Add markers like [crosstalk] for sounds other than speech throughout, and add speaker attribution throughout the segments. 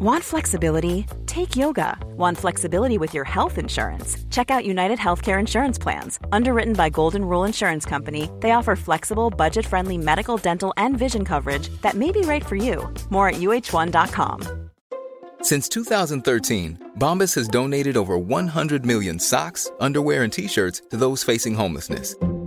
Speaker 1: Want flexibility? Take yoga. Want flexibility with your health insurance? Check out United Healthcare Insurance Plans. Underwritten by Golden Rule Insurance Company, they offer flexible, budget friendly medical, dental, and vision coverage that may be right for you. More at uh1.com.
Speaker 2: Since 2013, Bombas has donated over 100 million socks, underwear, and t shirts to those facing homelessness.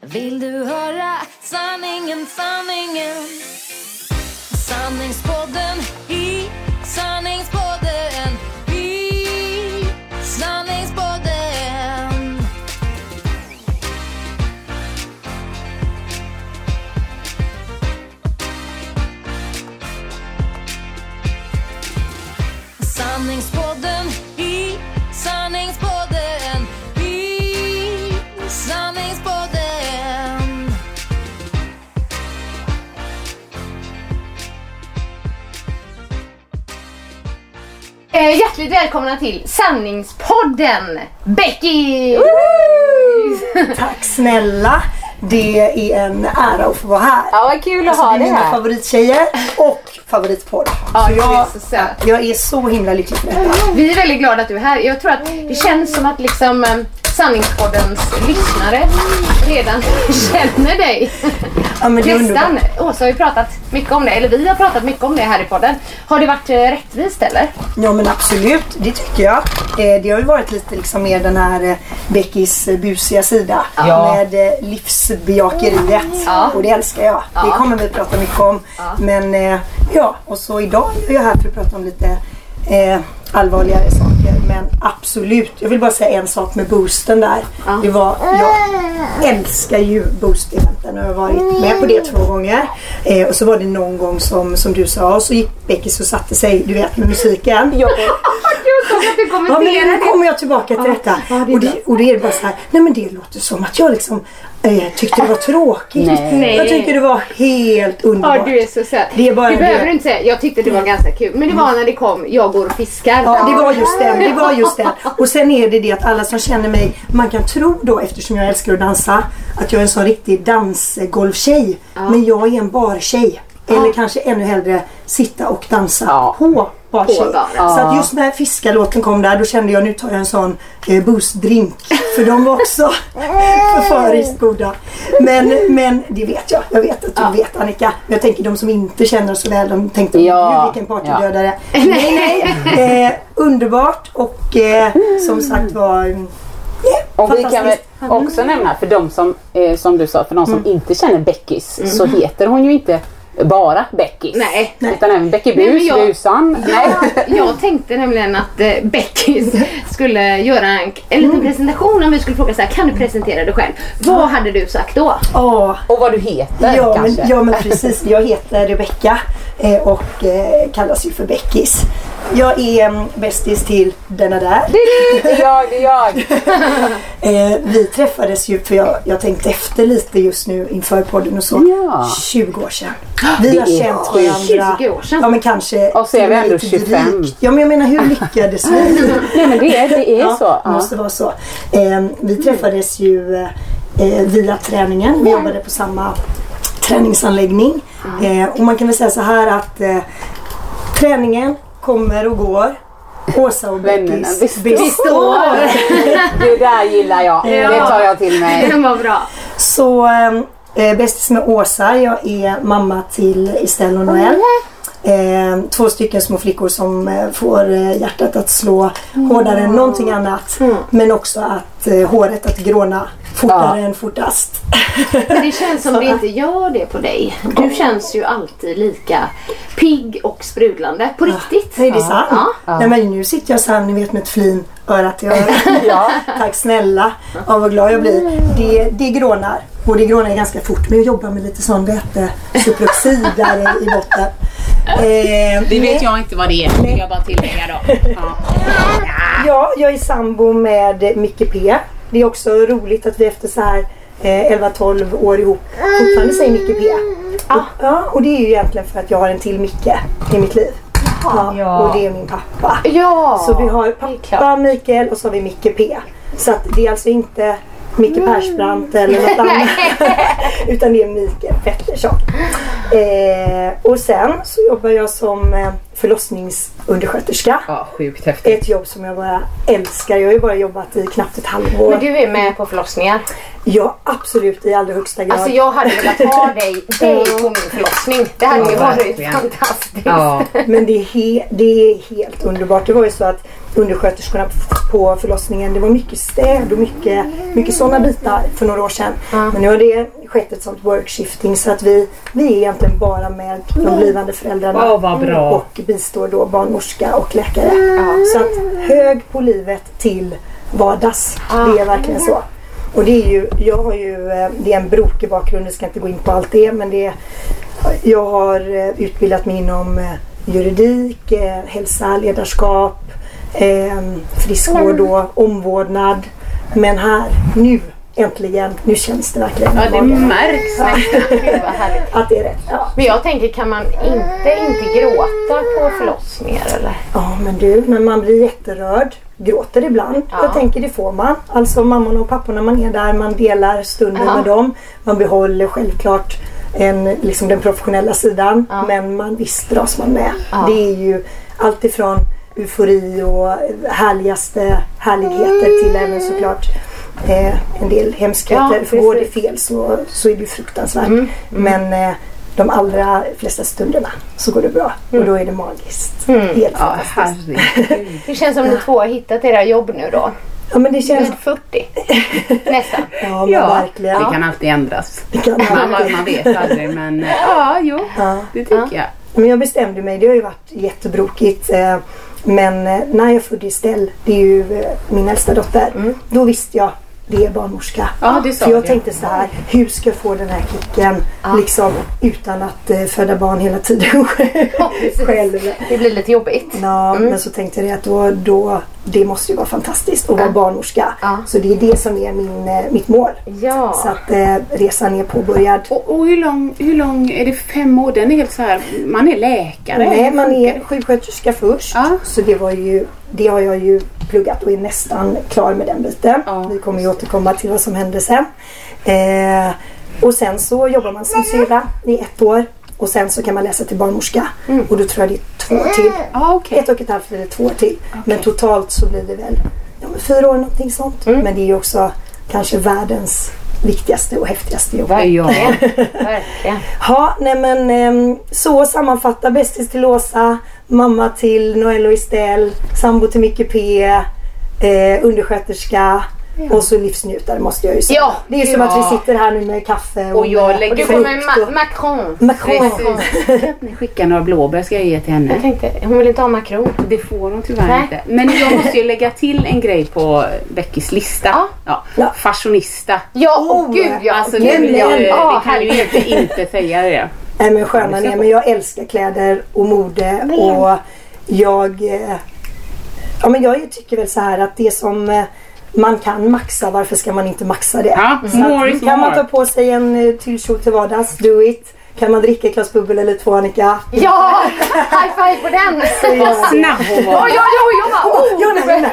Speaker 3: Vill du höra sanningen, sanningen? Sanningspodden i sanningspodden i sanningspodden.
Speaker 4: Eh, hjärtligt välkomna till Sanningspodden! Becky! [laughs]
Speaker 5: Tack snälla. Det är en ära att få vara här.
Speaker 4: Ja, vad kul att
Speaker 5: Alltså,
Speaker 4: ha
Speaker 5: det är
Speaker 4: dig
Speaker 5: mina
Speaker 4: här.
Speaker 5: favorittjejer och favoritpodd.
Speaker 4: Ja,
Speaker 5: så jag,
Speaker 4: så söt.
Speaker 5: jag är så himla lycklig för detta.
Speaker 4: Vi är väldigt glada att du är här. Jag tror att det känns som att liksom eh, Sanningspoddens lyssnare redan [laughs] känner dig.
Speaker 5: Ja, men det är
Speaker 4: Nästan. Åsa har ju pratat mycket om det, eller vi har pratat mycket om det här i podden. Har det varit eh, rättvist eller?
Speaker 5: Ja men absolut, det tycker jag. Eh, det har ju varit lite liksom mer den här eh, Beckys eh, busiga sida.
Speaker 4: Ja.
Speaker 5: Med eh, livsbejakeriet.
Speaker 4: Ja.
Speaker 5: Och det älskar jag. Det kommer vi prata mycket om. Men eh, ja, och så idag är jag här för att prata om lite eh, allvarligare saker. Men absolut, jag vill bara säga en sak med boosten där. Det var, jag älskar ju boost-eventen och jag har varit med på det två gånger. Eh, och så var det någon gång som, som du sa, och så gick Beckis och satte sig, du vet med musiken. [laughs]
Speaker 4: Att
Speaker 5: Ja men nu kommer jag tillbaka till detta.
Speaker 4: ja, det
Speaker 5: och, det, och det är bara så här, nej men det låter som att jag liksom eh, tyckte det var tråkigt.
Speaker 4: Nej.
Speaker 5: Jag tycker det var helt underbart.
Speaker 4: Ja, du är så söt.
Speaker 5: Det är bara
Speaker 4: du
Speaker 5: det.
Speaker 4: behöver inte säga, jag tyckte det var ganska kul. Men det var när det kom, jag går och fiskar.
Speaker 5: Ja, det var just den. Det var just den. Och sen är det det att alla som känner mig, man kan tro då eftersom jag älskar att dansa, att jag är en sån riktig dansgolftjej. Men jag är en bartjej. Eller kanske ännu hellre sitta och dansa
Speaker 6: Ja.
Speaker 5: på bartjej.
Speaker 4: Bar.
Speaker 5: Så att just när fiskarlåten kom där, då kände jag nu tar jag en sån eh, boostdrink. För de var också [laughs] förföriskt goda. Men, men det vet jag. Jag vet att du vet Annika. Men jag tänker de som inte känner oss så väl, de tänkte
Speaker 6: Ja.
Speaker 5: "Gud, vilken partydödare. Nej, [laughs] nej. Eh, underbart och eh, som sagt var mm,
Speaker 6: Och vi kan väl också nämna för de som, eh, som du sa, för de som inte känner Beckis så heter hon ju inte bara Beckis.
Speaker 4: Nej.
Speaker 6: Utan även Becky
Speaker 4: Nej, men
Speaker 6: Bus,
Speaker 4: jag-
Speaker 6: Busan. Nej.
Speaker 4: Jag tänkte nämligen att eh, Becky skulle göra en, en liten presentation om vi skulle fråga så här, kan du presentera dig själv? Vad hade du sagt då?
Speaker 5: Åh,
Speaker 6: Och vad du heter
Speaker 5: ja, men,
Speaker 6: kanske.
Speaker 5: ja men precis. Jag heter Rebecka och eh, kallas ju för Beckis. Jag är um, bästis till denna där.
Speaker 6: Det är jag, det är jag. [laughs]
Speaker 5: Eh, vi träffades ju, för jag, jag tänkte efter lite just nu inför podden och så.
Speaker 6: Ja.
Speaker 5: 20 år sedan. Vi
Speaker 6: Det
Speaker 5: har känt varandra.
Speaker 4: 20 år sedan.
Speaker 5: Ja men kanske
Speaker 6: Och så är vi ändå
Speaker 5: lite
Speaker 6: 25.
Speaker 5: drygt. Ja men jag menar hur lyckades vi? [laughs]
Speaker 6: Nej men det är, det är
Speaker 5: Ja,
Speaker 6: så. Ja.
Speaker 5: måste vara så. Eh, vi träffades ju eh, via träningen. Vi jobbade på samma träningsanläggning. Eh, och man kan väl säga så här att eh, träningen kommer och går. Åsa och Beckis
Speaker 6: består.
Speaker 5: består. [laughs]
Speaker 6: Det där gillar jag. Det tar jag till mig. [laughs]
Speaker 4: Den var bra.
Speaker 5: Så eh, bästis med Åsa. Jag är mamma till Estelle och Noel. Eh, två stycken små flickor som eh, får eh, hjärtat att slå hårdare än någonting annat. Men också att eh, håret att gråna fortare
Speaker 6: Ja.
Speaker 5: än fortast. [laughs]
Speaker 4: Men det känns som det inte gör det på dig. Du känns ju alltid lika pigg och sprudlande. På riktigt.
Speaker 5: Nej, det är sant.
Speaker 4: Ja.
Speaker 5: Nej, men nu sitter jag så här, ni vet med ett flin öra till [laughs] öra.
Speaker 6: Ja.
Speaker 5: Tack snälla. Ja, vad glad jag blir. Det, det grånar. Och det grånar ganska fort. Men jag jobbar med lite sån vätesupproxid där i botten. Eh,
Speaker 6: Det vet jag inte vad det är, vill jag bara tillägga då. Ja.
Speaker 5: Ja, jag är sambo med Micke P. Det är också roligt att vi efter så här eh, 11-12 år ihop fortfarande säger Micke P. Och, ja, och det är ju egentligen för att jag har en till Micke i mitt liv. Ja, Och det är min pappa.
Speaker 4: Ja,
Speaker 5: Så vi har pappa. Mikael och så har vi Micke P. Så att det är alltså inte Micke Persbrandt eller något annat. [laughs] Utan det är Mikael Pettersson. Eh, och sen så jobbar jag som eh, förlossningsundersköterska.
Speaker 6: ja, sjukt häftigt.
Speaker 5: Ett jobb som jag bara älskar. Jag har ju bara jobbat i knappt ett halvår.
Speaker 4: Men du är med på förlossningar.
Speaker 5: Ja, absolut i allra högsta grad.
Speaker 4: Alltså jag hade velat ha [laughs] dig, dig på min förlossning. Det hade ju
Speaker 6: Ja,
Speaker 4: varit
Speaker 6: verkligen.
Speaker 4: fantastiskt.
Speaker 6: Ja. [laughs]
Speaker 5: Men det är, he- det är helt underbart. Det var ju så att undersköterskorna på förlossningen, det var mycket städ och mycket, mycket sådana bitar för några år sedan. Men nu har det skett ett sånt workshifting så att vi, vi är egentligen bara med de blivande föräldrarna.
Speaker 6: Bra.
Speaker 5: Och bistår då barnmorska och läkare. Så att hög på livet till vardags. Det är verkligen så. Och det är ju, jag har ju, eh, det är en brokig bakgrund, jag ska inte gå in på allt det men det är, jag har eh, utbildat mig inom eh, juridik, hälsa, ledarskap, friskvård och omvårdnad. Men här, nu äntligen, nu känns det verkligen
Speaker 6: Ja, det märks nästan.
Speaker 4: Gud vad härligt. [laughs]
Speaker 5: att det är rätt. Ja.
Speaker 4: Men jag tänker, kan man inte, inte gråta på förlossningar eller?
Speaker 5: Ja men du, när man blir jätterörd, gråter ibland. Jag tänker det får man. Alltså mammorna och papporna man är där, man delar stunden
Speaker 4: Ja.
Speaker 5: med dem. Man behåller självklart en, liksom den professionella sidan. Men man visst dras man med. Det är ju allt ifrån eufori och härligaste härligheter till även såklart eh, en del hemskheter.
Speaker 4: Ja,
Speaker 5: För går det fel så, så är det fruktansvärt. Men eh, de allra flesta stunderna så går det bra. Och då är det magiskt. Helt
Speaker 6: Ja,
Speaker 5: fantastiskt.
Speaker 6: herregud.
Speaker 4: Det känns som ni [laughs] två har hittat era jobb nu då.
Speaker 5: Ja men det känns...
Speaker 4: Vid 40. [laughs] Nästan.
Speaker 5: Ja men
Speaker 6: Ja,
Speaker 5: verkligen.
Speaker 6: det kan alltid ändras.
Speaker 5: Det kan
Speaker 6: Man,
Speaker 5: man.
Speaker 6: vet aldrig men [laughs] ja, jo,
Speaker 5: Ja.
Speaker 6: det tycker jag.
Speaker 5: Men jag bestämde mig, det har ju varit jättebrokigt. eh, Men eh, när jag födde Estelle, det är ju eh, min äldsta dotter. Då visste jag, det är barnmorska.
Speaker 6: Ja, det
Speaker 5: För jag tänkte så här, hur ska jag få den här kicken liksom utan att eh, föda barn hela tiden [laughs]
Speaker 4: precis.
Speaker 5: själv.
Speaker 4: Det blir lite jobbigt.
Speaker 5: Ja, men så tänkte jag att då, då, det måste ju vara fantastiskt att vara barnmorska.
Speaker 4: Ja.
Speaker 5: Så det är det som är min, eh, mitt mål.
Speaker 4: Ja.
Speaker 5: Så att eh, resan är påbörjad.
Speaker 6: Och, och hur, lång, hur lång, är det fem år? Den är helt så här, man är läkare.
Speaker 5: Nej, man är sjuksköterska först.
Speaker 6: Ja.
Speaker 5: Så det var ju, det har jag ju pluggat och är nästan klar med den biten.
Speaker 6: Ja.
Speaker 5: Vi kommer ju återkomma till vad som hände sen. Eh, och sen så jobbar man som syrra i ett år. Och sen så kan man läsa till barnmorska. Och då tror jag det är två år till.
Speaker 6: Ja, okej.
Speaker 5: Ett och ett halvt eller två år till. Men totalt så blir det väl ja, fyra år någonting sånt.
Speaker 6: Mm.
Speaker 5: Men det är ju också kanske världens viktigaste och häftigaste jobb.
Speaker 6: Ja. [laughs]
Speaker 4: Verkligen.
Speaker 5: Ja, nej men ehm, så sammanfattar bästis till Åsa, mamma till Noel och Estelle, sambo till Micke P, eh, undersköterska och så livsnjutare måste jag ju säga.
Speaker 4: Ja,
Speaker 5: det är som
Speaker 6: ja.
Speaker 5: att vi sitter här nu med kaffe och,
Speaker 6: Och jag lägger-
Speaker 4: kommer med Ma- Macron.
Speaker 5: Macron.
Speaker 6: Precis. Ni skickar några blåbär ska jag ge till
Speaker 4: Jag
Speaker 6: henne.
Speaker 4: tänkte, hon vill inte ha Macron.
Speaker 6: Det får hon tyvärr
Speaker 4: Nej.
Speaker 6: inte. Men jag måste ju lägga till en grej på Beckys lista.
Speaker 4: Ja.
Speaker 6: Ja.
Speaker 5: Ja.
Speaker 6: Fashionista.
Speaker 4: Ja, åh
Speaker 5: Oh,
Speaker 4: gud ja.
Speaker 6: Alltså,
Speaker 4: Gud,
Speaker 6: det, jag,
Speaker 4: ja.
Speaker 6: det
Speaker 4: Ja,
Speaker 6: kan ju inte inte säga det.
Speaker 5: Nej men sköna ner men jag älskar kläder och mode och jag eh, Ja men jag tycker väl så här att det som eh, man kan maxa, varför ska man inte maxa det?
Speaker 6: Ja,
Speaker 5: Så
Speaker 6: more
Speaker 5: att,
Speaker 6: is
Speaker 5: kan man ta på sig en eh, tyllkjol till vardags, do it. Kan man dricka ett glas bubbel eller två Annika?
Speaker 4: Ja, high five på den.
Speaker 6: Vad snabb hon
Speaker 4: Ja,
Speaker 6: var.
Speaker 4: ja, ja, ja.
Speaker 5: Oh, ja, nej, nej.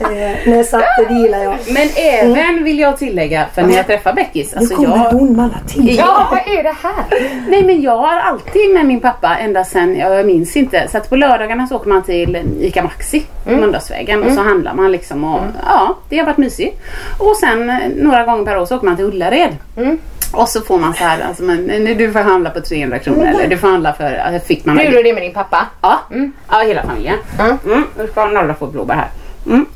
Speaker 5: Eh, nej så att det gillar jag.
Speaker 6: Men även vill jag tillägga, för när jag träffar Beckis.
Speaker 5: Nu
Speaker 6: Alltså
Speaker 5: kommer
Speaker 6: jag,
Speaker 5: hon med alla till.
Speaker 4: Ja, vad är det här?
Speaker 6: nej men jag har alltid med min pappa ända sen, ja, jag minns inte. Så att på lördagarna så åker man till ICA Maxi på Mölndalsvägen och så handlar man liksom och ja, det har varit mysigt. Och sen eh, några gånger per år så åker man till Ullared. Och så får man så här, alltså, men, nu, du får handla på 300 kronor eller du får handla för, alltså, fick man
Speaker 4: Du gjorde det med din pappa?
Speaker 6: Ja, ja hela familjen.
Speaker 4: Mm.
Speaker 6: Mm. Nu ska Nalla få blåbär här. Mm.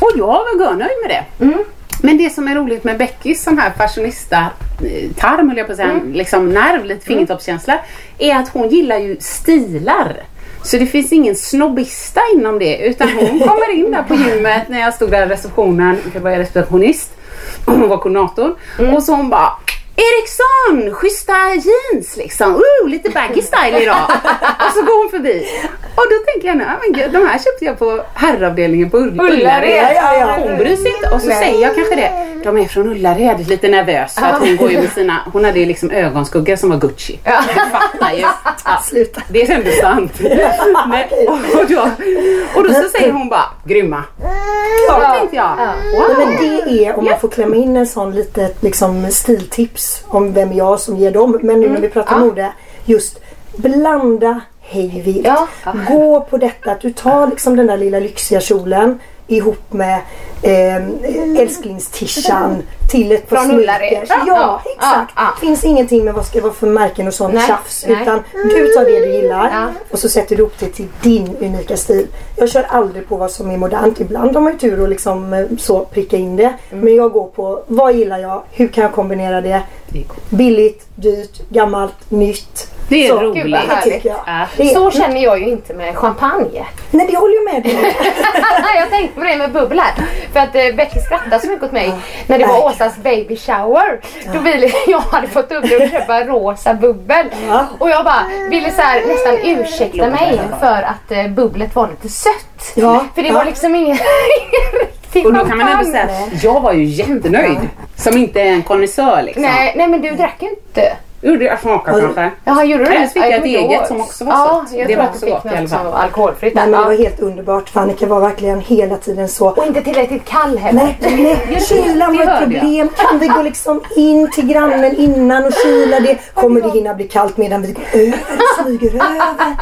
Speaker 6: Och jag var görnöjd med det.
Speaker 4: Mm.
Speaker 6: Men det som är roligt med Beckys sån här fashionista eh, tarm, höll jag på att säga,
Speaker 4: Mm.
Speaker 6: liksom nerv, lite fingertoppskänsla, är att hon gillar ju stilar. Så det finns ingen snobbista inom det utan hon [laughs] kommer in där på gymmet när jag stod där i receptionen, jag var receptionist, [clears throat] hon var koordinator
Speaker 4: Mm.
Speaker 6: och så hon bara Eriksson, schyssta jeans liksom. Uh, lite baggy style idag. och så går hon förbi. Och då tänker jag, nej men gud, de här köpte jag på herravdelningen på Ull- Ullared.
Speaker 5: Ja, ja, ja.
Speaker 6: Hon bryr sig inte. Och så säger jag kanske det. De är från Ullared, lite nervös. För att hon går ju med sina, hon hade ju liksom ögonskugga som var Gucci. Du fattar ju. [laughs] Ja,
Speaker 5: Sluta.
Speaker 6: det är ändå sant. Men, [laughs] och, då, och då så säger hon bara, grymma. Då tänkte jag,
Speaker 5: Nej,
Speaker 6: wow.
Speaker 5: men det är om man får klämma in en sån litet liksom, stiltips om vem jag som ger dem. Men nu när vi pratar mode. Just blanda hej vilt.
Speaker 4: Ja.
Speaker 5: Gå på detta att du tar liksom den där lilla lyxiga kjolen ihop med eh, älsklingstishan till ett par sneakers.
Speaker 4: Ja,
Speaker 5: Ja, exakt.
Speaker 4: ja, ja.
Speaker 5: Finns ingenting med vad ska det vara för märken och sånt
Speaker 4: Nej,
Speaker 5: tjafs.
Speaker 4: nej.
Speaker 5: Utan du tar det du gillar
Speaker 4: Ja.
Speaker 5: och så sätter du upp det till din unika stil. Jag kör aldrig på vad som är modernt. Ibland har man ju tur att liksom eh, så pricka in det.
Speaker 4: Mm.
Speaker 5: Men jag går på vad gillar jag? Hur kan jag kombinera det? Billigt, dyrt, gammalt, nytt.
Speaker 6: Det är
Speaker 5: Så,
Speaker 6: roligt.
Speaker 4: Gud, vad
Speaker 5: Det
Speaker 4: härligt.
Speaker 5: tycker jag.
Speaker 6: Ja.
Speaker 5: Det är,
Speaker 4: Så känner jag ju inte med champagne.
Speaker 5: nej det håller jag med dig om. [laughs]
Speaker 4: jag tänkte på det med bubbel här. För att eh, Becky skrattade så mycket åt mig när det var. Åsas baby shower. Då ville [laughs] jag hade fått upp det och köpa rosa bubbel.
Speaker 5: Ja.
Speaker 4: Och jag bara ville så här, nästan ursäkta mig för att eh, bubblet var lite sött.
Speaker 5: Ja.
Speaker 4: För det
Speaker 5: Ja.
Speaker 4: var liksom ingen, [laughs]
Speaker 6: Och då kan man ändå säga att jag var ju jättenöjd. Som inte är en konnässör liksom.
Speaker 4: Nej, nej men du drack ju inte.
Speaker 6: Gjorde jag smaka kanske?
Speaker 4: Jaha, gjorde du det?
Speaker 6: Eller fick
Speaker 4: Ja,
Speaker 6: jag ett eget som också var
Speaker 4: ja,
Speaker 6: sött.
Speaker 4: Jag
Speaker 6: Det
Speaker 4: tror
Speaker 6: var
Speaker 4: att du
Speaker 6: så
Speaker 4: fick
Speaker 6: gott i alla
Speaker 4: något
Speaker 6: fall.
Speaker 4: alkoholfritt.
Speaker 5: Nej, men det var helt underbart. Annika var verkligen hela tiden så.
Speaker 4: Och inte tillräckligt kall heller.
Speaker 5: Nej, nej, kylan var ett problem. Kan vi gå liksom in till grannen innan och kyla det? Kommer det hinna bli kallt medan vi går över och smyger över?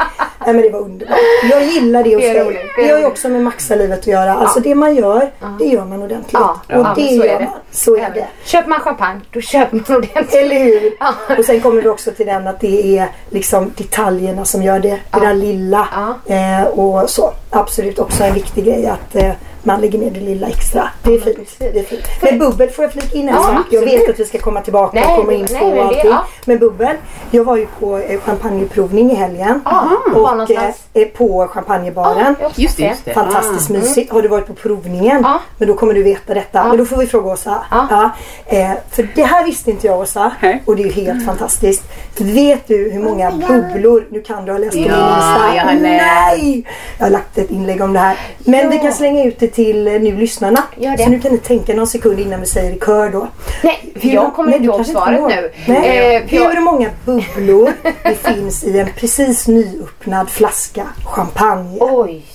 Speaker 5: Nej men det var underbart. Jag gillar det hos
Speaker 4: Det är
Speaker 5: dig.
Speaker 4: det
Speaker 5: har ju också med Maxa-livet att göra. Alltså det man gör, det gör man ordentligt.
Speaker 4: Ja,
Speaker 5: Och det
Speaker 4: så är
Speaker 5: gör
Speaker 4: det.
Speaker 5: man. Så är det.
Speaker 4: Köper man champagne, då köper man ordentligt.
Speaker 5: Eller hur?
Speaker 4: Ja.
Speaker 5: Och sen kommer vi också till den att det är liksom detaljerna som gör det. Det där lilla. Eh, och så. Absolut också en viktig grej att eh, man lägger ner det lilla extra. Det är fint. Det är fint. Men bubbel får jag flika in en
Speaker 4: Ja,
Speaker 5: sak. Jag vet att vi ska komma tillbaka
Speaker 4: Nej,
Speaker 5: och komma in
Speaker 4: nej,
Speaker 5: på
Speaker 4: men det-
Speaker 5: allting.
Speaker 4: ja.
Speaker 5: Men bubbel. Jag var ju på eh, champagneprovning i helgen.
Speaker 4: Var
Speaker 5: och
Speaker 4: någonstans?
Speaker 5: eh, på champagnebaren.
Speaker 4: också
Speaker 6: Just det, just det.
Speaker 5: Fantastiskt mysigt. Har du varit på provningen?
Speaker 4: Ja.
Speaker 5: Men då kommer du veta detta. Men då får vi fråga Åsa.
Speaker 4: Ja.
Speaker 5: Ja. Eh, för det här visste inte jag Åsa.
Speaker 6: Nej.
Speaker 5: Och det är ju helt fantastiskt. Vet du hur många bubblor, nu kan du ha läst på min
Speaker 6: Ja,
Speaker 5: Insta.
Speaker 6: jag har läst.
Speaker 5: Nej! Jag har lagt ett inlägg om det här. Men vi kan slänga ut det till eh, nu lyssnarna.
Speaker 4: Gör det.
Speaker 5: Så nu kan ni tänka någon sekund innan vi säger i kör då.
Speaker 4: Nej, för jag kommer
Speaker 5: Nej,
Speaker 4: inte ihåg svaret nu.
Speaker 5: Nej.
Speaker 4: Eh, för jag-
Speaker 5: Hur många bubblor [laughs] det finns i en precis nyöppnad flaska champagne.
Speaker 4: Oj.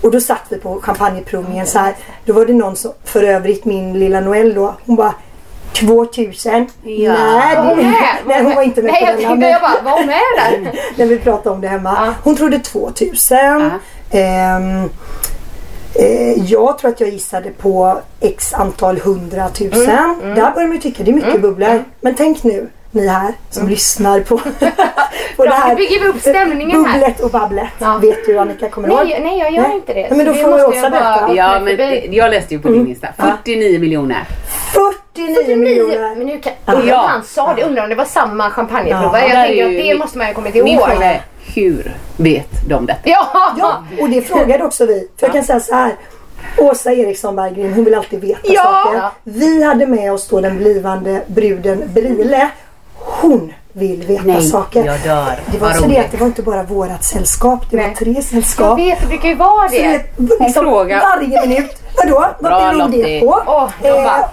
Speaker 5: Och då satt vi på champagneprovningen så här. Då var det någon som, för övrigt min lilla Noelle då, hon bara 2000?
Speaker 6: Ja.
Speaker 5: Nej,
Speaker 4: hon
Speaker 5: det,
Speaker 4: med? [laughs]
Speaker 5: nej, hon var inte med
Speaker 4: Nej,
Speaker 5: på
Speaker 4: jag
Speaker 5: denna.
Speaker 4: tänkte jag bara, var hon med där? [laughs]
Speaker 5: när vi pratade om det hemma.
Speaker 4: Ja.
Speaker 5: Hon trodde 2000. Ehm, eh, jag tror att jag gissade på x antal hundratusen.
Speaker 4: Mm,
Speaker 5: Där börjar man ju tycka det är mycket bubblor. Men tänk nu, ni här som lyssnar på, [laughs] på det här.
Speaker 4: nu bygger vi upp stämningen här.
Speaker 5: Bubblet och babblet.
Speaker 4: Ja.
Speaker 5: Vet du Annika, kommer du ihåg?
Speaker 4: Nej, nej, jag gör
Speaker 5: Nej.
Speaker 4: inte det.
Speaker 5: Nej, men då får
Speaker 4: bara
Speaker 5: berätta.
Speaker 6: Ja, men jag läste ju på din Insta. 49 miljoner.
Speaker 5: 49 miljoner.
Speaker 4: Men nu kan, undrar
Speaker 6: Ja.
Speaker 4: han sa det, undrar om det var samma champagneprovare.
Speaker 5: Ja,
Speaker 4: jag tänker att det
Speaker 6: min-
Speaker 4: måste man ju kommit
Speaker 6: Min
Speaker 4: ihåg.
Speaker 6: fråga är, hur vet de detta?
Speaker 4: Ja!
Speaker 5: Ja, och det frågade också vi. För jag kan säga så här. Åsa Eriksson Berggren, hon vill alltid veta
Speaker 4: Ja.
Speaker 5: saker. Vi hade med oss då den blivande bruden Brile. Hon vill veta
Speaker 6: Nej,
Speaker 5: saker.
Speaker 6: jag dör.
Speaker 5: Det var
Speaker 6: Vad
Speaker 5: så det
Speaker 6: roligt.
Speaker 5: att det var inte bara vårat sällskap. Det var
Speaker 4: Nej.
Speaker 5: tre
Speaker 4: Jag
Speaker 5: sällskap.
Speaker 4: vet, det brukar ju vara
Speaker 5: Så det,
Speaker 4: det.
Speaker 5: liksom,
Speaker 6: frågar.
Speaker 5: varje minut. Vadå? Vad
Speaker 6: Bra,
Speaker 5: beror det
Speaker 6: Lottie.
Speaker 5: på?
Speaker 4: Åh, bara-
Speaker 5: Eh,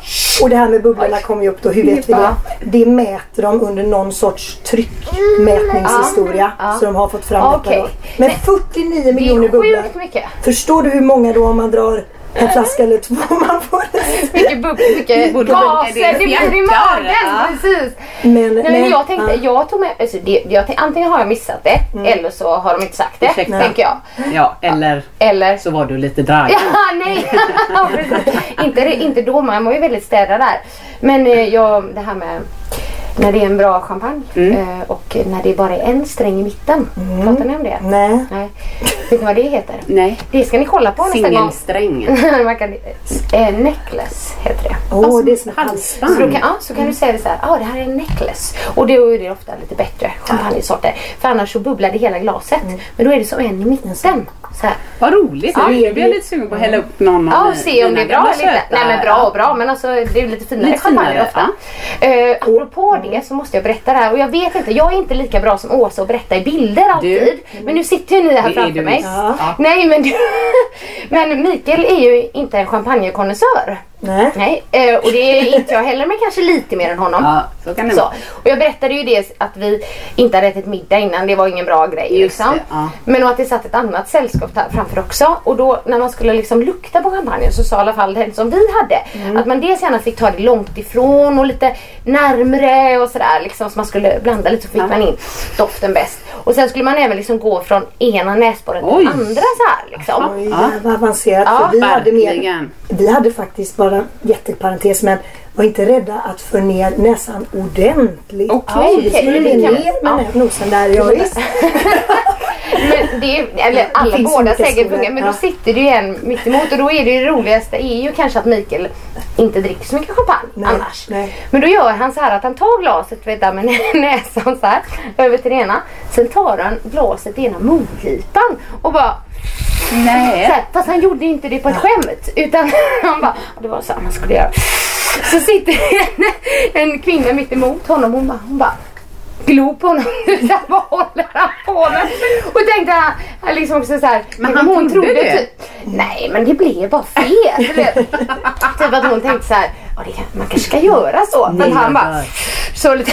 Speaker 5: och det här med bubblorna kommer ju upp då. Hur vet vi det?
Speaker 4: Ja.
Speaker 5: Det mäter de under någon sorts tryckmätningshistoria.
Speaker 4: Ja.
Speaker 5: Så de har fått fram
Speaker 4: Okej.
Speaker 5: detta då. Men 49
Speaker 4: Det
Speaker 5: miljoner
Speaker 4: är
Speaker 5: bubblor.
Speaker 4: sjukt mycket.
Speaker 5: Förstår du hur många då om man drar en flaska eller två man får?
Speaker 4: Mycket bubblor, mycket
Speaker 6: Borde-
Speaker 4: gaser,
Speaker 6: det
Speaker 4: blir i magen. Precis.
Speaker 5: Men,
Speaker 4: Nej, men jag tänkte,
Speaker 5: ja.
Speaker 4: jag tog med, alltså det, jag, tänkte, antingen har jag missat det eller så har de inte sagt det.
Speaker 6: Ursäkta.
Speaker 4: Tänker jag.
Speaker 6: Ja, eller
Speaker 4: Eller
Speaker 6: så var du lite drag.
Speaker 4: Ja, [laughs] nej. Inte, inte då, man var ju väldigt städad där. Men eh, jag, det här med när det är en bra champagne
Speaker 5: Mm.
Speaker 4: eh, och när det bara är en sträng i mitten. Pratar ni om det?
Speaker 5: Nej.
Speaker 4: Nej. Vet ni vad det heter?
Speaker 6: Nej.
Speaker 4: Det ska ni kolla på nästa gång.
Speaker 6: Singelsträng. [laughs]
Speaker 4: Eh, necklace heter det.
Speaker 5: Åh, det är som.
Speaker 6: Halsband.
Speaker 4: Så, kan, ja, så kan du säga det så här, ja det här är en necklace. Och då är det ofta lite bättre champagnesorter. För annars så bubblar det hela glaset. Men då är det som en i mitten. Så här.
Speaker 6: Vad roligt.
Speaker 4: Ja,
Speaker 6: nu blir jag lite sugen på att hälla upp någon
Speaker 4: Ja, och se om det är bra eller inte. Nej men bra och bra men alltså det är lite finare
Speaker 6: Lite
Speaker 4: champagne
Speaker 6: finare,
Speaker 4: ofta. Eh, apropå det så måste jag berätta det här och jag vet inte, jag är inte lika bra som Åsa att berätta i bilder alltid. Men nu sitter ju ni här framför
Speaker 6: du
Speaker 4: mig.
Speaker 6: Ja.
Speaker 4: Nej men, du, [laughs] men Mikael är ju inte en champagnekonnässör.
Speaker 5: Nej.
Speaker 4: Nej, eh, och det är inte jag heller men kanske lite mer än honom.
Speaker 6: Ja, så kan det
Speaker 4: Så.
Speaker 6: vara.
Speaker 4: Och jag berättade ju det att vi inte hade ätit middag innan, det var ingen bra grej.
Speaker 6: Just
Speaker 4: liksom.
Speaker 6: det, ja.
Speaker 4: Men och att det satt ett annat sällskap där framför också. Och då när man skulle liksom lukta på champagnen så sa i alla fall den som vi hade
Speaker 6: Mm.
Speaker 4: att man dels gärna fick ta det långt ifrån och lite närmre och sådär. Liksom, så man skulle blanda lite så fick man in doften bäst. Och sen skulle man även liksom gå från ena näsborren till andra så här. Liksom.
Speaker 5: Oj,
Speaker 6: Ja.
Speaker 5: vad avancerat.
Speaker 4: Ja,
Speaker 5: vi, hade mer, vi hade faktiskt bara, jätteparentes, men var inte rädda att få ner näsan ordentligt.
Speaker 6: Okej.
Speaker 5: Vi
Speaker 4: Okej,
Speaker 5: skulle
Speaker 4: det
Speaker 5: ner med
Speaker 4: ja.
Speaker 5: nosen där. Ja, visst. [laughs]
Speaker 4: Men det är, eller alla
Speaker 5: finns
Speaker 4: båda säkert
Speaker 5: skolor,
Speaker 4: funkar men
Speaker 5: ja.
Speaker 4: då sitter det ju en mitt emot och då är det ju det roligaste är ju kanske att Mikael inte dricker så mycket champagne
Speaker 5: Nej,
Speaker 4: annars.
Speaker 5: nej.
Speaker 4: Men då gör han så här att han tar glaset vet du, med [laughs] näsan så här över till det ena. Sen tar han glaset i ena mungipan och bara så
Speaker 6: Nej.
Speaker 4: här, fast han gjorde inte det på ett skämt utan [laughs] han bara, det var så man skulle göra. Så sitter en, en kvinna mitt emot honom hon bara, hon bara glor på honom. [laughs] Här, Vad håller han på med? Och tänkte han, han liksom också så här,
Speaker 6: Men han
Speaker 4: hon
Speaker 6: trodde det?
Speaker 4: Typ, nej men det blev bara fel. typ att hon tänkte så här, det man kanske ska göra så. Men han bara så lite.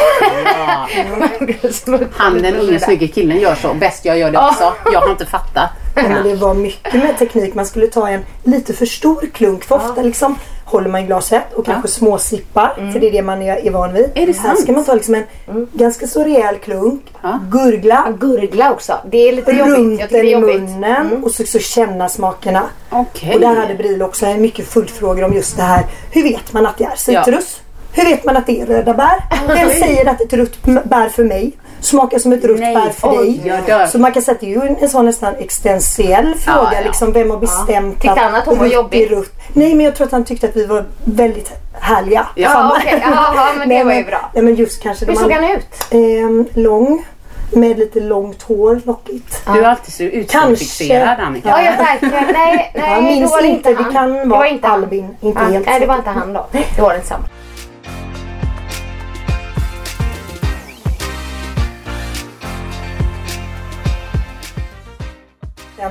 Speaker 4: [laughs]
Speaker 6: Han den unge snygge killen gör så. Bäst jag gör det också. Jag har inte fattat.
Speaker 5: Ja, men det var mycket med teknik. Man skulle ta en lite för stor klunk. För ofta liksom håller man i glaset och kanske små sippar. För det är det man är, är van vid.
Speaker 6: Är det
Speaker 5: Här
Speaker 6: sant?
Speaker 5: ska man ta liksom en ganska så rejäl klunk.
Speaker 6: Ja.
Speaker 5: Gurgla.
Speaker 4: Gurgla också. Det är lite jobbigt.
Speaker 5: Runt
Speaker 4: Jag det
Speaker 5: i munnen och så, så känna smakerna.
Speaker 6: Okej.
Speaker 5: Och där hade Bril också en mycket följdfrågor om just det här. Hur vet man att det är citrus? Hur vet man att det är röda bär? [laughs] Vem säger att ett rött bär för mig smakar som ett rött bär för
Speaker 6: oj,
Speaker 5: dig? Så man kan säga att det är ju en, en sån nästan existentiell fråga.
Speaker 6: ja.
Speaker 5: Liksom, vem har bestämt
Speaker 4: Tyckte han att hon var jobbig?
Speaker 5: rött? Nej men jag tror att han tyckte att vi var väldigt härliga.
Speaker 6: Ja.
Speaker 4: Ja, ja, men [laughs] det
Speaker 5: Nej,
Speaker 4: var ju bra.
Speaker 5: Nej men just kanske
Speaker 4: Hur såg
Speaker 5: an-
Speaker 4: han ut?
Speaker 5: Ehm, lång. Med lite långt hår, lockigt.
Speaker 6: Du är alltid så utfixerad Annika.
Speaker 4: Ja, jag verkligen. Nej, [laughs] nej
Speaker 5: Jag minns
Speaker 4: då var det
Speaker 5: inte,
Speaker 4: inte
Speaker 5: det
Speaker 4: han.
Speaker 5: kan
Speaker 4: det
Speaker 5: vara
Speaker 4: var inte han.
Speaker 5: Albin, inte
Speaker 4: Ja,
Speaker 5: helt
Speaker 4: Nej, det var inte han då. Det var den samma.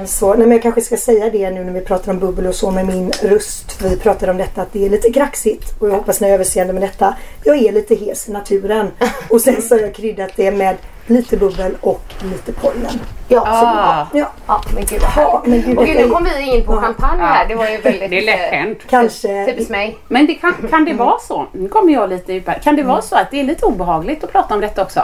Speaker 5: Så, nej men jag kanske ska säga det nu när vi pratar om bubbel och så med min röst. För vi pratade om detta att det är lite kraxigt och jag hoppas ni har överseende med detta. Jag är lite hes i naturen. [laughs] Och sen så har jag kryddat det med lite bubbel och lite pollen.
Speaker 4: Ja,
Speaker 6: Ah.
Speaker 5: Ja,
Speaker 4: ja men gud vad
Speaker 5: ja men gud,
Speaker 4: Och gud, nu kom vi in på
Speaker 5: Ja.
Speaker 4: champagne här. Det var ju väldigt...
Speaker 6: Det är lätt hänt.
Speaker 5: Kanske
Speaker 4: Typiskt mig.
Speaker 6: Men det kan, kan det vara så, nu kommer jag lite djupare, kan det vara så att det är lite obehagligt att prata om detta också?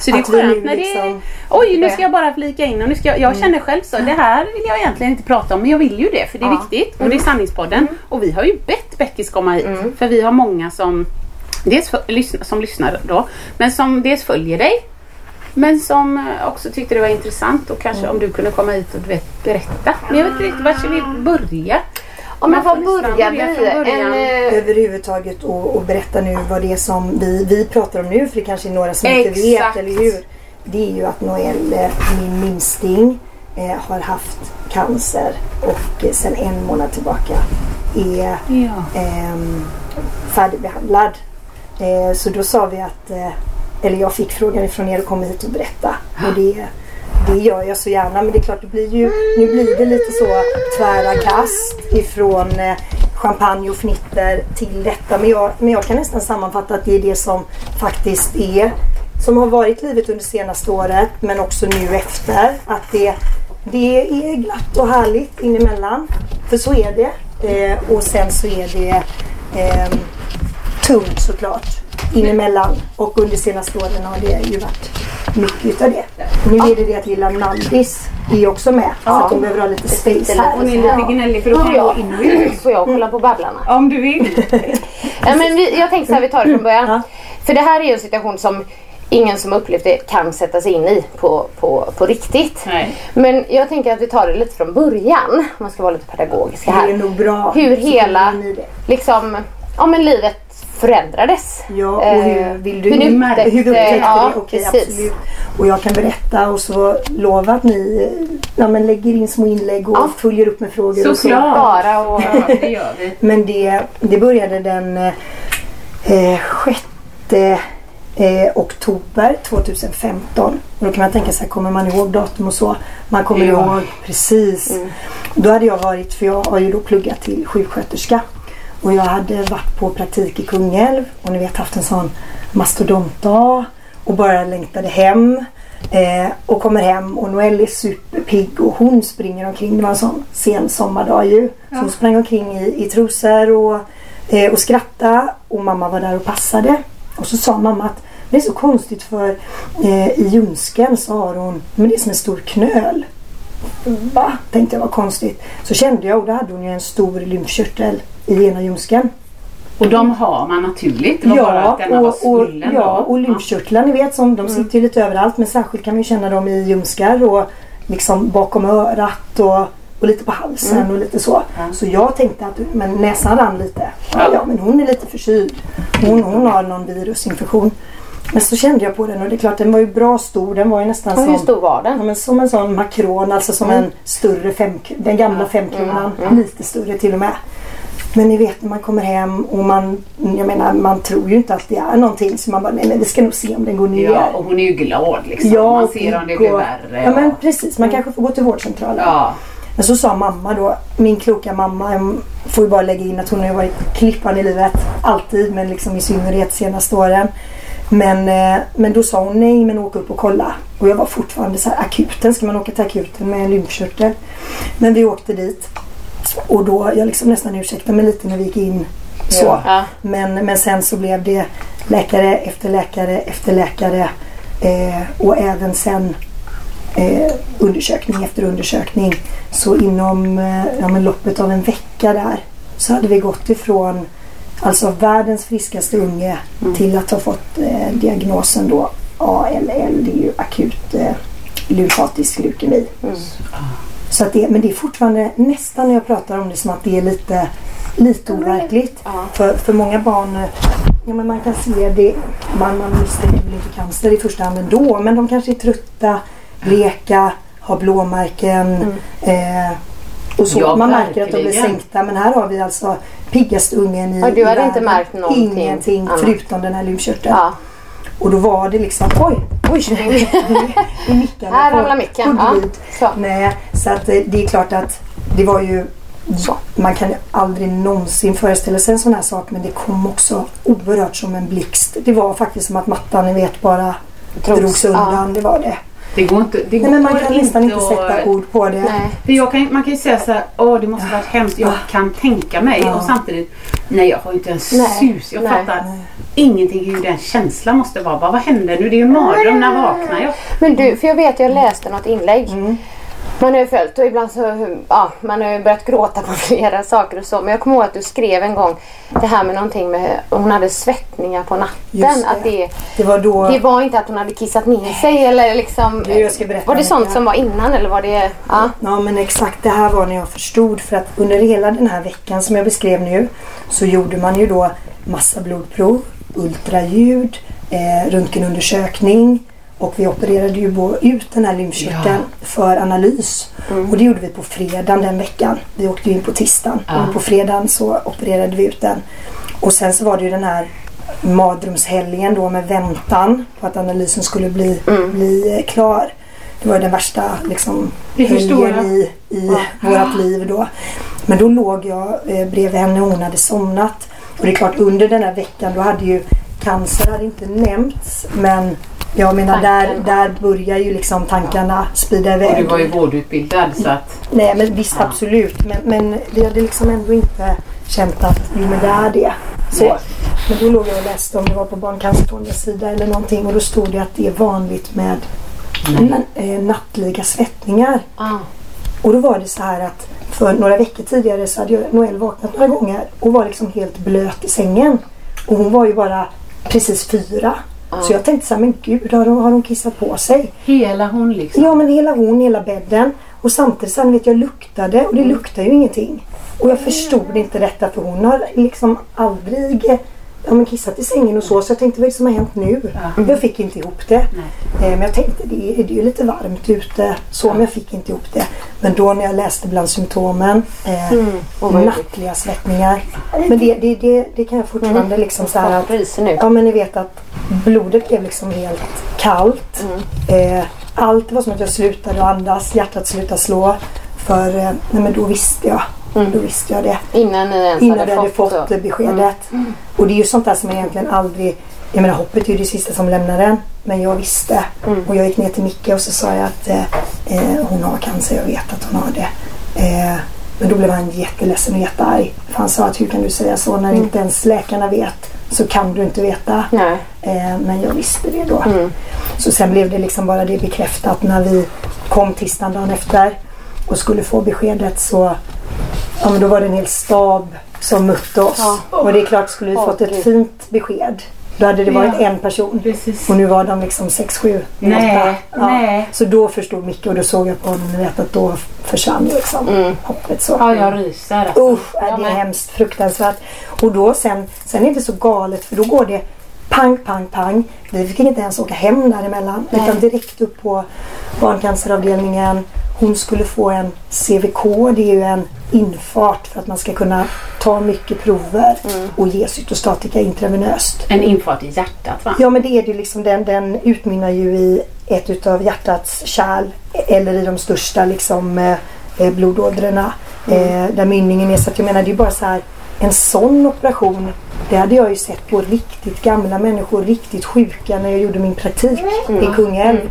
Speaker 6: Så det är skönt när det är,
Speaker 5: liksom-
Speaker 6: Oj nu ska jag bara flika in och nu ska jag, jag känner själv så, det här vill jag egentligen inte prata om men jag vill ju det för det är
Speaker 4: Ja.
Speaker 6: viktigt. Och det är sanningspodden. Och vi har ju bett Beckis komma hit för vi har många som dels för, som lyssnar då men som dels följer dig men som eh, också tyckte det var intressant och kanske om du kunde komma hit och du vet, berätta. Men jag vet inte riktigt, var ska vi börja?
Speaker 4: Ja, men
Speaker 6: Man får börja
Speaker 4: vi? En, eh,
Speaker 5: överhuvudtaget och, och berätta nu vad det är som vi, vi pratar om nu för det kanske är några som inte vet
Speaker 6: Exakt.
Speaker 5: eller hur. Det är ju att Noel, eh, min minsting, eh, har haft cancer och eh, sedan en månad tillbaka är
Speaker 6: Ja.
Speaker 5: ehm, färdigbehandlad. Eh, så då sa vi att, eh, eller jag fick frågan ifrån er att komma hit och berätta. Och det, det gör jag så gärna men det är klart det blir ju, nu blir det lite så tvära kast ifrån eh, champagne och fnitter till detta. Men jag, men jag kan nästan sammanfatta att det är det som faktiskt är, som har varit livet under senaste året men också nu efter. Att det, det är glatt och härligt inemellan. För så är det. Eh, och sen så är det eh, tungt såklart inemellan. Och under senaste åren har det ju varit mycket utav det. Nu är det det att lilla Nandis är också med. Så att hon behöver ha lite space här.
Speaker 6: Hon är lite gnällig för att
Speaker 4: Får
Speaker 6: få
Speaker 4: jag,
Speaker 6: in
Speaker 4: får jag kolla på Babblarna?
Speaker 6: Om du vill. [laughs]
Speaker 4: Ja, men vi, jag tänkte så här, vi tar det från början.
Speaker 5: Ja.
Speaker 4: För det här är ju en situation som ingen som upplevt det kan sätta sig in i på, på, på riktigt.
Speaker 6: Nej.
Speaker 4: Men jag tänker att vi tar det lite från början. om Man ska vara lite pedagogiska här.
Speaker 5: Det är nog bra.
Speaker 4: Hur hela, liksom, ja men livet förändrades.
Speaker 5: Ja, och hur
Speaker 4: Eh,
Speaker 5: vill du
Speaker 4: hur ni
Speaker 5: hur
Speaker 4: upptäckte-
Speaker 5: upptäckte
Speaker 4: ja,
Speaker 5: det? Okej,
Speaker 4: precis.
Speaker 5: absolut. Och jag kan berätta och så lova att ni eh, ja, men lägger in små inlägg och
Speaker 4: Ja.
Speaker 5: följer upp med frågor. och så.
Speaker 6: Såklart.
Speaker 4: Bara och... [laughs]
Speaker 6: Ja, det gör vi.
Speaker 5: Men det, det började den eh, 6 eh, oktober 2015. Och då kan man tänka sig, kommer man ihåg datum och så? Man kommer
Speaker 6: Ja.
Speaker 5: ihåg precis. Då hade jag varit, för jag har ju då pluggat till sjuksköterska. Och jag hade varit på praktik i Kungälv och ni vet haft en sån mastodontdag och bara längtade hem. Eh, och kommer hem och Noelle är superpigg och hon springer omkring. Det var en sån sen sommardag ju. Så hon sprang omkring i, i trosor och, eh, och skrattade och mamma var där och passade. Och så sa mamma att det är så konstigt för eh, i ljumsken så har hon, men det är som en stor knöl. Va? Tänkte jag var konstigt. Så kände jag och då hade hon ju en stor lymfkörtel i ena ljumsken.
Speaker 6: Och de har man naturligt. Det var bara att denna var
Speaker 5: och, och,
Speaker 6: svullen
Speaker 5: ja,
Speaker 6: då.
Speaker 5: och lymfkörtlar ni vet, som, de sitter ju lite överallt men särskilt kan man ju känna dem i ljumskar och liksom bakom örat och, och lite på halsen och lite så. Så jag tänkte att men näsan rann lite. Ja,
Speaker 6: Ja.
Speaker 5: ja men hon är lite förkyld. Hon, hon har någon virusinfektion. Men så kände jag på den och det är klart den var ju bra stor. Den var ju nästan
Speaker 4: Och hur
Speaker 5: som,
Speaker 4: stor var
Speaker 5: ja,
Speaker 4: den?
Speaker 5: men som en sån makron, alltså som en större fem, den gamla femkronan. Lite större till och med. Men ni vet när man kommer hem och man, jag menar man tror ju inte att det är någonting så man bara nej men vi ska nog se om den går ner.
Speaker 6: Ja, och hon är ju glad liksom.
Speaker 5: Ja,
Speaker 6: man ser om det
Speaker 5: pigg
Speaker 6: blir värre.
Speaker 5: Ja men precis, man kanske får gå till vårdcentralen.
Speaker 6: ja.
Speaker 5: Men så sa mamma då, min kloka mamma, jag får ju bara lägga in att hon har varit klippan i livet. Alltid, men liksom i synnerhet senaste åren. Men, eh, men då sa hon nej men åk upp och kolla. Och jag var fortfarande så här akuten, ska man åka till akuten med en lymfkörtel? Men vi åkte dit. Och då, jag liksom nästan ursäktade mig lite när vi gick in. Så.
Speaker 4: Ja.
Speaker 5: Men, men sen så blev det läkare efter läkare efter läkare. Eh, och även sen eh, undersökning efter undersökning. Så inom eh, ja, men loppet av en vecka där så hade vi gått ifrån alltså världens friskaste unge till att ha fått eh, diagnosen då ALL, det är ju akut eh, lymfatisk leukemi. Så att det, men det är fortfarande nästan när jag pratar om det som att det är lite, lite overkligt.
Speaker 4: Ja.
Speaker 5: För, för många barn, eh, ja men man kan se det, man, man misstänker väl inte cancer i första hand ändå, men de kanske är trötta, bleka, har blåmärken. Eh, och så.
Speaker 6: Ja,
Speaker 5: man märker att de blir sänkta. Men här har vi alltså piggaste ungen i
Speaker 4: Ja, du
Speaker 5: i
Speaker 4: hade inte
Speaker 5: världen.
Speaker 4: märkt någonting
Speaker 5: Ingenting
Speaker 4: annat.
Speaker 5: förutom den här lymfkörteln.
Speaker 4: Ja.
Speaker 5: Och då var det liksom, oj,
Speaker 4: Oj, [laughs]
Speaker 5: i mickarna
Speaker 4: Här
Speaker 5: på
Speaker 4: ramlar micken. Ja, så.
Speaker 5: Nej, så att eh, det är klart att det var ju man kan ju aldrig någonsin föreställa sig en sån här sak men det kom också oerhört som en blixt. Det var faktiskt som att mattan ni vet bara
Speaker 4: Drogs,
Speaker 5: drogs undan. Det var det.
Speaker 6: Det går inte, det
Speaker 5: Nej, men man
Speaker 6: går
Speaker 5: kan nästan inte
Speaker 6: att-
Speaker 5: sätta ord på det.
Speaker 4: Nej.
Speaker 6: För jag kan, man kan ju säga så här, åh det måste varit hemskt, jag kan tänka mig.
Speaker 5: Ja.
Speaker 6: Och samtidigt, nej jag har ju inte en
Speaker 4: Nej.
Speaker 6: sus. Jag
Speaker 4: Nej.
Speaker 6: fattar ingenting hur den känslan måste vara. Bara, vad händer nu? Det är ju en mardröm, när vaknar jag?
Speaker 4: Men du, för jag vet jag läste något inlägg. Man har ju följt och ibland så, ja, man har ju börjat gråta på [laughs] flera saker och så. Men jag kommer ihåg att du skrev en gång det här med någonting med, hon hade svettningar på natten.
Speaker 5: Det.
Speaker 4: Att det,
Speaker 5: Det var då...
Speaker 4: det var inte att hon hade kissat ner sig eller liksom.
Speaker 5: Jo, jag ska berätta
Speaker 4: var det sånt som var innan eller var det, ja.
Speaker 5: Ja men exakt det här var när jag förstod för att under hela den här veckan som jag beskrev nu så gjorde man ju då massa blodprov, ultraljud, eh, röntgenundersökning och vi opererade ju ut den här lymfkörteln för analys. Och det gjorde vi på fredagen den veckan. Vi åkte ju in på tisdagen och på fredagen så opererade vi ut den. Och sen så var det ju den här mardrömshelgen då med väntan på att analysen skulle bli, bli eh, klar. Det var ju den värsta liksom, helgen i, i vårat liv då. Men då låg jag eh, bredvid henne och hon hade somnat. Och det är klart under den här veckan då hade ju cancer hade inte nämnts men jag menar där,
Speaker 4: Tanken.
Speaker 5: där börjar ju liksom tankarna sprida
Speaker 6: Och
Speaker 5: iväg.
Speaker 6: du var ju vårdutbildad så att
Speaker 5: Nej men visst absolut men, men vi hade liksom ändå inte känt att jo men det är det. Så.
Speaker 6: Nej.
Speaker 5: Men då låg jag och läste om det var på Barncancerfondens sida eller någonting och då stod det att det är vanligt med na- eh, nattliga svettningar.
Speaker 4: Ah.
Speaker 5: Och då var det så här att för några veckor tidigare så hade jag, Noel vaknat några gånger och var liksom helt blöt i sängen. Och hon var ju bara precis fyra. Så jag tänkte så här, men gud har hon, har hon kissat på sig?
Speaker 6: Hela hon liksom.
Speaker 5: Ja men hela hon, hela bädden. Och samtidigt sen vet jag luktade och det luktar ju ingenting. Och jag förstod inte detta för hon har liksom aldrig ja, men kissat i sängen och så. Så jag tänkte vad är det som har hänt nu? Jag fick inte ihop det. Eh, men jag tänkte det är, ju lite varmt ute så men jag fick inte ihop det. Men då när jag läste bland symptomen, eh, nattliga svettningar. Men det, det, det, det kan jag fortfarande liksom så här att. Ja men ni vet att blodet blev liksom helt kallt. Eh, allt var som att jag slutade andas, hjärtat slutade slå. För eh, nej, men då visste jag. Då visste jag det.
Speaker 4: Innan ni ens
Speaker 5: Innan
Speaker 4: hade
Speaker 5: jag hade
Speaker 4: fått,
Speaker 5: fått eh, beskedet. Och det är ju sånt där som man egentligen aldrig jag menar hoppet är ju det sista som lämnar en. Men jag visste. Och jag gick ner till Micke och så sa jag att eh, eh, hon har cancer. Jag vet att hon har det. Eh, men då blev han jätteledsen och jättearg. För han sa att hur kan du säga så när inte ens läkarna vet. Så kan du inte veta.
Speaker 4: Nej.
Speaker 5: Eh, men jag visste det då. Så sen blev det liksom bara det bekräftat när vi kom tisdagen dagen efter och skulle få beskedet så ja, men då var det en hel stab som mötte oss. Och det är klart, skulle vi fått ett fint besked då hade det varit
Speaker 6: Ja.
Speaker 5: en person.
Speaker 6: Precis.
Speaker 5: Och nu var de liksom sex, sju,
Speaker 6: Nej,
Speaker 5: åtta. Ja.
Speaker 6: nej.
Speaker 5: Så då förstod Micke och då såg jag på honom och vet att då försvann liksom hoppet. Så.
Speaker 6: Ja, jag ryser alltså.
Speaker 5: Usch, är det är hemskt, fruktansvärt. Och då sen, sen är det så galet för då går det pang, pang, pang. Vi fick inte ens åka hem däremellan. Utan direkt upp på barncanceravdelningen. Hon skulle få en CVK, det är ju en infart för att man ska kunna ta mycket prover och ge cytostatika intravenöst.
Speaker 6: En infart i hjärtat va?
Speaker 5: Ja men det är det ju liksom, den, den utmynnar ju i ett utav hjärtats kärl eller i de största liksom eh, eh, blodådrorna. Eh, där mynningen är så att jag menar det är bara så här en sån operation det hade jag ju sett på riktigt gamla människor, riktigt sjuka när jag gjorde min praktik i Kungälv.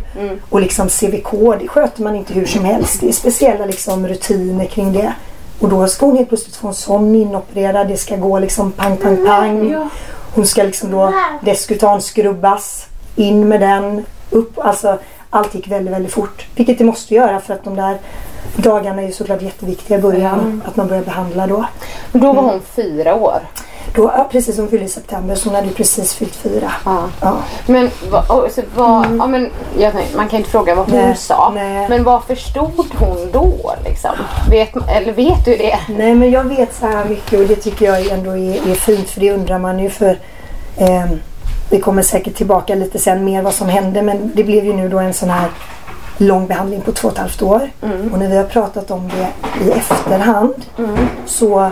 Speaker 5: Och liksom CVK, det sköter man inte hur som helst. Det är speciella liksom rutiner kring det. Och då ska hon helt plötsligt få en sån inopererad. Det ska gå liksom pang, pang, pang. Hon ska liksom då deskutan skrubbas in med den, upp. Alltså allt gick väldigt, väldigt fort. Vilket det måste göra för att de där dagarna är ju såklart jätteviktiga i början. Att man börjar behandla då.
Speaker 4: Då var hon fyra år.
Speaker 5: Då precis som fyllde i september så hon hade precis fyllt fyra.
Speaker 4: Ja.
Speaker 5: Ja.
Speaker 4: Men, vad, så vad, ja, men tänkte, man kan inte fråga vad hon
Speaker 5: Nej,
Speaker 4: sa.
Speaker 5: nej.
Speaker 4: Men vad förstod hon då? Liksom? Vet, eller vet du det?
Speaker 5: Nej men jag vet så här mycket och det tycker jag ändå är, är fint för det undrar man ju för eh, vi kommer säkert tillbaka lite sen mer vad som hände men det blev ju nu då en sån här lång behandling på två och ett halvt år. Och när vi har pratat om det i efterhand så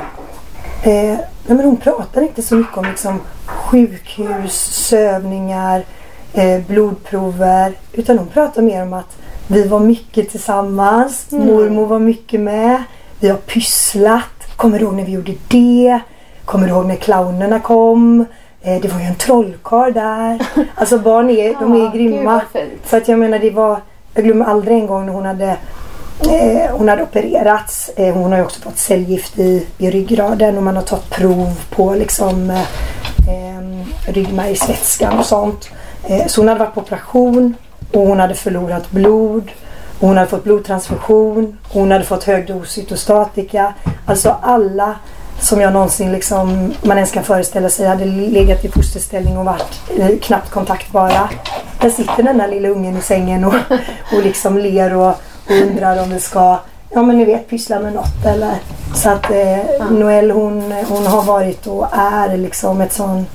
Speaker 5: eh, men hon pratar inte så mycket om liksom, sjukhus, sövningar, eh, blodprover utan hon pratar mer om att vi var mycket tillsammans, mormor var mycket med, vi har pysslat. Kommer du ihåg när vi gjorde det? Kommer du ihåg när clownerna kom? Eh, det var ju en trollkarl där. [laughs] Alltså barn är, de är
Speaker 4: gud,
Speaker 5: grymma.
Speaker 4: fint.
Speaker 5: För att jag menar det var, jag glömmer aldrig en gång när hon hade Eh, hon hade opererats. Eh, hon har ju också fått cellgift i, i ryggraden och man har tagit prov på liksom eh, eh, ryggmärgsvätskan och sånt. Eh, så hon hade varit på operation och hon hade förlorat blod. Och hon hade fått blodtransfusion. Och hon hade fått hög dos cytostatika. Alltså alla som jag någonsin liksom, man ens kan föreställa sig hade legat i fosterställning och varit eh, knappt kontaktbara. Där sitter den där lilla ungen i sängen och, och liksom ler och, och undrar om vi ska, ja men ni vet pyssla med något eller. Så att eh, Noelle hon, hon har varit och är liksom ett sån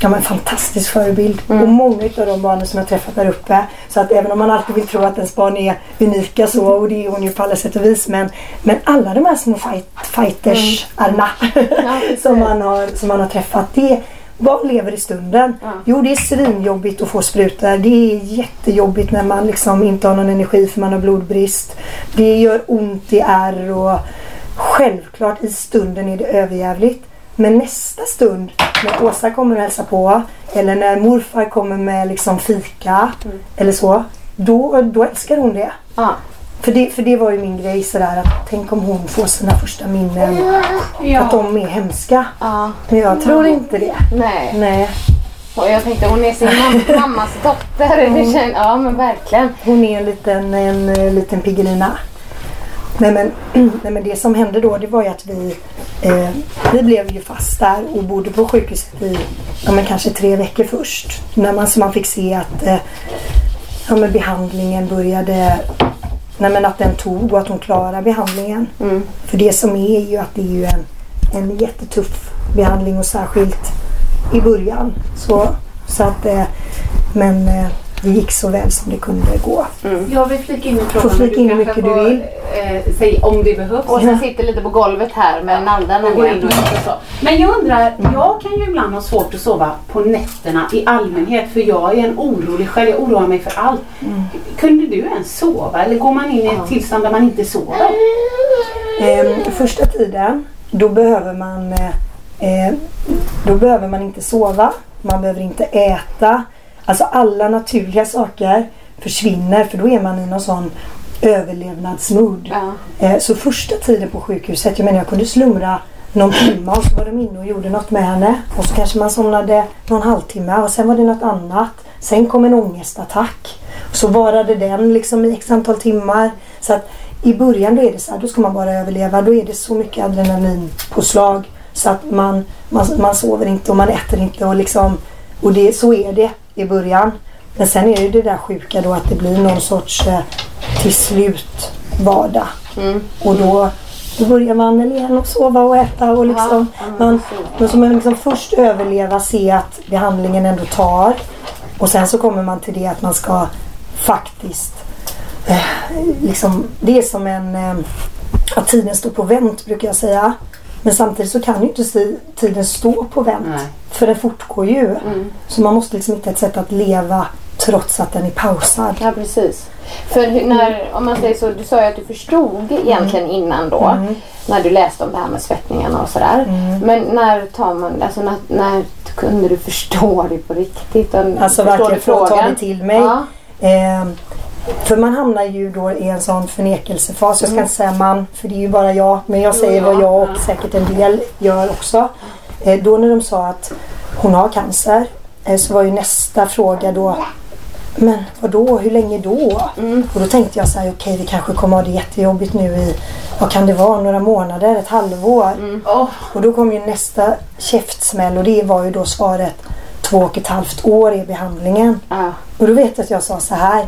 Speaker 5: Ja men fantastisk förebild. Och många av de barnen som jag träffat där uppe. Så att även om man alltid vill tro att ens barn är unika så och det är hon ju på alla sätt och vis. Men, men alla de här små fight, fighters-arna [laughs] som, man har, som man har träffat. Det, vad lever i stunden? Jo det är svinjobbigt att få sprutor. Det är jättejobbigt när man liksom inte har någon energi för man har blodbrist. Det gör ont i ärr och självklart i stunden är det överjävligt. Men nästa stund när Åsa kommer och hälsar på eller när morfar kommer med liksom fika eller så. Då, då älskar hon det.
Speaker 4: Ja.
Speaker 5: För det, för det var ju min grej sådär att tänk om hon får sina första minnen. Att de är hemska.
Speaker 4: Ja.
Speaker 5: Men jag tror inte det.
Speaker 4: Nej.
Speaker 5: Nej.
Speaker 4: Och jag tänkte hon är sin mam- [laughs] mammas dotter. Känns, ja men verkligen.
Speaker 5: Hon är en liten, en, eh, liten Piggelina. Nej men, [clears throat] nej men det som hände då det var ju att vi, eh, vi blev ju fast där och bodde på sjukhuset i ja, men kanske tre veckor först. När man, så man fick se att eh, ja, men behandlingen började, nej men att den tog och att hon klarade behandlingen. För det som är är ju att det är ju en, en jättetuff behandling och särskilt i början. Så, så att, eh, men eh, det gick så väl som det kunde gå.
Speaker 6: Jag vill flika in en fråga.
Speaker 5: Får flika
Speaker 6: men
Speaker 5: in hur mycket du vill.
Speaker 6: Eh, säg om det behövs.
Speaker 4: Och sen sitter lite på golvet här med nallen
Speaker 6: och gå in och så. Men jag undrar, jag kan ju ibland ha svårt att sova på nätterna i allmänhet för jag är en orolig själv. Jag oroar mig för allt. Kunde du ens sova eller går man in i ett tillstånd där man inte sover?
Speaker 5: Eh, första tiden då behöver man eh, eh, då behöver man inte sova, man behöver inte äta. Alltså alla naturliga saker försvinner för då är man i någon sån överlevnadsmood.
Speaker 4: Ja.
Speaker 5: Eh, så första tiden på sjukhuset, jag menar jag kunde slumra någon timme och så var de inne och gjorde något med henne. Och så kanske man somnade någon halvtimme och sen var det något annat. Sen kom en ångestattack. Så varade den liksom i x antal timmar. Så att i början då är det så här, då ska man bara överleva. Då är det så mycket adrenalinpåslag så att man, man, man sover inte och man äter inte och liksom och det, så är det i början. Men sen är det det där sjuka då att det blir någon sorts eh, till slut vardag. Och då, då börjar man igen att sova och äta och liksom. man, men så man liksom först överleva, se att behandlingen ändå tar. Och sen så kommer man till det att man ska faktiskt eh, liksom, det är som en eh, att tiden står på vänt brukar jag säga. Men samtidigt så kan ju inte tiden stå på vänt.
Speaker 6: Nej.
Speaker 5: För den fortgår ju. Så man måste liksom hitta ett sätt att leva trots att den är pausad.
Speaker 4: Ja precis. För hur- när, om man säger så, du sa ju att du förstod egentligen innan då. När du läste om det här med svettningarna och sådär. Men när tar man, alltså när, när kunde du förstå det på riktigt? Och
Speaker 5: Alltså verkligen få ta
Speaker 4: frågan?
Speaker 5: det till mig.
Speaker 4: Ja.
Speaker 5: Eh, för man hamnar ju då i en sån förnekelsefas. Jag ska inte säga man, för det är ju bara jag. Men jag säger vad jag och säkert en del gör också. Eh, då när de sa att hon har cancer eh, så var ju nästa fråga då men vad då? Hur länge då? Och då tänkte jag så här, okej vi kanske kommer ha det jättejobbigt nu i, vad kan det vara, några månader, ett halvår. Och då kom ju nästa käftsmäll och det var ju då svaret två och ett halvt år i behandlingen.
Speaker 4: Ja.
Speaker 5: Och då vet jag att jag sa så här.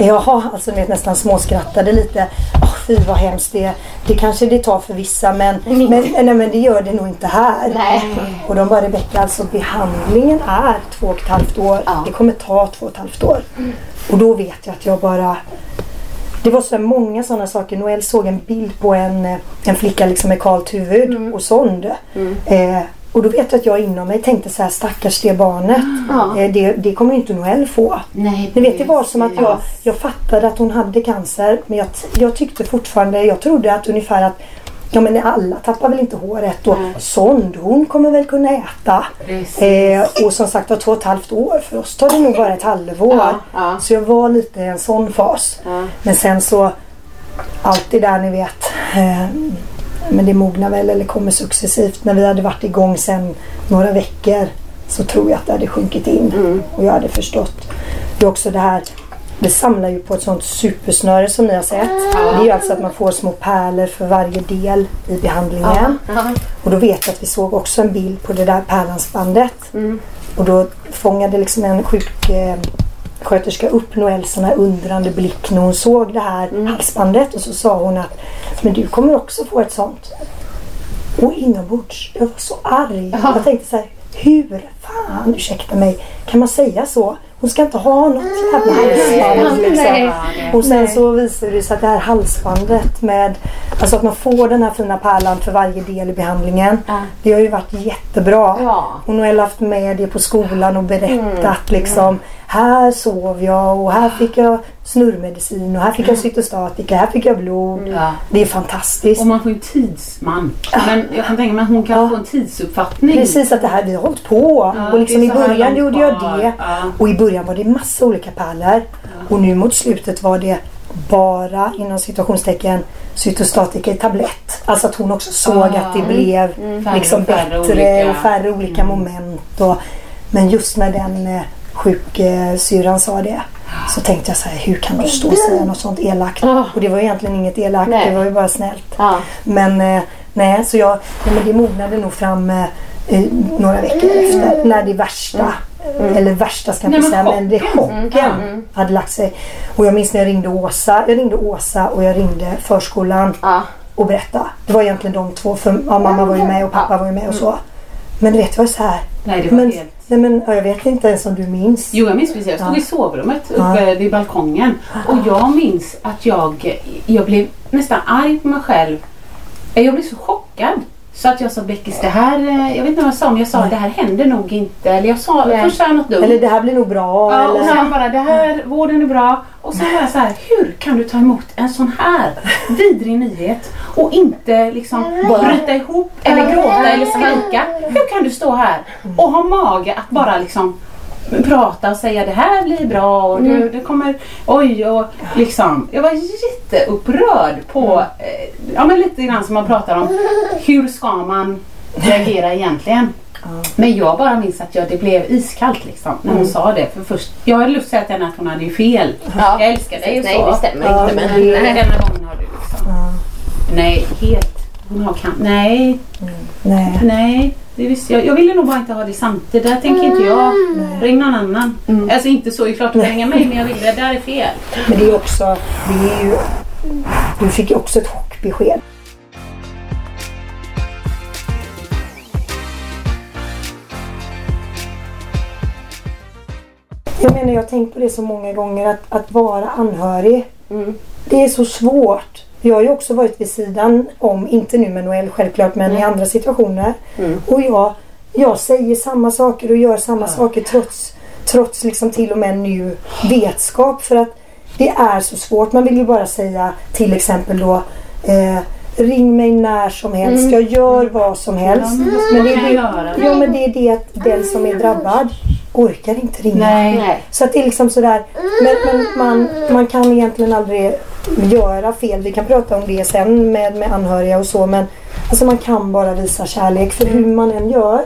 Speaker 5: Jaha, alltså vet nästan småskrattade lite. Åh fy vad hemskt det Det kanske det tar för vissa men, men, nej, men det gör det nog inte här.
Speaker 4: Nej.
Speaker 5: Och de bara Rebecka, alltså behandlingen är två och ett halvt år.
Speaker 4: Ja.
Speaker 5: Det kommer ta två och ett halvt år. Och då vet jag att jag bara det var så många sådana saker. Noel såg en bild på en, eh, en flicka liksom med kalt huvud och sond. Eh, och då vet jag att jag inom mig tänkte så här stackars det barnet.
Speaker 4: Ja.
Speaker 5: Eh, det, det kommer inte Noel få.
Speaker 6: Nej,
Speaker 5: Ni vet det var som att jag, jag fattade att hon hade cancer men jag, jag tyckte fortfarande, jag trodde att ungefär att Ja men alla tappar väl inte håret och sond, hon kommer väl kunna äta. Eh, och som sagt var två och ett halvt år, för oss tar det nog bara ett halvår.
Speaker 4: Ja, ja.
Speaker 5: Så jag var lite i en sån fas. Men sen så, allt det där ni vet. Eh, men det mognar väl eller kommer successivt. När vi hade varit igång sen några veckor så tror jag att det hade sjunkit in. Och jag hade förstått. Det är också det här det samlar ju på ett sånt supersnöre som ni har sett. Det är ju alltså att man får små pärlor för varje del i behandlingen. Och då vet jag att vi såg också en bild på det där pärlhandsbandet. Och då fångade liksom en sjuk eh, sköterska upp Noels sån här undrande blick när hon såg det här halsbandet. Och så sa hon att men du kommer också få ett sånt. Och inombords, jag var så arg. Jag tänkte så här, hur fan, ursäkta mig, kan man säga så? Hon ska inte ha något jävla halsband liksom. Och sen så visade det sig att det här halsbandet med, alltså att man får den här fina pärlan för varje del i behandlingen. Det har ju varit jättebra.
Speaker 4: Ja.
Speaker 5: Hon har väl haft med det på skolan och berättat liksom. Här sov jag och här fick jag snurrmedicin och här fick jag cytostatika, här fick jag blod.
Speaker 6: Ja.
Speaker 5: Det är fantastiskt.
Speaker 6: Och man får ju tidsman. Men jag kan tänka mig att hon kan
Speaker 5: Ja.
Speaker 6: få en tidsuppfattning.
Speaker 5: Precis att det här, vi har hållit på.
Speaker 6: Ja,
Speaker 5: och liksom i början gjorde jag det.
Speaker 6: Ja.
Speaker 5: Och i början var det massa olika pärlor. Och nu mot slutet var det bara inom situationstecken cytostatika i tablett. Alltså att hon också såg
Speaker 6: Ah.
Speaker 5: att det blev
Speaker 6: Färre
Speaker 5: liksom
Speaker 6: och färre
Speaker 5: bättre
Speaker 6: olika- Mm.
Speaker 5: och färre olika moment. Och, men just när den eh, sjuksyrran sa det. Så tänkte jag så här, hur kan du stå och säga något sånt elakt?
Speaker 4: Ja.
Speaker 5: Och det var egentligen inget elakt,
Speaker 4: Nej.
Speaker 5: det var ju bara snällt.
Speaker 4: Ja.
Speaker 5: Men eh, nej, så jag, nej, men det mognade nog fram eh, eh, några veckor efter. När det värsta, eller värsta ska jag inte säga, men det chocken hade lagt sig. Och jag minns när jag ringde Åsa, jag ringde Åsa och jag ringde förskolan
Speaker 4: Ja.
Speaker 5: och berättade. Det var egentligen de två, för ja, mamma var ju med och pappa var ju med och så. Men du vet, det var så här.
Speaker 6: Nej, det var
Speaker 5: men,
Speaker 6: helt...
Speaker 5: nej, men ja, jag vet inte ens om du minns.
Speaker 6: Jo, jag minns precis. Jag stod
Speaker 5: Ja.
Speaker 6: i sovrummet
Speaker 5: Ja.
Speaker 6: uppe vid balkongen. Och jag minns att jag, jag blev nästan arg på mig själv. Jag blev så chockad. Så att jag sa Beckis, det här, eh, jag vet inte vad jag sa, men jag sa det här händer nog inte. Eller jag sa,
Speaker 4: Nej.
Speaker 6: först sa jag något dumt.
Speaker 5: Eller det här blir nog bra.
Speaker 6: Ja, och
Speaker 5: eller,
Speaker 6: sen bara det här, vården är bra. Och sen var jag så här, hur kan du ta emot en sån här vidrig nyhet och inte liksom bryta ihop eller gråta eller skrika? Hur kan du stå här och ha mage att bara liksom prata och säga det här blir bra och du, det kommer, oj och liksom. Jag var jätteupprörd på, eh, ja men lite grann som man pratar om, hur ska man reagera egentligen? Men jag bara minns att jag, det blev iskallt liksom när hon sa det. För först, jag hade lust att säga till henne att hon hade ju fel.
Speaker 4: Ja.
Speaker 6: Jag älskar dig och
Speaker 4: Nej,
Speaker 6: så.
Speaker 4: det stämmer
Speaker 5: Ja,
Speaker 4: inte.
Speaker 5: men
Speaker 6: Nej,
Speaker 4: nej.
Speaker 6: denna gången har du liksom.
Speaker 5: Ja,
Speaker 6: Nej, helt. Hon har kan- Nej,
Speaker 5: nej.
Speaker 6: nej. Det visste jag. jag ville nog bara inte ha det samtidigt. Där tänker inte jag. Ring någon annan. Alltså inte så, det är klart du kan ringa mig men jag ville, det där är fel.
Speaker 5: Men det är också, det är ju, du fick ju också ett chockbesked. Jag menar, jag har tänkt på det så många gånger att, att vara anhörig. Det är så svårt. Jag har ju också varit vid sidan om, inte nu med Noel självklart, men i andra situationer. Och jag, jag säger samma saker och gör samma saker trots, trots liksom till och med nu vetskap. För att det är så svårt. Man vill ju bara säga till exempel då eh, Ring mig när som helst. Jag gör vad som helst. men, det är det, ja, men det är det att den som är drabbad orkar inte ringa.
Speaker 4: Nej.
Speaker 5: Så att det är liksom sådär. Men, men man, man kan egentligen aldrig göra fel. Vi kan prata om det sen med, med anhöriga och så. Men alltså man kan bara visa kärlek. För hur man än gör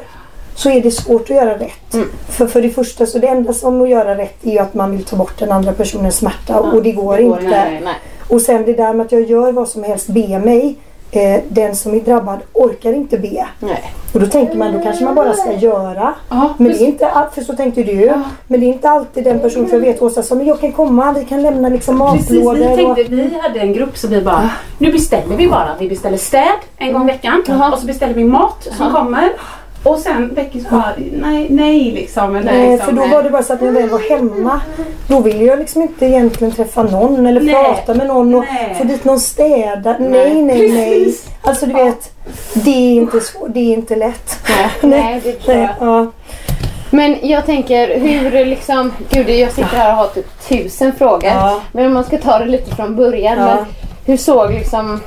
Speaker 5: så är det svårt att göra rätt. För, för det första så det enda som att göra rätt är ju att man vill ta bort den andra personens smärta. Och det går
Speaker 6: det går
Speaker 5: inte.
Speaker 6: inte.
Speaker 4: Nej.
Speaker 5: Och sen det där med att jag gör vad som helst, be mig. Eh, den som är drabbad orkar inte be.
Speaker 4: Nej.
Speaker 5: Och då tänker man, då kanske man bara ska göra.
Speaker 6: Ja,
Speaker 5: Men det är inte allt, för så tänkte du. Men det är inte alltid den person, för jag vet Åsa som jag kan komma, vi kan lämna liksom
Speaker 6: Precis,
Speaker 5: matlådor.
Speaker 6: vi,
Speaker 5: och,
Speaker 6: tänkte, vi hade en grupp så vi bara, nu beställer vi bara. Vi beställer städ en gång i veckan och så beställer vi mat som kommer. Och sen Beckis bara, nej, nej liksom. Eller,
Speaker 5: Nej,
Speaker 6: liksom,
Speaker 5: för då var det bara så att när jag väl var hemma Då ville jag liksom inte egentligen träffa någon eller
Speaker 6: Nej.
Speaker 5: prata med någon och
Speaker 6: Nej.
Speaker 5: få dit någon städa. Nej, nej, nej.
Speaker 6: Precis.
Speaker 5: Alltså du vet, det är inte, svårt, det är inte lätt.
Speaker 4: Nej, [laughs] det förstår jag.
Speaker 5: Nej, ja.
Speaker 4: Men jag tänker hur liksom, gud jag sitter här och har typ tusen frågor.
Speaker 5: Ja.
Speaker 4: Men om man ska ta det lite från början.
Speaker 5: Ja.
Speaker 4: Hur såg liksom,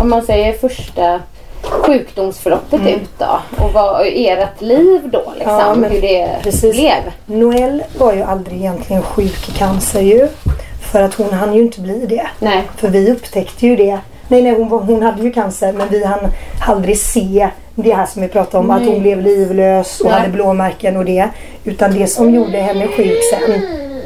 Speaker 4: om man säger första sjukdomsförloppet ut då? Och vad ert liv då liksom?
Speaker 5: Mm. Ja,
Speaker 4: hur det
Speaker 5: precis.
Speaker 4: blev?
Speaker 5: Noel var ju aldrig egentligen sjuk i cancer ju. För att hon hann ju inte bli det.
Speaker 4: Nej.
Speaker 5: För vi upptäckte ju det. Nej, nej, hon, hon hade ju cancer men vi hann aldrig se det här som vi pratade om. Att hon blev livlös och
Speaker 4: Nej.
Speaker 5: hade blåmärken och det. Utan det som gjorde henne sjuk sen,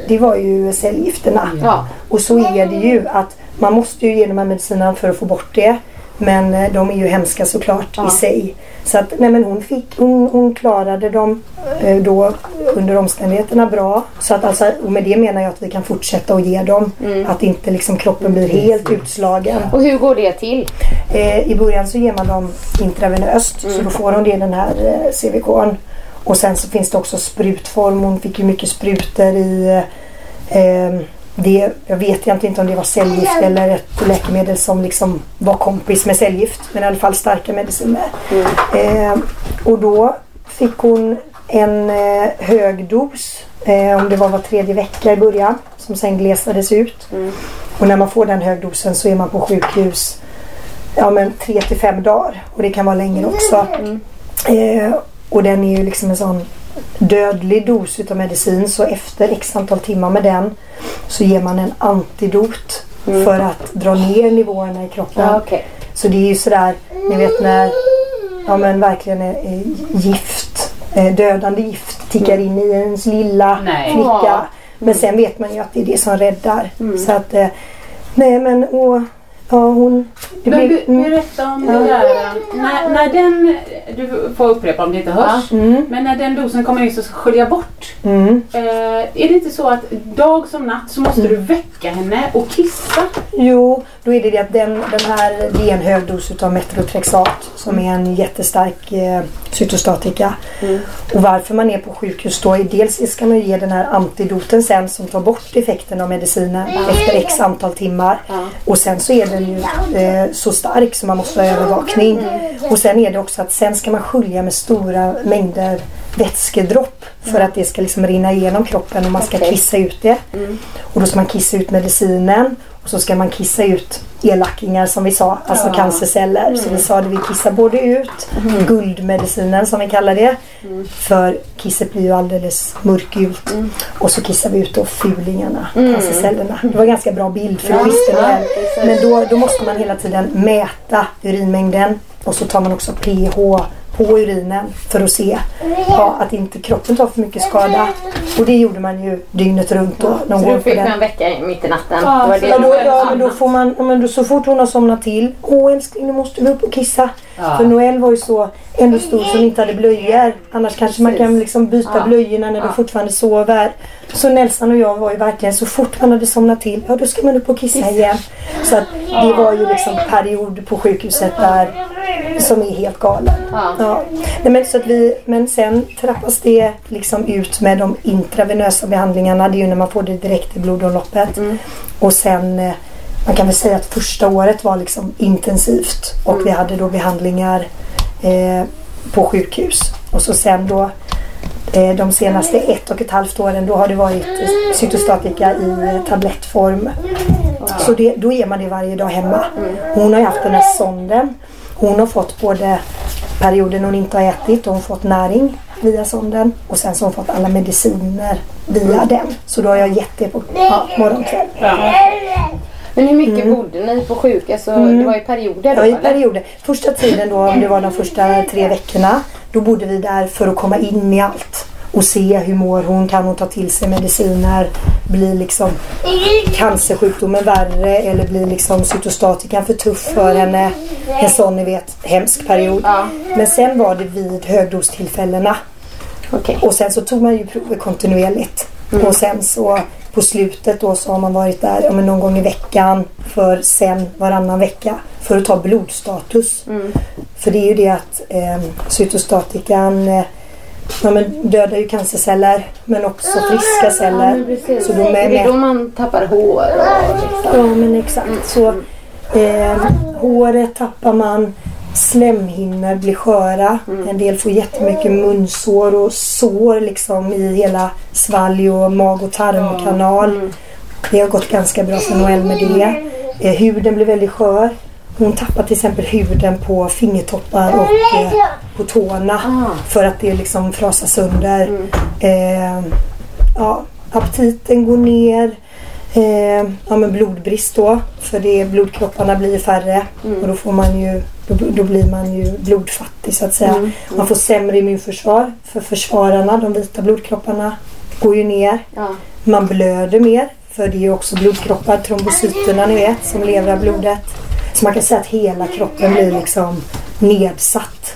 Speaker 5: det var ju cellgifterna.
Speaker 4: Ja.
Speaker 5: Och så är det ju att man måste ju ge de här medicinerna för att få bort det. Men eh, de är ju hemska såklart i sig. Så att nej men hon, fick, hon, hon klarade dem eh, då under omständigheterna bra. Så att alltså, och med det menar jag att vi kan fortsätta att ge dem. Att inte liksom kroppen blir helt utslagen.
Speaker 4: Och hur går det till?
Speaker 5: Eh, I början så ger man dem intravenöst så då får hon det i den här eh, CVK'n. Och sen så finns det också sprutform. Hon fick ju mycket sprutor i eh, det, jag vet egentligen inte om det var cellgift eller ett läkemedel som liksom var kompis med cellgift. Men i alla fall starka mediciner. Eh, och då fick hon en eh, hög dos. Eh, om det var var tredje vecka i början. Som sen glesades ut. Och när man får den högdosen så är man på sjukhus ja, men tre till fem dagar. Och det kan vara längre också. Eh, och den är ju liksom en sån dödlig dos utav medicin. Så efter x antal timmar med den så ger man en antidot för att dra ner nivåerna i kroppen.
Speaker 4: Ja, okej.
Speaker 5: Så det är ju sådär, ni vet när ja, men verkligen är, gift, eh, dödande gift tickar in i ens lilla
Speaker 6: Nej.
Speaker 5: flicka. Men sen vet man ju att det är det som räddar. Så att, eh, nej men och, ja hon... Det
Speaker 6: Men be- berätta om det där. När, när den, du får upprepa om det inte hörs.
Speaker 5: Mm.
Speaker 6: Men när den dosen kommer in så ska skölja bort.
Speaker 5: Mm.
Speaker 6: Eh, är det inte så att dag som natt så måste du väcka henne och kissa?
Speaker 5: Jo, då är det det att den, den här, det är en hög dos utav metrotrexat som är en jättestark eh, cytostatika. Och varför man är på sjukhus då är dels ska man ju ge den här antidoten sen som tar bort effekten av medicinen efter x antal timmar. Och sen så är den ju eh, så stark så man måste ha övervakning. Och sen är det också att sen ska man skölja med stora mängder vätskedropp för att det ska liksom rinna igenom kroppen och man ska kissa ut det. Och då ska man kissa ut medicinen och så ska man kissa ut elackingar som vi sa, alltså cancerceller. Så vi sa det, vi kissar både ut guldmedicinen som vi kallar det. För kisset blir ju alldeles mörkgult. Och så kissar vi ut då fulingarna, cancercellerna. Det var en ganska bra bild för det visste väl. Men då, då måste man hela tiden mäta urinmängden och så tar man också pH på urinen för att se ja, att inte kroppen tar för mycket skada. Och det gjorde man ju dygnet runt då. Någon
Speaker 4: Så
Speaker 5: gång
Speaker 4: du
Speaker 5: på
Speaker 4: fick
Speaker 5: den.
Speaker 4: man väcka mitt i natten?
Speaker 6: Ja,
Speaker 4: Det var det
Speaker 5: Ja, då, ja, men då får man, ja, men då, så fort hon har somnat till. Åh älskling nu måste vi upp och kissa.
Speaker 6: Ja.
Speaker 5: För Noel var ju så ändå stor som inte hade blöjor. Annars kanske man kan liksom byta blöjorna när de fortfarande sover. Så Nelson och jag var ju verkligen så fort man hade somnat till. Ja då ska man upp och kissa igen. Så att det var ju liksom period på sjukhuset där som är helt galen. Ja. Nej, men, så att vi, men sen trappas det liksom ut med de intravenösa behandlingarna. Det är ju när man får det direkt i blodomloppet. Och sen eh, man kan väl säga att första året var liksom intensivt och vi hade då behandlingar eh, på sjukhus. Och så sen då Eh, de senaste ett och ett halvt åren då har det varit cytostatika i eh, tablettform. Så det, då ger man det varje dag hemma. Hon har ju haft den här sonden. Hon har fått både perioden hon inte har ätit och hon fått näring via sonden och sen så har hon fått alla mediciner via den. Så då har jag gett det på ja, morgon kväll.
Speaker 4: Men hur mycket bodde ni på sjuk? Alltså, Det var i perioder då
Speaker 5: Ja, i perioder. Första tiden då, om det var de första tre veckorna, då bodde vi där för att komma in i allt. Och se hur mår hon, kan hon ta till sig mediciner, blir liksom cancersjukdomen värre eller blir liksom cytostatikan för tuff för henne. En sån ni vet, hemsk period. Men sen var det vid högdostillfällena.
Speaker 4: Okej.
Speaker 5: Och sen så tog man ju prover kontinuerligt. Och sen så på slutet då så har man varit där ja, någon gång i veckan för sen varannan vecka för att ta blodstatus. För det är ju det att eh, cytostatikan eh, ja, men dödar ju cancerceller men också friska celler. Så de är
Speaker 4: Är det
Speaker 5: med,
Speaker 4: då man tappar hår? Och liksom?
Speaker 5: Ja men exakt. Så eh, håret tappar man. Slemhinnor blir sköra. En del får jättemycket munsår och sår liksom i hela svalg och mag och tarmkanal. Det har gått ganska bra för Noel med det. Eh, huden blir väldigt skör. Hon tappar till exempel huden på fingertoppar och eh, på tårna för att det liksom frasar sönder. Eh, ja, aptiten går ner. Eh, ja, men blodbrist då. För det, blodkropparna blir färre. Och då, får man ju, då, då blir man ju blodfattig så att säga. Man får sämre immunförsvar. För försvararna, de vita blodkropparna, går ju ner.
Speaker 4: Ja.
Speaker 5: Man blöder mer. För det är ju också blodkroppar, trombocyterna ni vet, som lever av blodet. Så man kan säga att hela kroppen blir liksom nedsatt.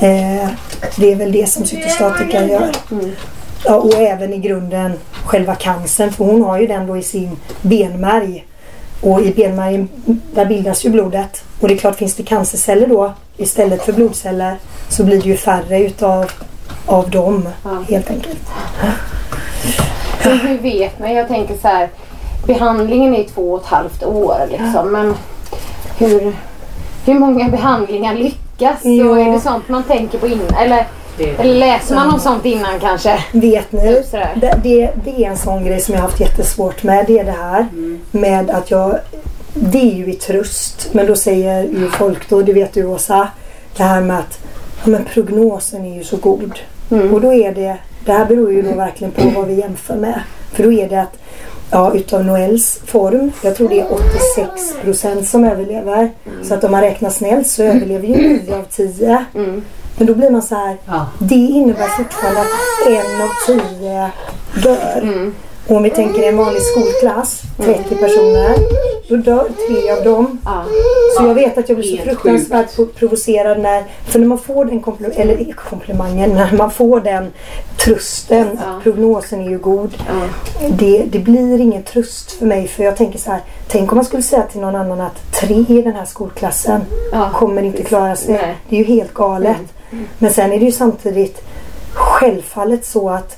Speaker 5: Eh, det är väl det som cytostatika gör. Ja, och även i grunden själva cancern. För hon har ju den då i sin benmärg. Och i benmärgen där bildas ju blodet. Och det är klart finns det cancerceller då istället för blodceller så blir det ju färre utav av dem helt enkelt.
Speaker 4: Men hur vet man? Jag tänker så här. Behandlingen är två och ett halvt år liksom. Men hur, hur många behandlingar lyckas?
Speaker 5: Ja.
Speaker 4: Och är det sånt man tänker på innan? Eller, eller läser man om sånt innan kanske?
Speaker 5: Vet ni?
Speaker 4: Just det.
Speaker 5: Det, det, är en sån grej som jag har haft jättesvårt med. Det är det här med att jag... Det är ju i tröst. Men då säger ju folk då, det vet du Åsa. Det här med att ja, men prognosen är ju så god. Och då är det... Det här beror ju då verkligen på vad vi jämför med. För då är det att Ja, utav Noels form. Jag tror det är 86 procent som överlever. Så att om man räknar snällt så överlever ju 9 av 10. Men då blir man så här.
Speaker 6: Ja.
Speaker 5: Det innebär fortfarande att en av tio dör. Och om vi tänker en vanlig skolklass, 30 personer, då dör tre av dem.
Speaker 6: Ja.
Speaker 5: Så jag vet att jag blir så fruktansvärt pro- provocerad när, för när man får den kompl- eller komplimangen, när man får den trösten, att prognosen är ju god. Det, det blir ingen tröst för mig för jag tänker så här, tänk om man skulle säga till någon annan att tre i den här skolklassen
Speaker 4: Ja,
Speaker 5: kommer inte klara sig.
Speaker 4: Nej.
Speaker 5: Det är ju helt galet. Men sen är det ju samtidigt självfallet så att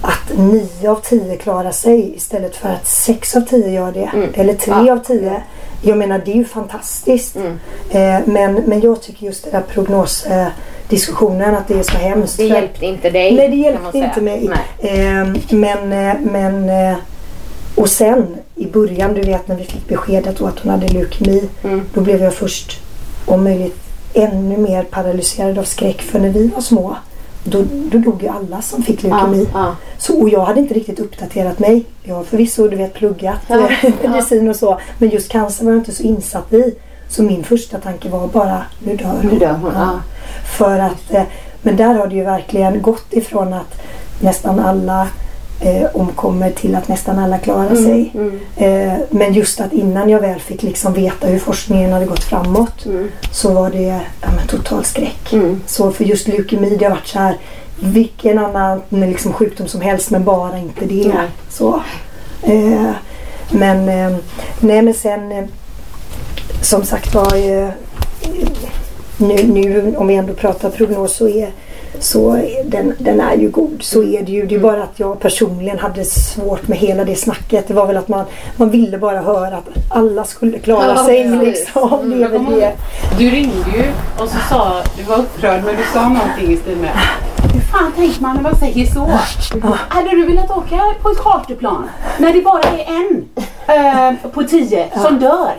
Speaker 5: att nio av tio klarar sig istället för att sex av tio gör det. Eller tre
Speaker 4: Ja.
Speaker 5: av tio. Jag menar det är ju fantastiskt. Eh, men, men jag tycker just den här prognosdiskussionen eh, att det är så hemskt.
Speaker 4: Det hjälpte inte dig.
Speaker 5: Nej det hjälpte inte mig.
Speaker 4: Nej.
Speaker 5: Eh, men, men eh, och sen i början du vet när vi fick beskedet att hon hade leukemi.
Speaker 4: Mm.
Speaker 5: Då blev jag först om möjligt ännu mer paralyserad av skräck. För när vi var små då, då dog ju alla som fick leukemi.
Speaker 4: Ja, ja.
Speaker 5: Så, och jag hade inte riktigt uppdaterat mig. Jag har förvisso du vet, pluggat
Speaker 4: Ja,
Speaker 5: eh, medicin och så. Men just cancer var jag inte så insatt i. Så min första tanke var bara, nu dör hon.
Speaker 4: Nu dör hon, ja.
Speaker 5: För att, eh, men där har det ju verkligen gått ifrån att nästan alla eh, omkommer till att nästan alla klarar
Speaker 4: Mm,
Speaker 5: sig. Eh, men just att innan jag väl fick liksom veta hur forskningen hade gått framåt
Speaker 4: Mm.
Speaker 5: så var det ja, men total skräck. Så för just leukemi det har varit så här vilken annan liksom, sjukdom som helst men bara inte det. Så. Eh, men, eh, nej men sen eh, som sagt var eh, nu, nu om vi ändå pratar prognos så är så den, den är ju god. Så är det ju. Det är bara att jag personligen hade svårt med hela det snacket. Det var väl att man, man ville bara höra att alla skulle klara
Speaker 4: Ja,
Speaker 5: sig.
Speaker 4: precis.
Speaker 5: Liksom. Det är
Speaker 6: kommer
Speaker 5: det.
Speaker 6: ihåg, Du ringde ju och så sa, du var upprörd men du sa någonting i stil med Hur fan tänker man när man säger så? Hade du velat åka på ett charterplan när det bara är en eh, på tio som dör?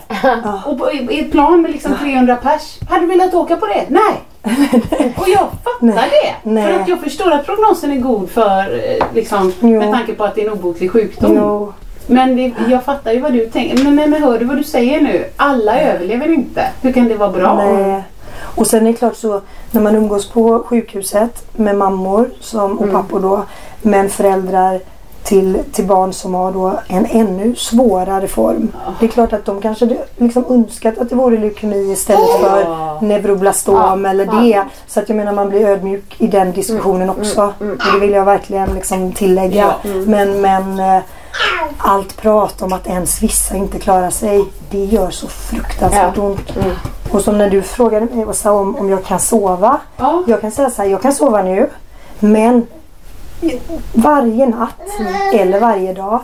Speaker 6: Och på, i ett plan med liksom 300 pers. Hade du velat åka på det? Nej! [laughs] Och jag fattar det.
Speaker 5: Nej.
Speaker 6: För att jag förstår att prognosen är god för eh, liksom,
Speaker 5: Jo.
Speaker 6: med tanke på att det är en obotlig sjukdom.
Speaker 5: Jo.
Speaker 6: Men det, jag fattar ju vad du tänker. Men, men, men hör du vad du säger nu? Alla överlever inte. Hur kan det vara bra?
Speaker 5: Nej. Och sen är det klart så när man umgås på sjukhuset med mammor som, och
Speaker 6: Mm.
Speaker 5: pappor då. Men föräldrar till, till barn som har då en ännu svårare form. Det är klart att de kanske liksom önskat att det vore leukemi istället för neuroblastom eller det. Så att jag menar man blir ödmjuk i den diskussionen också. Och det vill jag verkligen liksom tillägga. Men, men eh, allt prat om att ens vissa inte klarar sig, det gör så fruktansvärt
Speaker 4: Ja.
Speaker 5: ont. Och som när du frågade mig Åsa, om, om jag kan sova.
Speaker 6: Ja.
Speaker 5: Jag kan säga så här, jag kan sova nu. Men varje natt eller varje dag.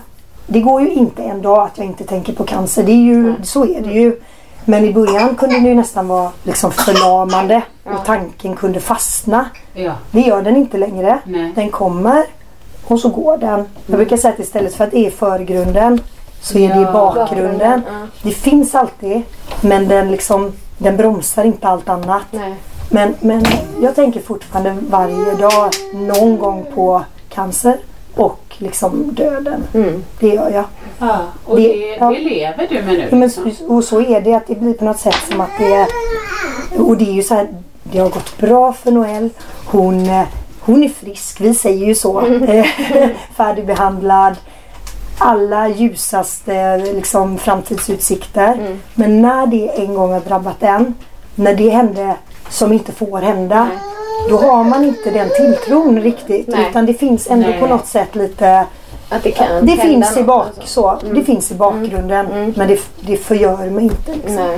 Speaker 5: Det går ju inte en dag att jag inte tänker på cancer. Det är ju, så är det ju. Men i början kunde det ju nästan vara liksom förlamande. Och tanken kunde fastna.
Speaker 6: Ja.
Speaker 5: Det gör den inte längre.
Speaker 6: Nej.
Speaker 5: Den kommer och så går den. Jag brukar säga att istället för att det är förgrunden så är det i bakgrunden. Det finns alltid men den, liksom, den bromsar inte allt annat.
Speaker 4: Nej.
Speaker 5: Men, men jag tänker fortfarande varje dag någon gång på cancer och liksom döden. Det gör jag.
Speaker 6: Ja, och
Speaker 5: Det-
Speaker 6: det,
Speaker 5: ja.
Speaker 6: det lever du med nu?
Speaker 5: Ja, men,
Speaker 6: liksom.
Speaker 5: och så är det att det blir på något sätt som att det är och det är ju så här, det har gått bra för Noelle. Hon, eh, hon är frisk, vi säger ju så. Eh, [laughs] Färdigbehandlad. Alla ljusaste liksom, framtidsutsikter. Men när det en gång har drabbat en, när det hände som inte får hända. Då har man inte den tilltron riktigt.
Speaker 4: Nej.
Speaker 5: Utan det finns ändå
Speaker 6: Nej.
Speaker 5: på något sätt lite
Speaker 4: Att det kan
Speaker 5: det finns i bak, så. Det finns i bakgrunden. Men det, det förgör mig inte. Liksom.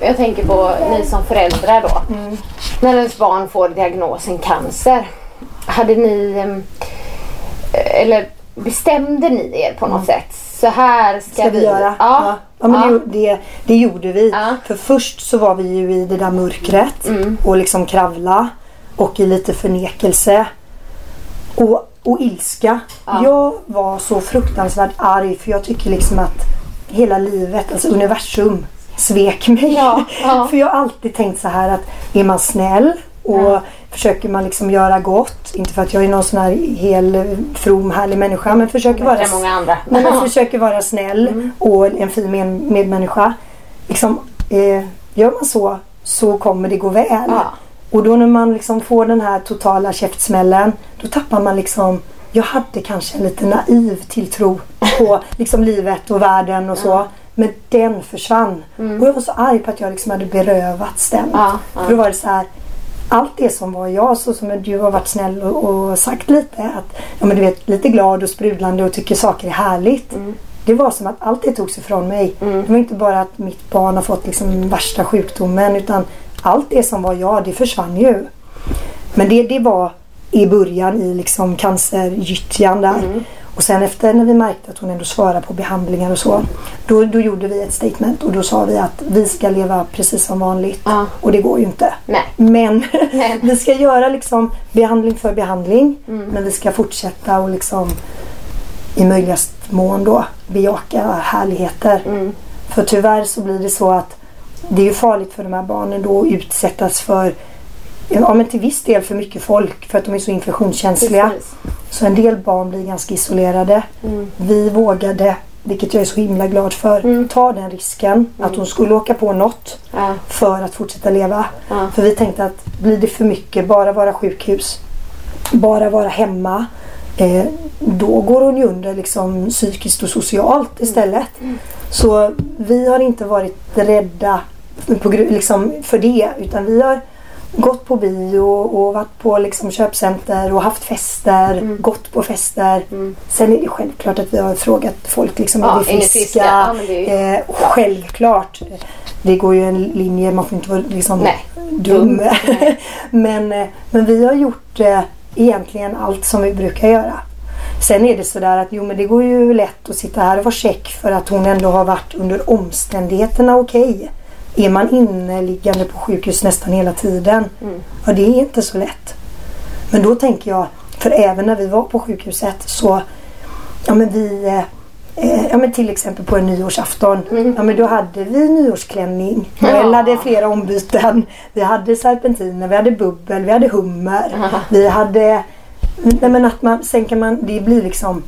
Speaker 4: jag tänker på ni som föräldrar då. När ens barn får diagnosen cancer. Hade ni, eller bestämde ni er på något sätt? Så här ska,
Speaker 5: ska vi göra.
Speaker 4: Ja.
Speaker 5: Ja. Ja, men
Speaker 4: Ja.
Speaker 5: Det, det, gjorde vi. För först så var vi ju i det där mörkret
Speaker 4: Mm.
Speaker 5: och liksom kravla och i lite förnekelse. Och, och ilska. Jag var så fruktansvärt arg för jag tycker liksom att hela livet, alltså universum svek mig.
Speaker 4: Ja, ja. [laughs]
Speaker 5: för jag har alltid tänkt så här att är man snäll och försöker man liksom göra gott, inte för att jag är någon sån här hel from härlig människa men försöker vara
Speaker 4: många andra.
Speaker 5: Nej, men försöker vara snäll och en fin med, medmänniska. Liksom, eh, gör man så så kommer det gå väl.
Speaker 4: Ja.
Speaker 5: Och då när man liksom får den här totala käftsmällen då tappar man liksom jag hade kanske en lite naiv tilltro på [laughs] liksom livet och världen och så. Men den försvann. Och jag var så arg på att jag liksom hade berövats den.
Speaker 4: Ja, ja.
Speaker 5: För då var det så här allt det som var jag, så som du har varit snäll och, och sagt lite att ja, men du vet, lite glad och sprudlande och tycker saker är härligt. Det var som att allt det togs ifrån mig. Det var inte bara att mitt barn har fått liksom värsta sjukdomen utan allt det som var jag, det försvann ju. Men det, det var i början i liksom cancergyttjan där. Och sen efter när vi märkte att hon ändå svarade på behandlingar och så. Då, då gjorde vi ett statement och då sa vi att vi ska leva precis som vanligt.
Speaker 4: Ja.
Speaker 5: Och det går ju inte.
Speaker 4: Nej.
Speaker 5: Men [laughs] vi ska göra liksom behandling för behandling.
Speaker 4: Mm.
Speaker 5: Men vi ska fortsätta och liksom i möjligast mån då bejaka härligheter.
Speaker 4: Mm.
Speaker 5: För tyvärr så blir det så att det är ju farligt för de här barnen då att utsättas för Ja men till viss del för mycket folk för att de är så infektionskänsliga.
Speaker 4: Precis.
Speaker 5: Så en del barn blir ganska isolerade.
Speaker 4: Mm.
Speaker 5: Vi vågade, vilket jag är så himla glad för, ta den risken att hon skulle åka på något
Speaker 4: Ja.
Speaker 5: för att fortsätta leva.
Speaker 4: Ja.
Speaker 5: För vi tänkte att blir det för mycket, bara vara sjukhus, bara vara hemma, eh, då går hon ju under liksom, psykiskt och socialt istället. Så vi har inte varit rädda på, liksom, för det utan vi har gått på bio och varit på liksom, köpcenter och haft fester, gått på fester. Sen är det självklart att vi har frågat folk liksom,
Speaker 4: Ja,
Speaker 5: är vi friska?
Speaker 4: Ja, är
Speaker 5: eh, självklart. Det går ju en linje, man får inte vara liksom
Speaker 4: Nej.
Speaker 5: dum.
Speaker 4: Nej. [laughs]
Speaker 5: men, eh, men vi har gjort eh, egentligen allt som vi brukar göra. Sen är det sådär att jo men det går ju lätt att sitta här och vara check för att hon ändå har varit under omständigheterna okej. Är man inneliggande på sjukhus nästan hela tiden, ja det är inte så lätt. Men då tänker jag, för även när vi var på sjukhuset så, ja men vi eh, ja men till exempel på en nyårsafton. Ja men då hade vi nyårsklänning. Noel hade flera ombyten. Vi hade serpentiner, vi hade bubbel, vi hade hummer. Vi hade... Nej men att man, sen kan man, det blir liksom...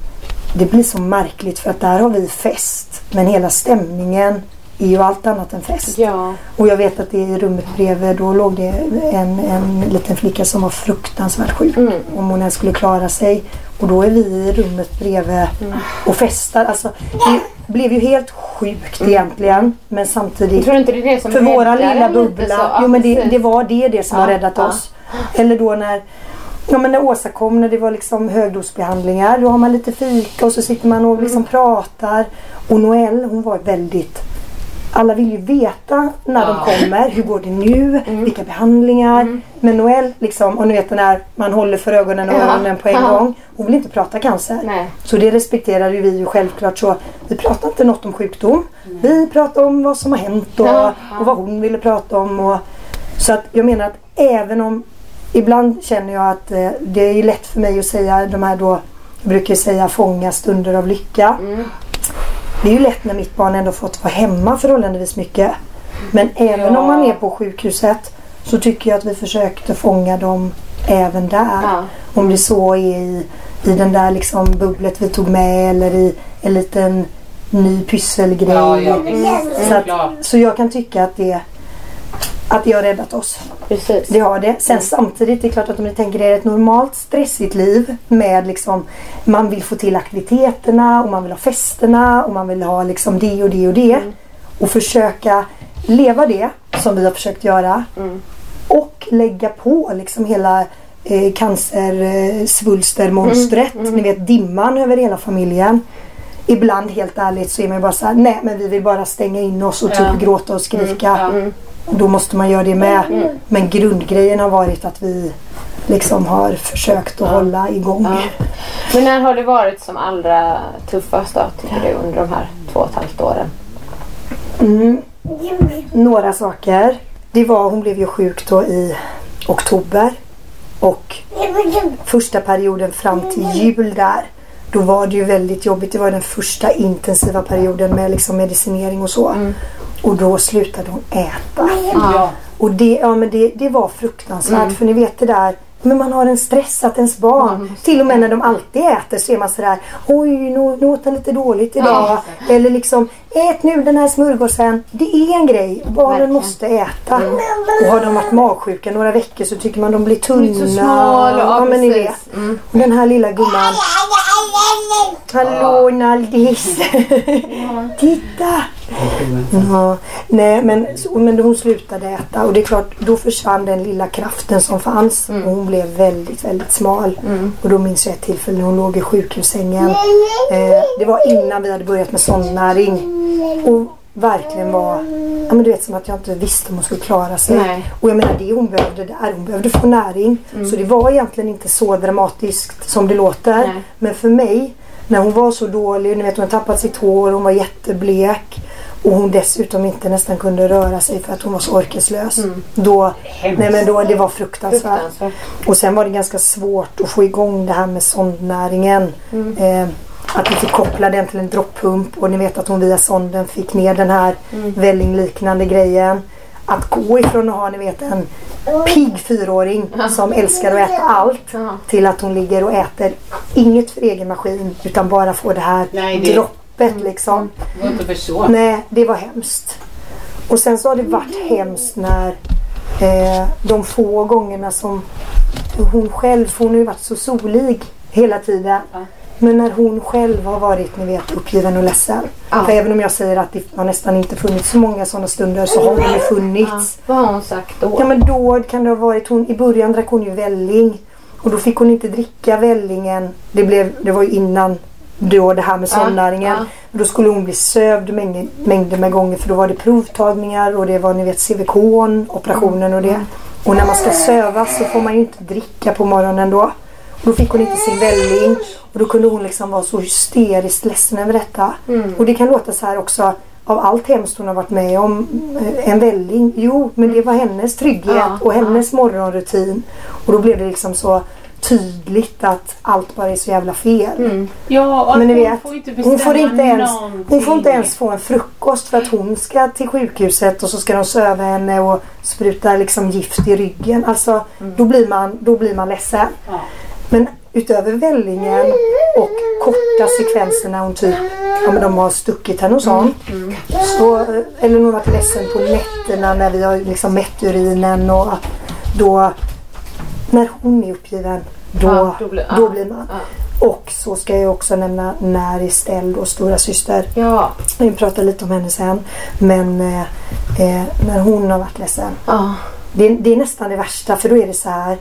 Speaker 5: Det blir så märkligt för att där har vi fest. Men hela stämningen är ju allt annat än fest.
Speaker 4: Ja.
Speaker 5: Och jag vet att det i rummet bredvid då låg det en, en liten flicka som var fruktansvärt sjuk. Om hon ens skulle klara sig. Och då är vi i rummet bredvid och festar. Alltså, det blev ju helt sjukt egentligen. Men samtidigt.
Speaker 4: Tror inte det är det som
Speaker 5: För
Speaker 4: räddar
Speaker 5: lilla bubbla.
Speaker 4: så.
Speaker 5: Jo men det, det var det, det som har
Speaker 4: Ja,
Speaker 5: räddat
Speaker 4: ja.
Speaker 5: oss. Eller då när Ja men när Åsa kom när det var liksom högdosbehandlingar. Då har man lite fika och så sitter man och liksom pratar. Och Noelle hon var väldigt alla vill ju veta när de kommer. Hur går det nu? Vilka behandlingar? Men Noelle liksom, och ni vet den här man håller för ögonen och
Speaker 4: Ja.
Speaker 5: öronen på en
Speaker 4: Ja.
Speaker 5: gång. Hon vill inte prata cancer.
Speaker 4: Nej.
Speaker 5: Så det respekterar ju vi ju självklart. Så vi pratar inte något om sjukdom. Vi pratar om vad som har hänt och,
Speaker 4: Ja.
Speaker 5: och vad hon ville prata om. Och, så att jag menar att även om Ibland känner jag att eh, det är lätt för mig att säga de här då jag brukar säga fånga stunder av lycka. Det är ju lätt när mitt barn ändå fått vara hemma förhållandevis mycket. Men även om man är på sjukhuset så tycker jag att vi försökte fånga dem även där.
Speaker 4: Ja.
Speaker 5: Om det så är i, i den där liksom bubblet vi tog med eller i en liten ny pysselgrej.
Speaker 6: Ja, ja,
Speaker 5: så, att, så jag kan tycka att det, att det har räddat oss.
Speaker 4: Precis.
Speaker 5: Det har det. Sen samtidigt, det är klart att om ni tänker er ett normalt stressigt liv med liksom man vill få till aktiviteterna och man vill ha festerna och man vill ha liksom det och det och det. Och försöka leva det som vi har försökt göra. Och lägga på liksom hela eh, cancersvulstermonstret. Ni vet dimman över hela familjen. Ibland helt ärligt så är man bara så här, nej men vi vill bara stänga in oss och typ
Speaker 6: Ja.
Speaker 5: gråta och skrika. Och då måste man göra det med. Men grundgrejen har varit att vi liksom har försökt att hålla igång.
Speaker 4: Ja. Men när har det varit som allra tuffast då, tycker du, under de här två och ett halvt åren?
Speaker 5: Mm. Några saker. Det var, hon blev ju sjuk då i oktober. Och första perioden fram till jul där. Då var det ju väldigt jobbigt. Det var den första intensiva perioden med liksom medicinering och så. Och då slutade hon äta.
Speaker 6: Ja.
Speaker 5: Och det, ja, men det, det var fruktansvärt. För ni vet det där. Men man har en stress att ens barn, till och med när de alltid äter så är man sådär Oj, nu, nu åt han lite dåligt idag. Eller liksom Ät nu den här smörgåsen. Det är en grej. Barnen måste äta. Och har de varit magsjuka några veckor så tycker man de blir tunna.
Speaker 4: så smal och- ja,
Speaker 5: men ni vet. Och den här lilla gumman. Hallå Naldis. Titta. Ja, nej men, så- men hon slutade äta och det är klart då försvann den lilla kraften som fanns och hon blev väldigt väldigt smal. Och då minns jag ett tillfälle när hon låg i sjukhussängen. Eh, det var innan vi hade börjat med sondnäring. Och verkligen var, ja men du vet som att jag inte visste om hon skulle klara sig.
Speaker 4: Nej.
Speaker 5: Och jag menar det hon behövde där, hon behövde få näring. Så det var egentligen inte så dramatiskt som det låter.
Speaker 4: Nej.
Speaker 5: Men för mig, när hon var så dålig, ni vet hon hade tappat sitt hår, hon var jätteblek. Och hon dessutom inte nästan kunde röra sig för att hon var så orkeslös. Då, nej men då, det var fruktansvärt.
Speaker 4: Fruktansvärt.
Speaker 5: Och sen var det ganska svårt att få igång det här med sondnäringen. Eh, att vi fick koppla den till en droppump och ni vet att hon via sonden fick ner den här vällingliknande grejen. Att gå ifrån att ha ni vet en pigg fyraåring som älskar att äta allt till att hon ligger och äter inget för egen maskin utan bara får det här
Speaker 6: Nej, det-
Speaker 5: droppet liksom.
Speaker 6: Det var inte för så.
Speaker 5: Nej, det var hemskt. Och sen så har det varit hemskt när eh, de få gångerna som hon själv, för hon har ju varit så solig hela tiden. Men när hon själv har varit ni vet, uppgiven och ledsen.
Speaker 4: Ja.
Speaker 5: För även om jag säger att det har nästan inte funnits så många sådana stunder så har det ju funnits.
Speaker 4: Vad har hon sagt då?
Speaker 5: Ja men då kan det ha varit hon, i början drack hon ju välling. Och då fick hon inte dricka vällingen. Det, blev, det var ju innan då det här med sondnäringen.
Speaker 4: ja.
Speaker 5: Då skulle hon bli sövd mängder, mängder med gånger för då var det provtagningar och det var ni vet CVK, operationen och det. Och när man ska sövas så får man ju inte dricka på morgonen då. Då fick hon inte sin välling och då kunde hon liksom vara så hysteriskt ledsen över detta. Och det kan låta så här också av allt hemskt hon har varit med om. eh, En välling, jo men det var hennes trygghet
Speaker 4: Ja,
Speaker 5: och hennes morgonrutin. Och då blev det liksom så tydligt att allt bara är så jävla fel.
Speaker 6: Ja, och
Speaker 5: Men ni
Speaker 6: hon
Speaker 5: vet,
Speaker 6: får inte bestämma
Speaker 5: hon får inte, ens, hon får inte ens få en frukost för att hon ska till sjukhuset och så ska de söva henne och spruta liksom gift i ryggen. Alltså då, blir man, då blir man ledsen.
Speaker 6: Ja.
Speaker 5: Men utöver vällingen och korta sekvenser när hon typ, ja men de har stuckit henne och sånt. Så, eller hon har varit ledsen på nätterna när vi har liksom mätt urinen och då, när hon är uppgiven, då,
Speaker 4: Ja, då blir-
Speaker 5: då blir man.
Speaker 4: ja.
Speaker 5: Och så ska jag också nämna Nari Stell och stora syster.
Speaker 4: Ja.
Speaker 5: Vi pratar lite om henne sen. Men eh, eh, när hon har varit ledsen.
Speaker 4: Ja.
Speaker 5: Det, det är nästan det värsta för då är det så här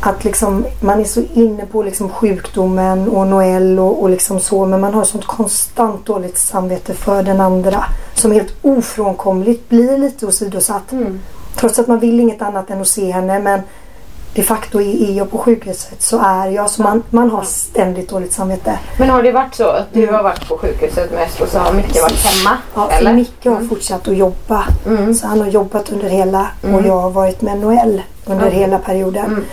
Speaker 5: att liksom, man är så inne på liksom sjukdomen och Noel och, och liksom så men man har sånt konstant dåligt samvete för den andra som helt ofrånkomligt blir lite åsidosatt. Trots att man vill inget annat än att se henne men de facto är jag på sjukhuset så är jag så man, man har ständigt dåligt samvete.
Speaker 4: Men har det varit så att du har varit på sjukhuset mest och så har Micke varit hemma?
Speaker 5: Ja,
Speaker 4: eller?
Speaker 5: Micke har fortsatt att jobba.
Speaker 4: Mm.
Speaker 5: Så han har jobbat under hela och jag har varit med Noel under hela perioden.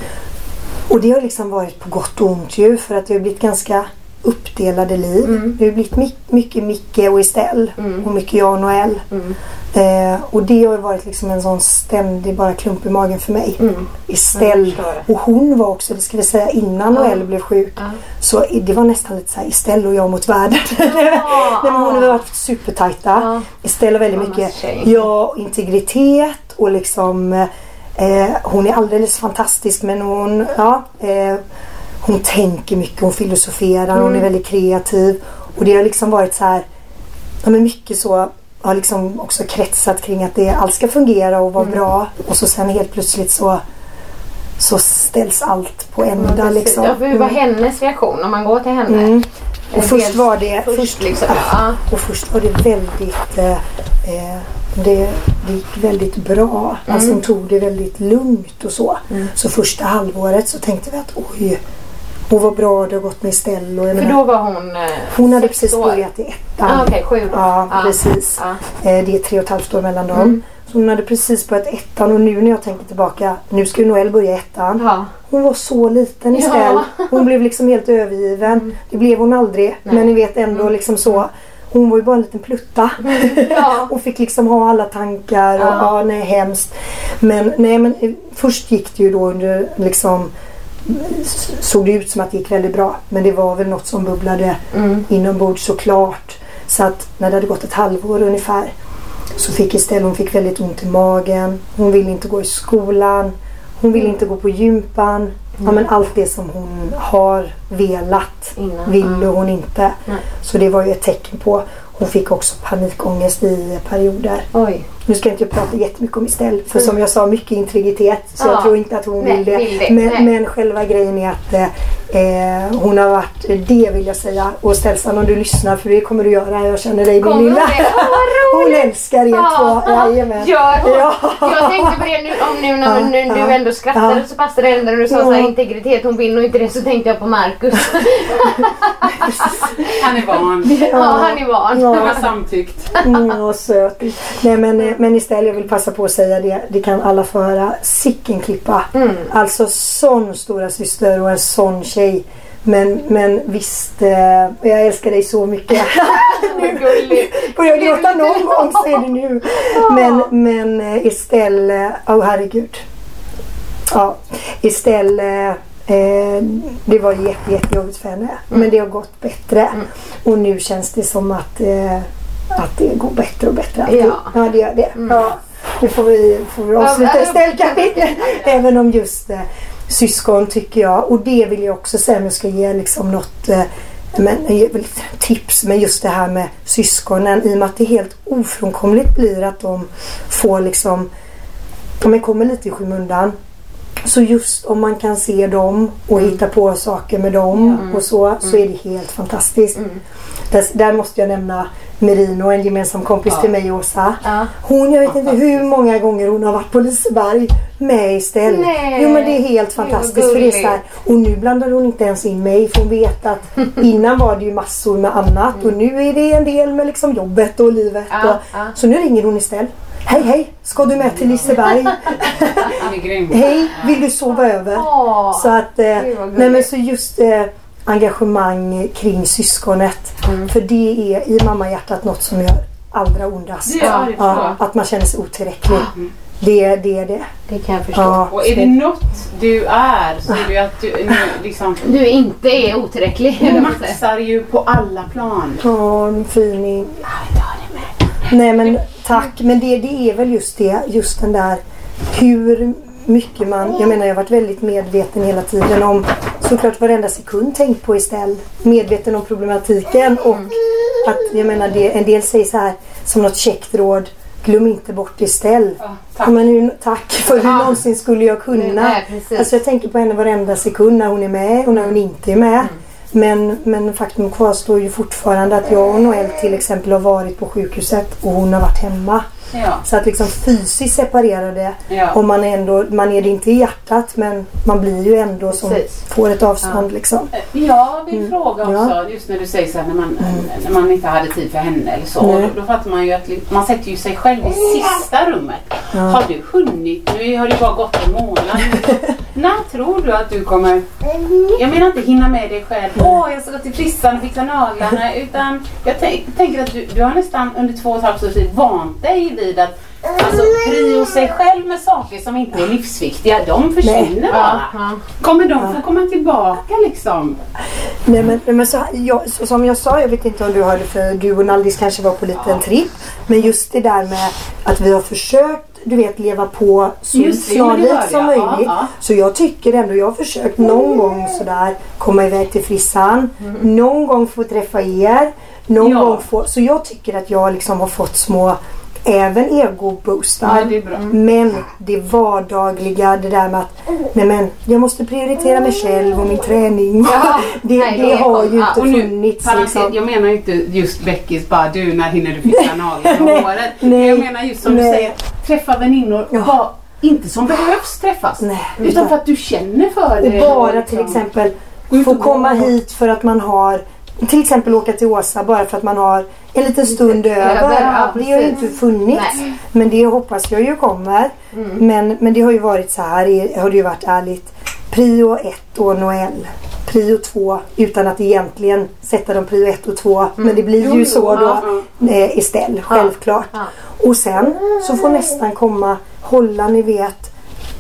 Speaker 5: Och det har liksom varit på gott och ont ju för att det har blivit ganska uppdelade liv.
Speaker 4: Mm.
Speaker 5: Det har blivit my- mycket Micke och Estelle och mycket jag och Noel.
Speaker 4: Mm.
Speaker 5: Eh, och det har varit liksom en sån ständig bara klump i magen för mig.
Speaker 4: Mm.
Speaker 5: Estelle, och hon var också, det ska vi säga innan Noel blev sjuk. Så i- det var nästan lite såhär Estelle och jag mot världen. [laughs] Nej, men hon har varit supertajta. Estelle har väldigt
Speaker 4: Mammas
Speaker 5: mycket ja, integritet och liksom eh, hon är alldeles fantastisk men hon, ja, eh, hon tänker mycket, hon filosoferar, hon är väldigt kreativ. Och det har liksom varit så här, ja men mycket så har liksom också kretsat kring att det, allt ska fungera och vara bra. Och så sen helt plötsligt så, så ställs allt på ända
Speaker 4: Precis.
Speaker 5: liksom.
Speaker 4: Ja, för var hennes reaktion om man går till henne?
Speaker 5: Mm. Och först var det,
Speaker 4: först
Speaker 5: först,
Speaker 4: liksom, ja.
Speaker 5: och först var det väldigt eh, eh, det, det gick väldigt bra.
Speaker 4: Mm.
Speaker 5: Alltså hon tog det väldigt lugnt och så. Så första halvåret så tänkte vi att oj, och vad bra det har gått med jag
Speaker 4: För
Speaker 5: menar,
Speaker 4: då var hon eh,
Speaker 5: hon hade precis
Speaker 4: år.
Speaker 5: börjat i ettan.
Speaker 4: Ah, Okej, sju då.
Speaker 5: Ja,
Speaker 4: Ah.
Speaker 5: precis.
Speaker 4: Ah.
Speaker 5: Eh, det är tre och ett halvt år mellan dem.
Speaker 4: Mm.
Speaker 5: Hon hade precis börjat ettan och nu när jag tänker tillbaka, nu ska ju Noel börja ettan.
Speaker 4: Ja.
Speaker 5: Hon var så liten
Speaker 4: Ja.
Speaker 5: Estelle. Hon blev liksom helt övergiven. Det blev hon aldrig. Men ni vet ändå liksom så. Hon var ju bara en liten plutta.
Speaker 4: Ja. [laughs]
Speaker 5: och fick liksom ha alla tankar och ja, nej hemskt. Men nej men eh, först gick det ju då under liksom såg det ut som att det gick väldigt bra. Men det var väl något som bubblade
Speaker 4: Mm.
Speaker 5: inombords såklart. Så att när det hade gått ett halvår ungefär så fick Estelle, hon fick väldigt ont i magen. Hon ville inte gå i skolan. Hon ville inte gå på gympan. Ja men allt det som hon har velat
Speaker 4: Innan.
Speaker 5: ville hon inte.
Speaker 4: Nej.
Speaker 5: Så det var ju ett tecken på. Hon fick också panikångest i perioder.
Speaker 4: Oj.
Speaker 5: Nu ska jag inte prata jättemycket om Estelle för som jag sa mycket integritet så
Speaker 4: Ja.
Speaker 5: jag tror inte att hon
Speaker 4: Nej,
Speaker 5: vill det.
Speaker 4: vill det.
Speaker 5: Men, men själva grejen är att eh, hon har varit, det vill jag säga. Och Stellsan om du lyssnar för det kommer du göra. Jag känner dig min
Speaker 4: Kommer
Speaker 5: lilla.
Speaker 4: hon [laughs]
Speaker 5: Hon älskar er två. Jajamän.
Speaker 4: Gör hon?
Speaker 5: Ja.
Speaker 4: Jag tänkte på det nu, om nu när
Speaker 5: Ja,
Speaker 4: nu, du
Speaker 5: ja.
Speaker 4: ändå skrattade
Speaker 5: Ja.
Speaker 4: så passade det när du sa
Speaker 5: Ja.
Speaker 4: så här, integritet, hon vill nog inte det så tänkte jag på Marcus.
Speaker 6: Han är van. [laughs]
Speaker 4: ja, han är van.
Speaker 6: Han
Speaker 5: Ja.
Speaker 6: har samtyckt.
Speaker 5: Mm, vad söt. Nej men, eh, men istället, jag vill passa på att säga det. Det kan alla få höra. Sicken klippa.
Speaker 4: Mm.
Speaker 5: Alltså sån stora syster och en sån tjej. Men, men visst, eh, jag älskar dig så mycket. [laughs] Börjar gråta någon gång så är det nu. Men, men eh, Estelle, åh oh, herregud. Ja, Estelle, eh, det var jätte, jättejobbigt för henne. Men det har gått bättre. Och nu känns det som att, eh, att det går bättre och bättre. alltid.
Speaker 4: Ja.
Speaker 5: ja det gör det. Ja. Nu får vi, får vi avsluta
Speaker 4: Ja,
Speaker 5: Estelle-kapitlet. [laughs] Även om just eh, syskon tycker jag. Och det vill jag också säga om jag ska ge liksom något eh, men, tips med just det här med syskonen i och med att det helt ofrånkomligt blir att de får liksom, om jag kommer lite i skymundan. Så just om man kan se dem och hitta på saker med dem och så, så är det helt fantastiskt. Där, där måste jag nämna Merino, en gemensam kompis till mig och Åsa.
Speaker 4: Ja.
Speaker 5: Hon, jag vet inte hur många gånger hon har varit på Liseberg med Estelle.
Speaker 4: Nej.
Speaker 5: Jo men det är helt fantastiskt. För det är så här, och nu blandar hon inte ens in mig för hon vet att [laughs] innan var det ju massor med annat och nu är det en del med liksom jobbet och livet.
Speaker 4: Ja,
Speaker 5: och,
Speaker 4: ja.
Speaker 5: Så nu ringer hon Estelle. Hej hej, ska du med till Liseberg? Hej, vill du sova över?
Speaker 4: Åh.
Speaker 5: Så att, eh, nej men så just eh, engagemang kring syskonet.
Speaker 4: Mm.
Speaker 5: För det är i mammahjärtat något som gör allra ondast.
Speaker 6: Det gör det, förstår jag.
Speaker 5: att man känner sig otillräcklig. Det, det är det.
Speaker 4: Det kan jag förstå.
Speaker 5: Ja,
Speaker 6: Och är det något du är så är det ju att du nu liksom
Speaker 4: Du inte är otillräcklig.
Speaker 6: du maxar ju på alla plan.
Speaker 5: Ja, fining. Nej men tack. Men det, det är väl just det. Just den där hur mycket man... Jag menar jag har varit väldigt medveten hela tiden om såklart varenda sekund tänkt på Estelle. Medveten om problematiken och att jag menar det, en del säger så här som något käckt råd. Glöm inte bort Estelle.
Speaker 6: tack.
Speaker 5: Ja, men hur, tack för hur någonsin skulle jag kunna?
Speaker 4: Nej,
Speaker 5: alltså jag tänker på henne varenda sekund när hon är med och när hon inte är med. Men, men faktum kvarstår ju fortfarande att jag och Noel till exempel har varit på sjukhuset och hon har varit hemma.
Speaker 6: Ja.
Speaker 5: Så att liksom fysiskt separerade
Speaker 6: Ja.
Speaker 5: och man är ändå, man är det inte i hjärtat men man blir ju ändå som
Speaker 4: Precis.
Speaker 5: får ett avstånd liksom.
Speaker 6: Jag vill fråga också,
Speaker 5: Ja.
Speaker 6: just när du säger så här, när man, när man inte hade tid för henne eller så. Då, då fattar man ju att man sätter ju sig själv i sista rummet. Har du hunnit, nu har det bara gått en månad. [laughs] när tror du att du kommer, jag menar inte hinna med dig själv, åh jag ska gå till frissan och fixa naglarna, utan jag tänk, tänker att du, du har nästan under två och ett halvt års tid vant dig vid att Alltså prio sig själv med saker som inte är livsviktiga, de försvinner bara. Kommer de få komma tillbaka liksom?
Speaker 5: Nej men, men så, jag, så, som jag sa, jag vet inte om du hörde för du och Naldis kanske var på en liten tripp. Men just det där med att vi har försökt du vet leva på så
Speaker 6: hörde
Speaker 5: som
Speaker 6: jag. Ja,
Speaker 5: möjligt.
Speaker 6: ja.
Speaker 5: Så jag tycker ändå, jag har försökt någon gång sådär komma iväg till frissan. Någon gång få träffa er. Någon
Speaker 6: Ja.
Speaker 5: gång få, så jag tycker att jag liksom har fått små även ego-boostar.
Speaker 6: Ja, bra.
Speaker 5: Men det vardagliga, det där med att nej men, jag måste prioritera mig själv och min träning.
Speaker 4: Ja, [laughs]
Speaker 5: det,
Speaker 4: nej,
Speaker 5: det
Speaker 4: det
Speaker 5: har ju inte
Speaker 6: Och nu,
Speaker 5: funnits.
Speaker 6: parentes,
Speaker 5: Liksom.
Speaker 6: jag menar inte just Beckis bara du när hinner du fixa naglarna och håret.
Speaker 5: nej,
Speaker 6: Jag menar just som du
Speaker 5: nej.
Speaker 6: säger, träffa väninnor
Speaker 5: Ja.
Speaker 6: bara, inte som behövs träffas.
Speaker 5: Nej,
Speaker 6: utan för att du känner för
Speaker 5: Och
Speaker 6: det.
Speaker 5: bara
Speaker 6: liksom-
Speaker 5: till exempel
Speaker 6: Gå ut
Speaker 5: få
Speaker 6: och
Speaker 5: komma hit för att man har till exempel åka till Åsa bara för att man har en liten stund över.
Speaker 4: ja,
Speaker 5: det har ju inte funnits.
Speaker 4: Nej.
Speaker 5: Men det hoppas jag ju kommer. Men, men det har ju varit så här, har det ju varit ärligt. Prio 1 och Noel. Prio 2 utan att egentligen sätta dem prio 1 och 2. Men det blir ju så då eh, Estelle, självklart.
Speaker 4: Ja.
Speaker 5: Och sen så får nästan komma, hålla ni vet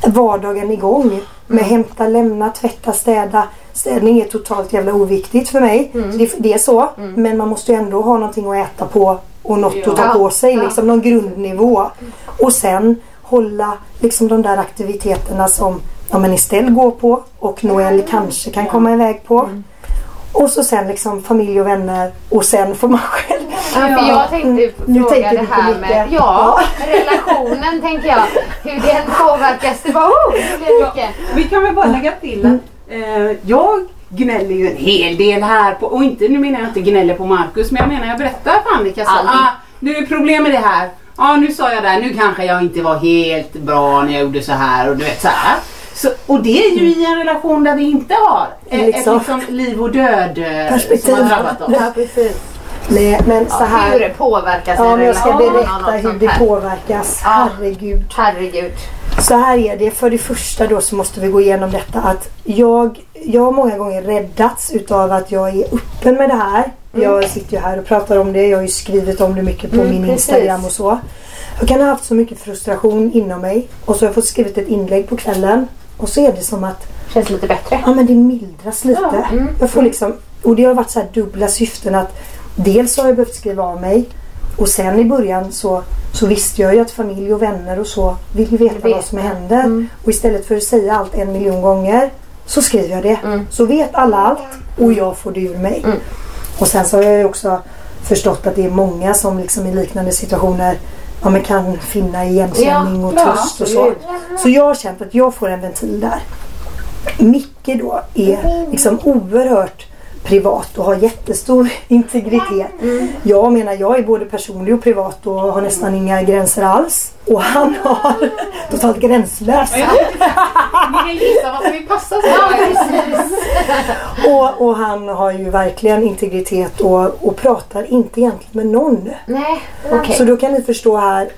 Speaker 5: vardagen igång. Med hämta, lämna, tvätta, städa. Städning är totalt jävla oviktigt för mig. Det, det är så. Men man måste ju ändå ha någonting att äta på och något att ta på sig. Liksom någon grundnivå. Och sen hålla liksom de där aktiviteterna som ja, men Estelle går på och Noel kanske kan komma iväg på. Och så sen liksom familj och vänner och sen får man själv
Speaker 4: Ja, för jag tänkte
Speaker 5: Nu
Speaker 4: fråga
Speaker 5: tänker
Speaker 4: det här med ja, relationen tänker jag. Hur den påverkas. Det bara oh, det.
Speaker 6: Vi kan väl bara lägga till att eh, jag gnäller ju en hel del här på, och inte, nu menar jag inte gnäller på Markus, men jag menar jag berättar för Annika så, ah, nu är problemet det här. Ja nu sa jag det här, nu kanske jag inte var helt bra när jag gjorde så här och du vet så här. Så, och det är ju i en relation där vi inte har ett,
Speaker 5: Liksom.
Speaker 6: ett liksom liv och död eh,
Speaker 5: Perspektiv.
Speaker 6: som har drabbat oss.
Speaker 5: Ja, precis. Nej, men så här.
Speaker 4: Hur det påverkas
Speaker 5: Ja,
Speaker 4: en
Speaker 5: men jag ska berätta
Speaker 4: något
Speaker 5: hur det
Speaker 4: här.
Speaker 5: påverkas.
Speaker 4: Ja.
Speaker 5: Herregud.
Speaker 4: Herregud.
Speaker 5: Så här är det. För det första då så måste vi gå igenom detta att jag, jag har många gånger räddats utav att jag är öppen med det här. Jag sitter ju här och pratar om det. Jag har ju skrivit om det mycket på
Speaker 4: Mm,
Speaker 5: min
Speaker 4: precis.
Speaker 5: Instagram och så. Jag kan ha haft så mycket frustration inom mig och så har jag fått skrivit ett inlägg på kvällen och så är det som att
Speaker 4: Känns lite bättre.
Speaker 5: Ja men det mildras lite.
Speaker 4: Ja, mm,
Speaker 5: Jag får liksom, och det har varit så här dubbla syften att dels har jag behövt skriva av mig och sen i början så, så visste jag ju att familj och vänner och så vill ju veta
Speaker 4: Vet.
Speaker 5: vad som händer.
Speaker 4: Mm.
Speaker 5: Och istället för att säga allt en miljon gånger så skriver jag det.
Speaker 4: Mm.
Speaker 5: Så vet alla allt och jag får det ur mig. Och sen så har jag ju också förstått att det är många som liksom i liknande situationer ja, men kan finna igenkänning och
Speaker 4: ja,
Speaker 5: tröst och så. Så jag har känt att jag får en ventil där. Micke då är liksom oerhört privat och har jättestor [laughs] integritet. Jag menar jag är både personlig och privat och har nästan inga gränser alls. Och han [laughs] har totalt gränslösa.
Speaker 6: Ni kan gissa vad som vill passa sig.
Speaker 5: Och, och han har ju verkligen integritet och, och pratar inte egentligen med någon.
Speaker 4: Nej, okej.
Speaker 5: Så då kan ni förstå här.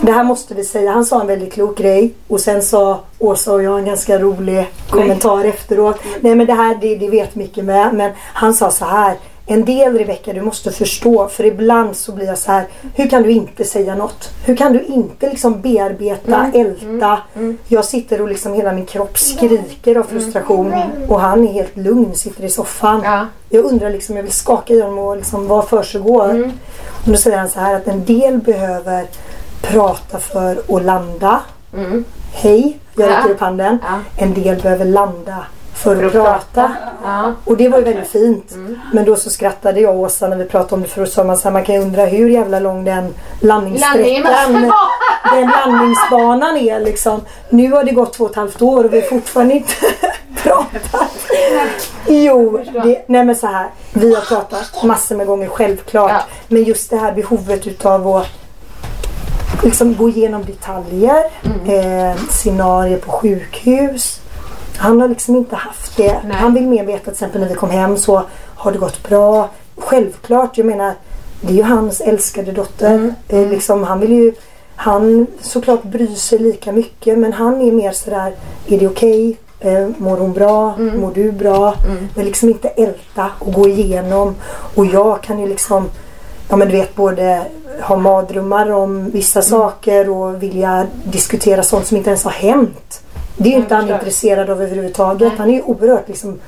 Speaker 5: Det här måste vi säga. Han sa en väldigt klok grej och sen sa Åsa och jag en ganska rolig kommentar efteråt. Nej men det här det, det vet mycket med. Men han sa så här. En del Rebecka du måste förstå för ibland så blir jag så här. Hur kan du inte säga något? Hur kan du inte liksom bearbeta, älta? Jag sitter och liksom hela min kropp skriker av frustration och han är helt lugn, sitter i soffan.
Speaker 4: Ja.
Speaker 5: Jag undrar liksom, jag vill skaka i honom och liksom vad försiggår. Och då säger han så här att en del behöver prata för att landa. Hej, jag
Speaker 4: Ja.
Speaker 5: räcker upp handen.
Speaker 4: Ja.
Speaker 5: En del behöver landa för att,
Speaker 4: att
Speaker 5: prata.
Speaker 4: prata. Ja.
Speaker 5: Och det var ju väldigt fint. Men då så skrattade jag och Åsa när vi pratade om det för då sa man så här, man kan ju undra hur jävla lång den landningssträckan, [laughs] den landningsbanan är liksom. Nu har det gått två och ett halvt år och vi har fortfarande inte [laughs] pratat. Jo, det, nej men så här. Vi har pratat massor med gånger självklart.
Speaker 4: Ja.
Speaker 5: Men just det här behovet utav att liksom gå igenom detaljer. Eh, scenarier på sjukhus. Han har liksom inte haft det.
Speaker 4: Nej.
Speaker 5: Han vill mer veta till exempel när vi kom hem så har det gått bra. Självklart, jag menar det är ju hans älskade dotter. Eh, liksom, han vill ju han såklart bryr sig lika mycket men han är mer sådär, är det okej? Eh, mår hon bra?
Speaker 4: Mm.
Speaker 5: Mår du bra? Men liksom inte älta och gå igenom. Och jag kan ju liksom Ja men du vet både ha mardrömmar om vissa
Speaker 4: Mm.
Speaker 5: saker och vilja diskutera sånt som inte ens har hänt. Det är ju inte han intresserad av överhuvudtaget. Han är ju oerhört liksom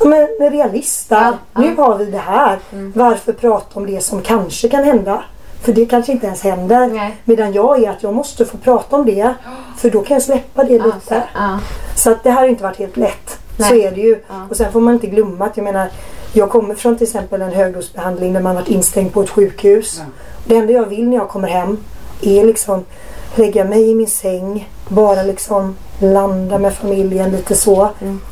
Speaker 5: Ja, men en realist där. Nu har vi det här.
Speaker 4: Mm.
Speaker 5: Varför prata om det som kanske kan hända? För det kanske inte ens händer.
Speaker 4: Nej.
Speaker 5: Medan jag är att jag måste få prata om det. För då kan jag släppa det lite.
Speaker 4: Ja.
Speaker 5: Så att det här har inte varit helt lätt.
Speaker 4: Nej.
Speaker 5: Så är det ju. Och sen får man inte glömma att jag menar jag kommer från till exempel en högdosbehandling där man varit instängd på ett sjukhus. Det enda jag vill när jag kommer hem är liksom lägga mig i min säng. Bara liksom landa med familjen lite så.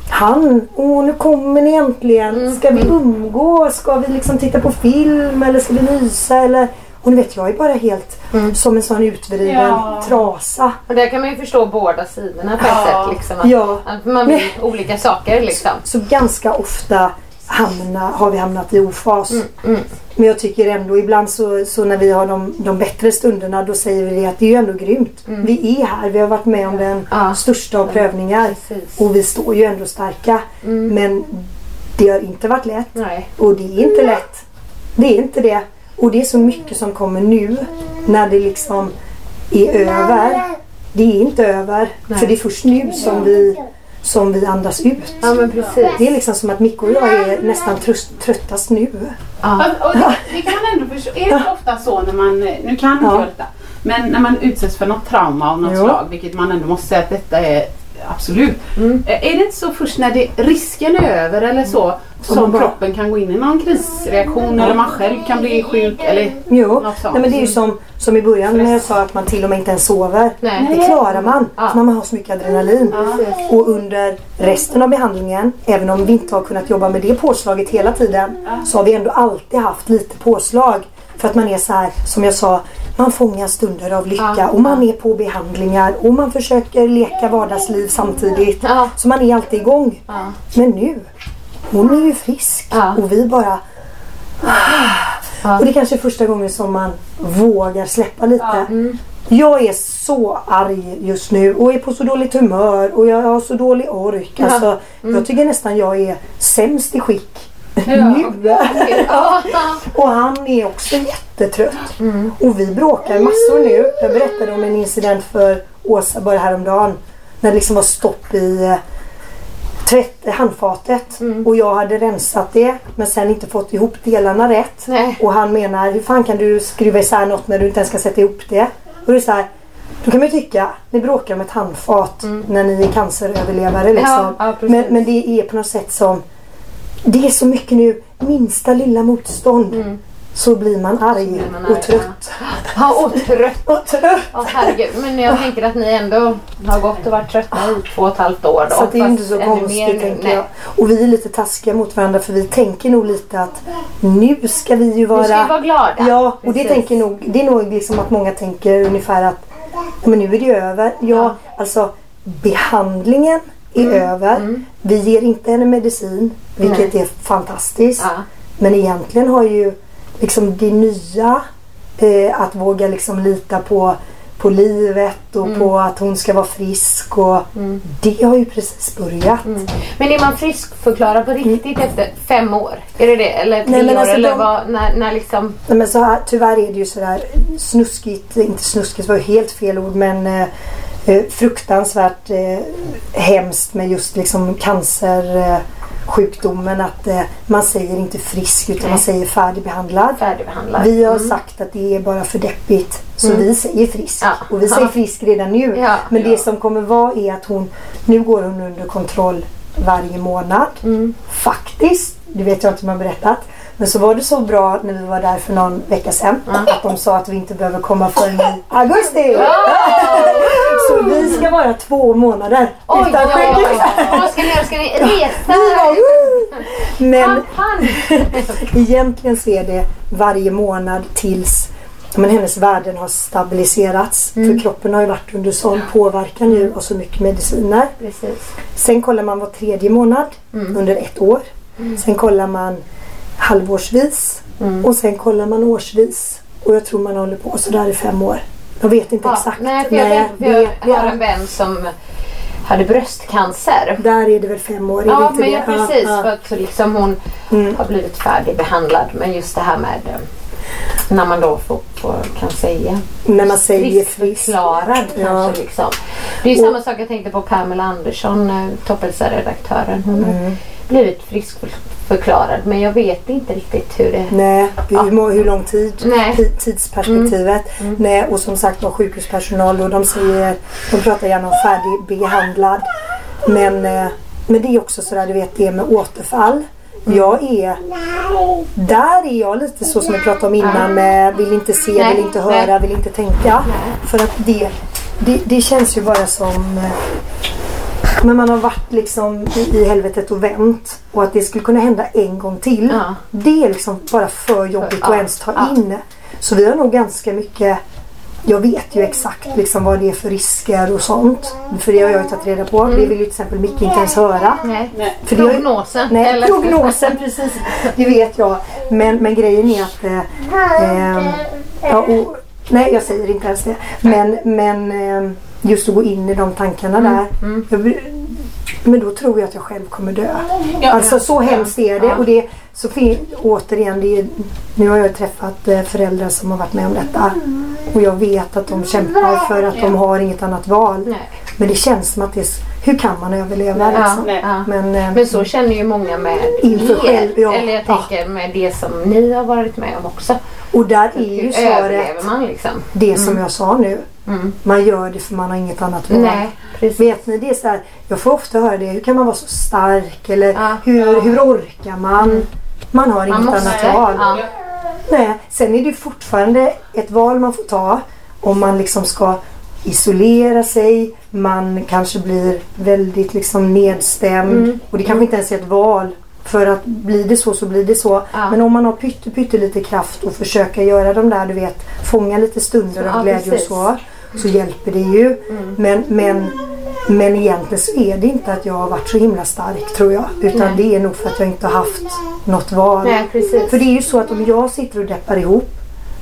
Speaker 5: Han, åh nu kommer ni äntligen. Ska vi umgås? Ska vi liksom titta på film? Eller ska vi mysa? Eller... Och ni vet jag är bara helt som en sån utvriden
Speaker 6: Ja.
Speaker 5: trasa.
Speaker 4: Och där kan man ju förstå båda sidorna på ett
Speaker 6: Ja.
Speaker 4: sätt. Liksom, att,
Speaker 5: Ja.
Speaker 4: att man vill olika saker liksom.
Speaker 5: Så ganska ofta hamna, har vi hamnat i ofas.
Speaker 4: Mm,
Speaker 5: Men jag tycker ändå ibland så, så när vi har de, de bättre stunderna då säger vi att det är ju ändå grymt. Vi är här, vi har varit med om den
Speaker 4: Mm. Ja.
Speaker 5: största av prövningar.
Speaker 4: Precis. Mm.
Speaker 5: Och vi står ju ändå starka. Men det har inte varit lätt.
Speaker 4: Nej.
Speaker 5: Och det är inte lätt. Det är inte det. Och det är så mycket som kommer nu när det liksom är över. Det är inte över. För det är först nu som vi, som vi andas ut.
Speaker 4: Ja men precis.
Speaker 5: Det är liksom som att Micke och jag är nästan tröst, tröttast nu.
Speaker 6: Fast- Och det, det kan man ändå förstå. Är det ofta så när man, nu kan inte
Speaker 5: Ja.
Speaker 6: jag detta, men när man utsätts för något trauma av något
Speaker 5: Jo.
Speaker 6: slag, vilket man ändå måste säga att detta är absolut. Eh, Är det inte så först när det, risken är över eller så som
Speaker 5: bara-
Speaker 6: kroppen kan gå in i någon krisreaktion eller man själv kan bli sjuk eller
Speaker 5: Jo,
Speaker 6: något sånt?
Speaker 5: Nej, men det är ju som, som i början när jag sa att man till och med inte ens sover.
Speaker 4: Nej.
Speaker 5: Det klarar man.
Speaker 4: Ja.
Speaker 5: För man har så mycket adrenalin. Och under resten av behandlingen, även om vi inte har kunnat jobba med det påslaget hela tiden, så har vi ändå alltid haft lite påslag. För att man är så här, som jag sa, man fångar stunder av lycka.
Speaker 4: Ja.
Speaker 5: och man är på behandlingar. Och man försöker leka vardagsliv samtidigt.
Speaker 4: Ja.
Speaker 5: Så man är alltid igång. Men nu, hon är ju frisk. Och vi bara och det är kanske är första gången som man vågar släppa lite. Jag är så arg just nu. Och är på så dåligt humör. Och jag har så dålig ork. Alltså, Jag tycker nästan jag är sämst i skick nu.
Speaker 4: Ja.
Speaker 5: Och han är också jättetrött. Och vi bråkar massor nu. Jag berättade om en incident för Åsa bara häromdagen. När det liksom var stopp i eh, tvätt, handfatet. Och jag hade rensat det men sen inte fått ihop delarna rätt.
Speaker 4: Nej.
Speaker 5: Och han menar, hur fan kan du skruva isär något när du inte ens kan sätta ihop det? Och det är så här, då kan man ju tycka, ni bråkar om ett handfat när ni är canceröverlevare liksom.
Speaker 4: Ja, ja,
Speaker 5: men, men det är på något sätt som det är så mycket nu, minsta lilla motstånd så blir man arg,
Speaker 4: Mm. blir man arg,
Speaker 5: och trött.
Speaker 4: Ja, och trött. [laughs]
Speaker 5: Och trött!
Speaker 4: Ja, herregud. Men jag tänker att ni ändå har gått och varit trötta i två och ett halvt år. Då,
Speaker 5: Så det är inte så konstigt
Speaker 4: nu.
Speaker 5: tänker jag. Och vi är lite taskiga mot varandra för vi tänker nog lite att nu ska vi ju vara...
Speaker 4: Nu ska vi vara glada.
Speaker 5: Ja, och det tänker nog, det är nog liksom att många tänker ungefär att ja, men nu är det över. Ja, alltså behandlingen är
Speaker 4: Mm.
Speaker 5: över. Vi ger inte henne medicin, vilket är fantastiskt.
Speaker 4: Ja.
Speaker 5: Men egentligen har ju liksom det nya eh, att våga liksom lita på, på livet och
Speaker 4: Mm.
Speaker 5: på att hon ska vara frisk och det har ju precis börjat.
Speaker 4: Men är man friskförklarad på riktigt efter fem år? Är det det? Eller tre
Speaker 5: Nej, men
Speaker 4: år?
Speaker 5: alltså
Speaker 4: eller
Speaker 5: de-
Speaker 4: vad, när, när liksom...
Speaker 5: Nej, men så här, tyvärr är det ju sådär snuskigt, inte snuskigt var ju helt fel ord men eh, fruktansvärt eh, hemskt med just liksom cancersjukdomen eh, sjukdomen att eh, man säger inte frisk utan man säger färdigbehandlad.
Speaker 4: Färdigbehandlad.
Speaker 5: Vi har sagt att det är bara för deppigt så vi säger frisk.
Speaker 4: Ja.
Speaker 5: Och vi säger
Speaker 4: Ja. [laughs]
Speaker 5: frisk redan nu.
Speaker 4: Ja.
Speaker 5: Men det som kommer vara är att hon, nu går hon under kontroll varje månad. Faktiskt, det vet jag inte om jag har berättat. Men så var det så bra när vi var där för någon vecka sedan att de sa att vi inte behöver komma förrän i augusti. så vi ska vara två månader
Speaker 4: Oj,
Speaker 5: utan
Speaker 4: oj. Vad ska ni göra? Ska ni resa?
Speaker 5: Men [laughs] egentligen så är det varje månad tills men hennes värden har stabiliserats. För kroppen har ju varit under sån påverkan nu och så mycket mediciner.
Speaker 4: Precis.
Speaker 5: Sen kollar man var tredje månad under ett år. Sen kollar man halvårsvis och sen kollar man årsvis. Och jag tror man håller på sådär i fem år. Jag vet inte
Speaker 4: Ja,
Speaker 5: exakt.
Speaker 4: nej, för jag,
Speaker 5: Nej,
Speaker 4: för jag
Speaker 5: det
Speaker 4: har en vän som hade bröstcancer.
Speaker 5: Där är det väl fem år?
Speaker 4: Ja, men ja, precis.
Speaker 5: Ja,
Speaker 4: För att liksom hon
Speaker 5: Mm.
Speaker 4: har blivit färdigbehandlad. Men just det här med eh, när man då får, får, kan säga
Speaker 5: När man säger frisk.
Speaker 4: friskförklarad
Speaker 5: Ja.
Speaker 4: kanske. Liksom. Det är ju samma sak jag tänkte på Pamela Andersson, eh, Toppelsa-redaktören. Hon
Speaker 5: Mm.
Speaker 4: har blivit friskförklarad men jag vet inte riktigt hur det...
Speaker 5: Nej, hur, må- hur lång tid?
Speaker 4: Nej.
Speaker 5: Ti- Tidsperspektivet. Nej, och som sagt var sjukhuspersonal och de säger, de pratar gärna om färdigbehandlad. Men, eh, men det är också sådär, du vet det med återfall. Jag är, där är jag lite så som vi pratade om innan med vill inte se, vill inte höra, vill inte tänka. För att det, det, det känns ju bara som eh, men man har varit liksom i, i helvetet och vänt och att det skulle kunna hända en gång till. Det är liksom bara för jobbigt att ens ta in. Så vi har nog ganska mycket jag vet ju exakt liksom vad det är för risker och sånt. För det har jag ju tagit reda på. Det vill ju till exempel Micke inte ens höra.
Speaker 4: Nej.
Speaker 5: För det har ju-
Speaker 4: Prognosen.
Speaker 5: Nej,
Speaker 4: eller?
Speaker 5: prognosen precis. Det vet jag. Men, men grejen är att... Eh, ehm, ja, och, nej, jag säger inte ens det. Men, men ehm, just att gå in i de tankarna där. Jag, blir- men då tror jag att jag själv kommer dö. alltså så hemskt är det. Och det så återigen, det är, nu har jag träffat eh, föräldrar som har varit med om detta. Och jag vet att de kämpar för att de har inget annat val.
Speaker 4: Nej.
Speaker 5: Men det känns som att det är, hur kan man överleva
Speaker 4: Ja,
Speaker 5: liksom?
Speaker 4: ja.
Speaker 5: Men, eh,
Speaker 4: Men så känner ju många med
Speaker 5: Inför
Speaker 4: er.
Speaker 5: själv, ja.
Speaker 4: Eller jag
Speaker 5: Ja.
Speaker 4: tänker med det som ni har varit med om också.
Speaker 5: och där är ju svaret
Speaker 4: man liksom?
Speaker 5: det som jag sa nu.
Speaker 4: Mm.
Speaker 5: Man gör det för man har inget annat val.
Speaker 4: Nej.
Speaker 5: Vet ni, det är så här, jag får ofta höra det. Hur kan man vara så stark? Eller
Speaker 4: Ja.
Speaker 5: hur, hur orkar man? Man har inget
Speaker 4: måste.
Speaker 5: annat val.
Speaker 4: Ja.
Speaker 5: Nej. Sen är det fortfarande ett val man får ta. Om man liksom ska isolera sig. Man kanske blir väldigt liksom nedstämd.
Speaker 4: Mm.
Speaker 5: Och det kanske inte ens är ett val. För att blir det så så blir det så.
Speaker 4: Ja.
Speaker 5: Men om man har pytte, pytte lite kraft och försöka göra de där du vet fånga lite stunder
Speaker 4: Ja,
Speaker 5: av glädje
Speaker 4: precis.
Speaker 5: och så. Så hjälper det ju.
Speaker 4: Mm.
Speaker 5: Men, men, men egentligen så är det inte att jag har varit så himla stark tror jag. Utan
Speaker 4: Nej.
Speaker 5: det är nog för att jag inte har haft något val.
Speaker 4: Nej.
Speaker 5: För det är ju så att om jag sitter och deppar ihop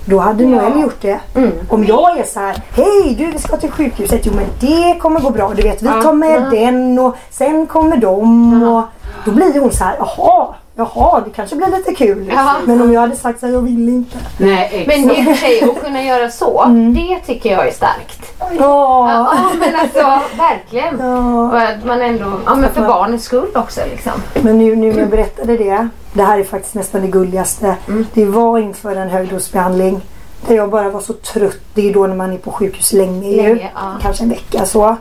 Speaker 5: då hade Noel gjort det.
Speaker 4: Mm.
Speaker 5: Om jag är så här, hej du vi ska till sjukhuset. Jo men det kommer gå bra. Du vet vi
Speaker 4: Ja,
Speaker 5: tar med
Speaker 4: ja.
Speaker 5: den och sen kommer de. Och då blir hon så här, jaha, jaha det kanske blir lite kul.
Speaker 4: Ja.
Speaker 5: Men om jag hade sagt så här, jag vill inte.
Speaker 6: Nej, exakt.
Speaker 4: Men i och för sig att kunna göra så, [laughs]
Speaker 5: Mm.
Speaker 4: det tycker jag är starkt.
Speaker 5: Åh.
Speaker 4: Ja, men alltså verkligen.
Speaker 5: Ja.
Speaker 4: Och att man ändå, ja men för barnens skull också liksom.
Speaker 5: Men nu, nu när jag berättade det. Det här är faktiskt nästan det gulligaste.
Speaker 4: Mm.
Speaker 5: Det var inför en höjdosbehandling. Där jag bara var så trött. Det är då när man är på sjukhus länge, ju.
Speaker 4: Länge, ja.
Speaker 5: Kanske en vecka så.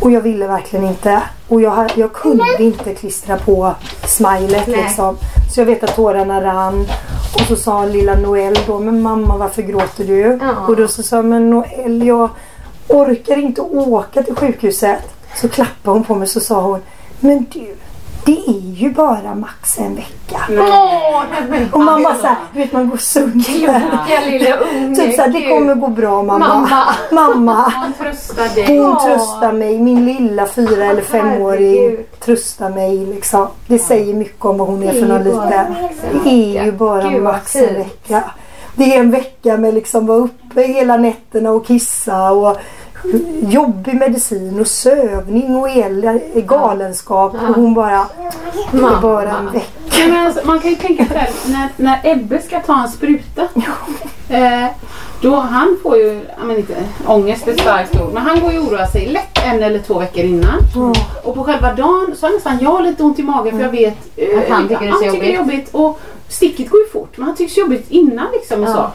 Speaker 5: Och jag ville verkligen inte. Och jag, jag kunde inte klistra på smilet liksom. Så jag vet att tårarna rann. Och så sa lilla Noel då, men mamma varför gråter du?
Speaker 4: Ja.
Speaker 5: Och då så sa jag, men Noel jag orkar inte åka till sjukhuset. Så klappade hon på mig så sa hon, men du det är ju bara max en vecka.
Speaker 4: Åh,
Speaker 5: Och mamma såhär, du vet man går sönder.
Speaker 4: kloka lilla unge.
Speaker 5: Typ såhär, det kommer gå bra mamma.
Speaker 4: Mamma.
Speaker 5: Mamma.
Speaker 6: Han tröstar dig.
Speaker 5: Hon tröstar mig, min lilla fyra eller femåring tröstar mig liksom. Det säger mycket om vad hon är för någon
Speaker 4: bara
Speaker 5: liten. Det är ju bara max en vecka. Det är en vecka med liksom vara uppe hela nätterna och kissa och jobbig medicin och sövning och el, galenskap. Och hon bara, det är bara en vecka.
Speaker 6: Ja, men alltså, man kan ju tänka på det när, när Ebbe ska ta en spruta. Eh, då han får ju, men inte ångest är starkt ord, men han går ju och oroar sig lätt en eller två veckor innan. Och på själva dagen så har nästan jag lite ont i magen för jag vet eh,
Speaker 4: Att han tycker det är
Speaker 6: jobbigt. Och sticket går ju fort men han tycks jobbigt innan liksom och
Speaker 4: Ja.
Speaker 6: så.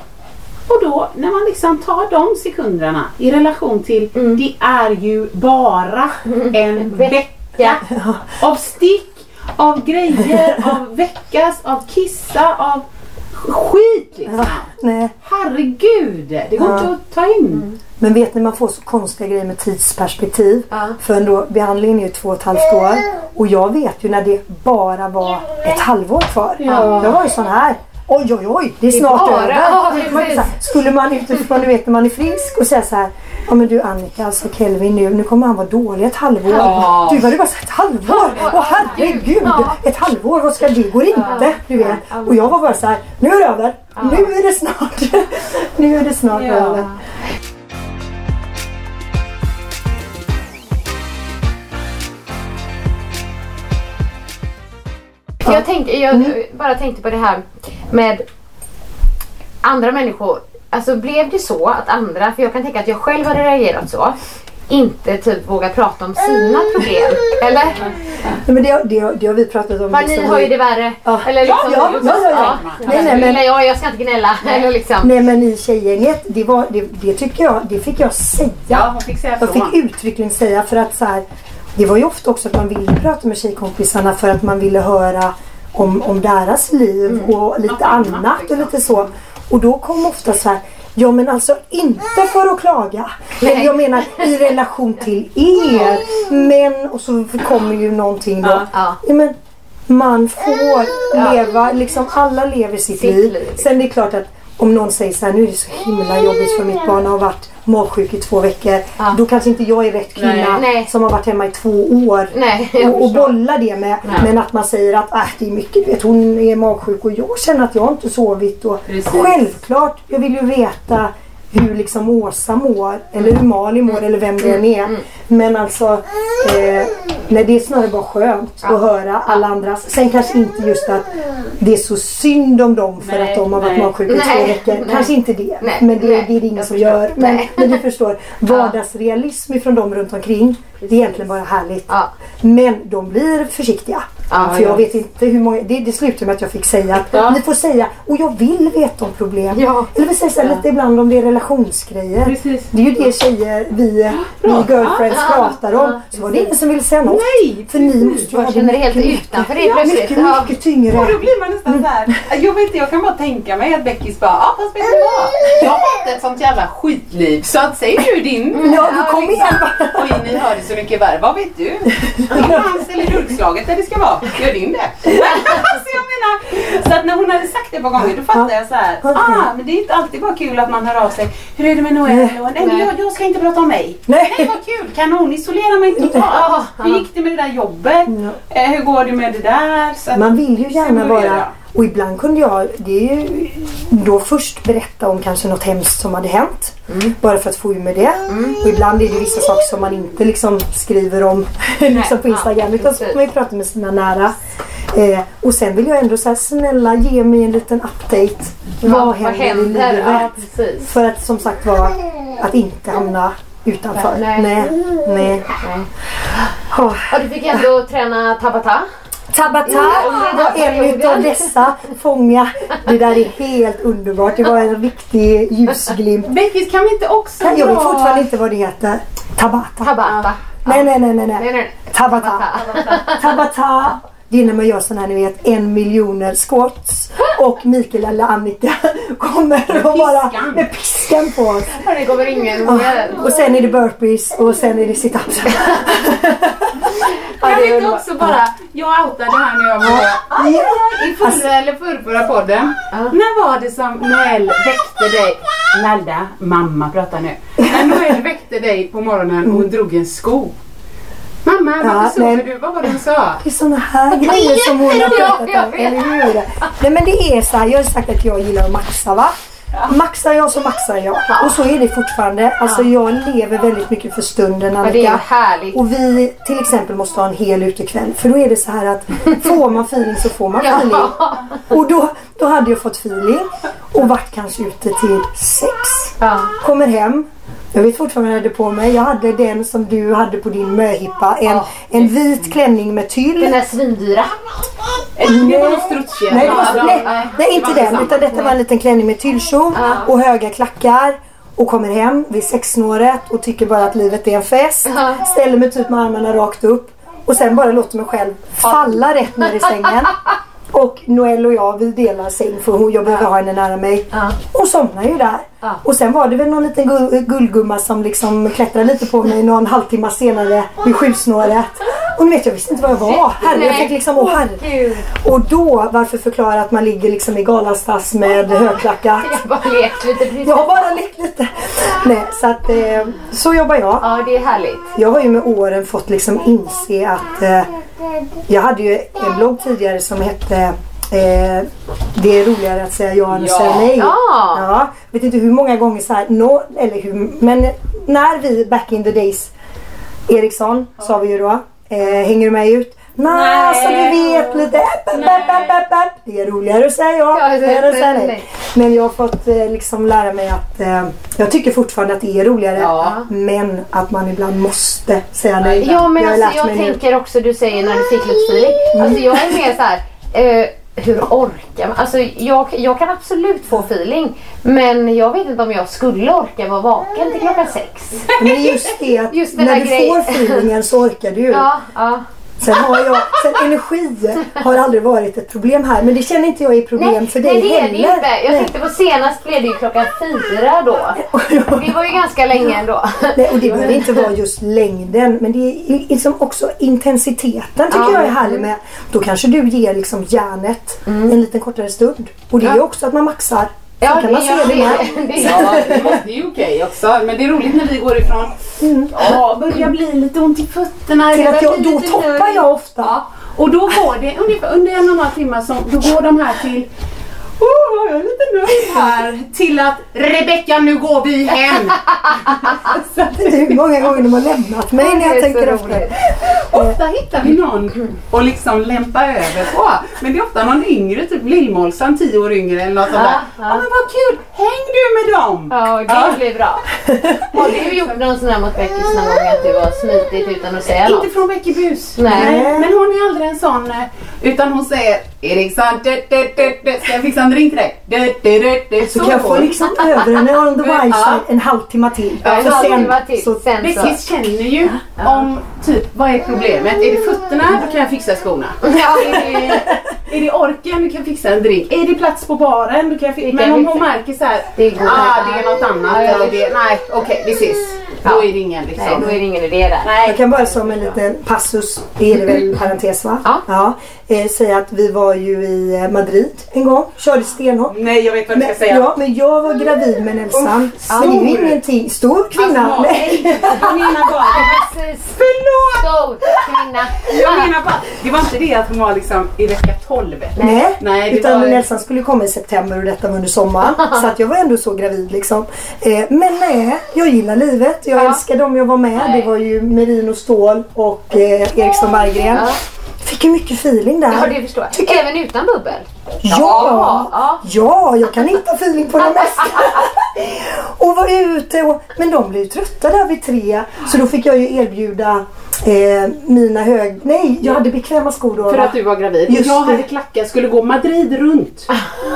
Speaker 6: Och då när man liksom tar de sekunderna i relation till
Speaker 4: Mm.
Speaker 6: det är ju bara en vecka av stick, av grejer, av [laughs] väckas, av kissa, av skit liksom.
Speaker 5: Nej.
Speaker 6: Herregud, det går
Speaker 5: Ja.
Speaker 6: inte att ta in.
Speaker 5: Men vet ni, man får så konstiga grejer med tidsperspektiv.
Speaker 4: Ja.
Speaker 5: För ändå, behandlingen är ju två och ett halvt år. Och jag vet ju när det bara var ett halvår kvar.
Speaker 6: Ja.
Speaker 5: Jag var ju sån här. Oj, oj, oj, det är snart
Speaker 4: bara-
Speaker 5: över.
Speaker 4: ja,
Speaker 5: Man, här, skulle man utifrån, du vet när man är frisk och säga så här. Ja men du Annika, alltså Kelvin nu, nu kommer han vara dålig ett halvår.
Speaker 6: Ja.
Speaker 5: Du var det bara sagt ett halvår? Åh herregud!
Speaker 4: Ja.
Speaker 5: Ett halvår, vad ska det? går inte. Du vet. Och jag var bara så här, nu är det över. Nu är det snart. [laughs] nu är det snart över.
Speaker 4: Jag, tänkte, jag bara tänkte på det här med andra människor. Alltså blev det så att andra, för jag kan tänka att jag själv hade reagerat så, inte typ vågar prata om sina problem. Eller?
Speaker 5: Nej, men det, det, det har vi pratat om.
Speaker 4: För ni
Speaker 5: liksom
Speaker 4: har ju det värre.
Speaker 5: Ja.
Speaker 4: Eller liksom,
Speaker 5: Ja, ja, ja, ja. Nej, nej, men-
Speaker 4: Nej, jag, jag ska inte gnälla. Eller liksom.
Speaker 5: Nej men i tjejgänget, det, var, det, det tycker jag, det fick jag säga.
Speaker 6: Ja, hon fick säga
Speaker 5: Jag fick uttryckligen säga för att så här, det var ju ofta också att man ville prata med tjejkompisarna för att man ville höra om, om deras liv
Speaker 4: Mm.
Speaker 5: och lite
Speaker 6: Något annat,
Speaker 5: och
Speaker 6: liksom.
Speaker 5: lite så. Och då kom ofta så här, ja men alltså inte för att klaga. Men jag menar i relation till er. Men och så kommer ju någonting då.
Speaker 4: Ja.
Speaker 5: Ja, men man får leva, liksom alla lever sitt,
Speaker 4: Sitt
Speaker 5: liv.
Speaker 4: liv.
Speaker 5: Sen det är klart att om någon säger så här, nu är det så himla jobbigt för mitt barn har varit magsjuk i två veckor.
Speaker 4: Ja.
Speaker 5: Då kanske inte jag är rätt kvinna
Speaker 4: Nej. Nej.
Speaker 5: som har varit hemma i två år.
Speaker 4: Nej,
Speaker 5: och, och bolla det med. Men att man säger att äh, det är mycket, vet, hon är magsjuk och jag känner att jag inte sovit. Och
Speaker 6: Precis.
Speaker 5: självklart, jag vill ju veta hur liksom Åsa mår eller hur Malin mår eller vem det än är. Men alltså, eh, nej, det är snarare bara skönt att höra alla andras. Sen kanske inte just att det är så synd om dem för
Speaker 6: Nej,
Speaker 5: att de har varit magsjuka i två veckor.
Speaker 4: nej.
Speaker 5: Kanske inte det.
Speaker 4: Nej,
Speaker 5: men det, det är det ingen som gör. Men, men du förstår, [laughs] vardagsrealism ifrån dem runt omkring. Det är egentligen bara härligt.
Speaker 4: Ja.
Speaker 5: Men de blir försiktiga.
Speaker 4: Ja,
Speaker 5: för jag
Speaker 4: ja.
Speaker 5: vet inte hur många, det, det slutade med att jag fick säga att
Speaker 4: Ja.
Speaker 5: ni får säga och jag vill veta om problem.
Speaker 4: Ja.
Speaker 5: Eller vi säger så här, lite ibland om det är relationsgrejer.
Speaker 6: Precis.
Speaker 5: Det är ju det tjejer, vi, vi girlfriends pratar om. Så var det ingen som ville säga något.
Speaker 6: Nej,
Speaker 5: För ni måste ju ha det
Speaker 4: helt
Speaker 5: mycket,
Speaker 4: utanför det
Speaker 5: mycket,
Speaker 4: plötsligt.
Speaker 5: mycket,
Speaker 4: Ja.
Speaker 5: mycket tyngre.
Speaker 6: Och då blir man nästan såhär, jag vet inte, jag kan bara tänka mig att Beckis bara, ja fast vet du vad? Jag har haft ett sånt jävla skitliv så att säg du din.
Speaker 5: Ja, då kom igen.
Speaker 6: Oj, ni har det så mycket värre. Vad vet du? [laughs] Din mans eller durkslaget där det ska vara. Gör din det. Menar. Så att när hon hade sagt det ett par gånger då fattade jag så här. Ah, men det är inte alltid bara kul att man hör av sig. Hur är det med Noel? Nej, men jag, jag ska inte prata om mig.
Speaker 5: Nej.
Speaker 6: Nej, vad kul. Kanon. Isolera mig totalt. Hur gick det med det där jobbet? Eh, hur går det med det där? Så att,
Speaker 5: Man vill ju gärna vara och ibland kunde jag det är ju då först berätta om kanske något hemskt som hade hänt. Bara för att få ur med det. Och ibland är det vissa saker som man inte liksom skriver om [laughs] liksom på Instagram. Utan så får man ju prata med sina nära. Eh, och sen vill jag ändå säga snälla ge mig en liten update. vad
Speaker 4: vad
Speaker 5: händer, i
Speaker 4: händer?
Speaker 5: livet?
Speaker 4: Ja.
Speaker 5: För att som sagt var att inte hamna utanför.
Speaker 4: Nej.
Speaker 5: Nej. Nej. Oh.
Speaker 4: Ja, du fick ändå träna Tabata.
Speaker 5: Tabata var en utav dessa fånga. Det där är helt underbart. Det var en riktig ljusglimt.
Speaker 6: Beckis, kan vi inte också
Speaker 5: Jag vet fortfarande inte vad det heter. Tabata.
Speaker 4: Tabata.
Speaker 5: Nej, nej, nej, nej.
Speaker 4: Nej,
Speaker 5: nej.
Speaker 4: nej.
Speaker 5: Tabata. Tabata. Det är när man gör sån här, ni vet, en miljoner squats. [gasps] Och Mikael eller Annika [laughs] kommer och bara med piskan på oss.
Speaker 4: Det kommer ingen ihåg.
Speaker 5: Och sen är det burpees och sen är det sit-ups.
Speaker 6: Kan vi inte också bara, jag outade här när jag var i förra eller förrförra podden. När var det som Noel väckte dig? Nalda, mamma pratar nu. När Noel väckte dig på morgonen och hon drog en sko. Mamma, varför
Speaker 5: Ja,
Speaker 6: sover du? Vad var det hon sa?
Speaker 5: Det är såna här [laughs] grejer som hon har pratat om, eller hur? Nej men det är så här, jag har sagt att jag gillar att maxa va? Maxar jag så maxar jag. Och så är det fortfarande. Alltså jag lever väldigt mycket för stunden
Speaker 4: Ja, det är
Speaker 5: Annika.
Speaker 4: härligt.
Speaker 5: Och vi till exempel måste ha en hel utekväll. För då är det så här att får man feeling så får man feeling. Och då, då hade jag fått feeling och varit kanske ute till sex.
Speaker 4: Ja.
Speaker 5: Kommer hem. Jag vet fortfarande vad jag hade på mig. Jag hade den som du hade på din möhippa. En, en vit klänning med tyll.
Speaker 4: Den där svindyra.
Speaker 6: Det var någon strutsfjäder.
Speaker 5: Nej, det var, nej, nej inte den. Utan detta var en liten klänning med tyllkjol och höga klackar. Och kommer hem vid sexsnåret och tycker bara att livet är en fest. Ställer mig typ med armarna rakt upp. Och sen bara låter mig själv falla rätt ner i sängen. [laughs] Och Noel och jag vi delar säng för hon, jag behöver ha henne nära mig. Och somnar ju där. Och sen var det väl någon liten gull, gullgumma som liksom klättrade lite på mig någon halvtimme senare vid sjusnåret. Och ni vet jag visste inte vad jag var. Herre, jag fick liksom, åh herre. Och då, varför förklara att man ligger liksom i galanstass med högklackat?
Speaker 4: Jag bara lekt lite.
Speaker 5: Jag har bara lekt lite. Nej, så att eh, så jobbar jag.
Speaker 4: Ja, det är härligt.
Speaker 5: Jag har ju med åren fått liksom inse att eh, jag hade ju en blogg tidigare som hette eh, Det är roligare att säga ja än att säga nej.
Speaker 4: Ja.
Speaker 5: ja. Vet inte hur många gånger så här, no, eller hur, men när vi back in the days Eriksson sa vi ju då, eh, hänger du med ut? Nej, alltså du vet lite. Äpp, äpp, äpp, äpp, äpp. Det är roligare att säga ja, än att säga nej. Men jag har fått eh, liksom lära mig att eh, jag tycker fortfarande att det är roligare.
Speaker 6: Ja.
Speaker 5: Men att man ibland måste säga nej.
Speaker 4: Ja men
Speaker 5: har
Speaker 4: alltså jag
Speaker 5: mig nu.
Speaker 4: tänker också, du säger när du fick lite. Alltså jag är mer så här. Eh, hur orkar man? Alltså jag, jag kan absolut få feeling. Men jag vet inte om jag skulle orka vara vaken till klockan sex.
Speaker 5: Men just det att [laughs]
Speaker 4: Just
Speaker 5: när du
Speaker 4: grejen.
Speaker 5: får feelingen så orkar du. [laughs]
Speaker 4: Ja, ja.
Speaker 5: Sen har jag, sen energi har aldrig varit ett problem här. Men det känner inte jag är problem för dig
Speaker 4: nej, det är
Speaker 5: heller.
Speaker 4: det inte. Jag
Speaker 5: Nej.
Speaker 4: tänkte på senast blev det ju klockan fyra då. [laughs] Det var ju ganska länge ändå.
Speaker 5: Nej, och det behöver inte vara just längden men det är liksom också intensiteten tycker
Speaker 4: Ja.
Speaker 5: jag är härlig med. Då kanske du ger liksom järnet en liten kortare stund. Och det är
Speaker 4: Mm. Ja.
Speaker 5: också att man maxar. Så
Speaker 4: Ja,
Speaker 5: kan man
Speaker 4: det-
Speaker 5: se det [laughs]
Speaker 4: det- det-
Speaker 6: Ja, det är okej också. Men det är roligt när vi går ifrån ja, börjar bli lite ont i fötterna.
Speaker 5: Till
Speaker 6: det
Speaker 5: att jag, då toppar jag ofta.
Speaker 6: Ja, och då går det ungefär under en och en halv timme så då går de här till Åh, jag är lite nöjd här. Till att Rebecka nu går vi hem. [laughs] så att,
Speaker 5: Det är hur många gånger de har lämnat mig när jag tänker efter.
Speaker 4: roligt.
Speaker 6: ofta hittar vi någon och liksom lämpa över på. Men det är ofta någon yngre, typ Lillmålsan, tio år yngre eller något sånt där.
Speaker 4: Ja,
Speaker 6: men vad kul, häng du med dem!
Speaker 4: Ja, det blir bra. Har du gjort någon sån här mot Beckis någon gång att du har smitit utan att säga något?
Speaker 6: Inte från Becky Bus.
Speaker 4: Nej.
Speaker 6: Men hon är aldrig en sån. eh, Utan hon säger Eriksson, ska jag fixa drink till dig? Du, du, du, du.
Speaker 5: Så kan jag få liksom över henne on the wild
Speaker 6: Ja.
Speaker 5: side en halvtimme till.
Speaker 4: Ja, en
Speaker 5: Så
Speaker 4: halvtimme till.
Speaker 5: så,
Speaker 4: Sen så.
Speaker 6: Beckis känner ju om typ vad är problemet? Är det fötterna? Då kan jag fixa skorna. [laughs]
Speaker 4: Ja.
Speaker 6: Är det, är det orken? Du kan fixa en drink. Är det plats på baren? Du kan
Speaker 4: Det
Speaker 6: fixa. Men om hon märker så här,
Speaker 4: Det går
Speaker 6: ah,
Speaker 4: inte.
Speaker 6: det är något annat.
Speaker 4: Ja, ja.
Speaker 6: Det, nej, okej vi ses. Då
Speaker 4: Ja.
Speaker 6: är det ingen
Speaker 4: Nej,
Speaker 6: liksom.
Speaker 4: då är det ingen idé där.
Speaker 6: Nej.
Speaker 5: Jag kan bara som en liten passus, det är det väl parentes va?
Speaker 4: Ja.
Speaker 5: Eh, säga att vi var ju i eh, Madrid en gång, körde stenhopp.
Speaker 6: Nej, jag vet vad du
Speaker 5: Men,
Speaker 6: ska säga.
Speaker 5: ja, men jag var gravid med Nelsan.
Speaker 6: Uff,
Speaker 5: Men det är ju
Speaker 6: stor.
Speaker 5: ingenting. Stor kvinna.
Speaker 6: Alltså,
Speaker 5: Nej.
Speaker 6: Jag menar bara,
Speaker 4: Precis. [laughs]
Speaker 6: förlåt!
Speaker 4: Stor kvinna.
Speaker 6: Jag menar bara, det var inte det att hon var liksom i vecka 12.
Speaker 5: Nej,
Speaker 6: Nej,
Speaker 5: utan
Speaker 6: var-
Speaker 5: Nelsan skulle komma i september och detta var under sommaren. så att jag var ändå så gravid liksom. Eh, men nej, jag gillar livet. Jag
Speaker 4: Ja.
Speaker 5: älskar dem jag var med.
Speaker 4: Nej.
Speaker 5: Det var ju Merino Ståhl och eh, Eriksson Berggren.
Speaker 4: Ja.
Speaker 5: Ju mycket feeling där.
Speaker 4: Ja, det förstår jag.
Speaker 5: Tycker-
Speaker 4: Även utan bubbel?
Speaker 5: Ja,
Speaker 4: Ja.
Speaker 5: ja, jag kan hitta feeling på det [laughs] mesta. och var ute och, men de blev ju trötta där vid tre. Så då fick jag ju erbjuda eh, mina hög... Nej, jag hade bekväma skor då.
Speaker 6: För
Speaker 5: va?
Speaker 6: att du var gravid.
Speaker 5: Just
Speaker 6: jag
Speaker 5: det.
Speaker 6: hade klackar, skulle gå Madrid runt.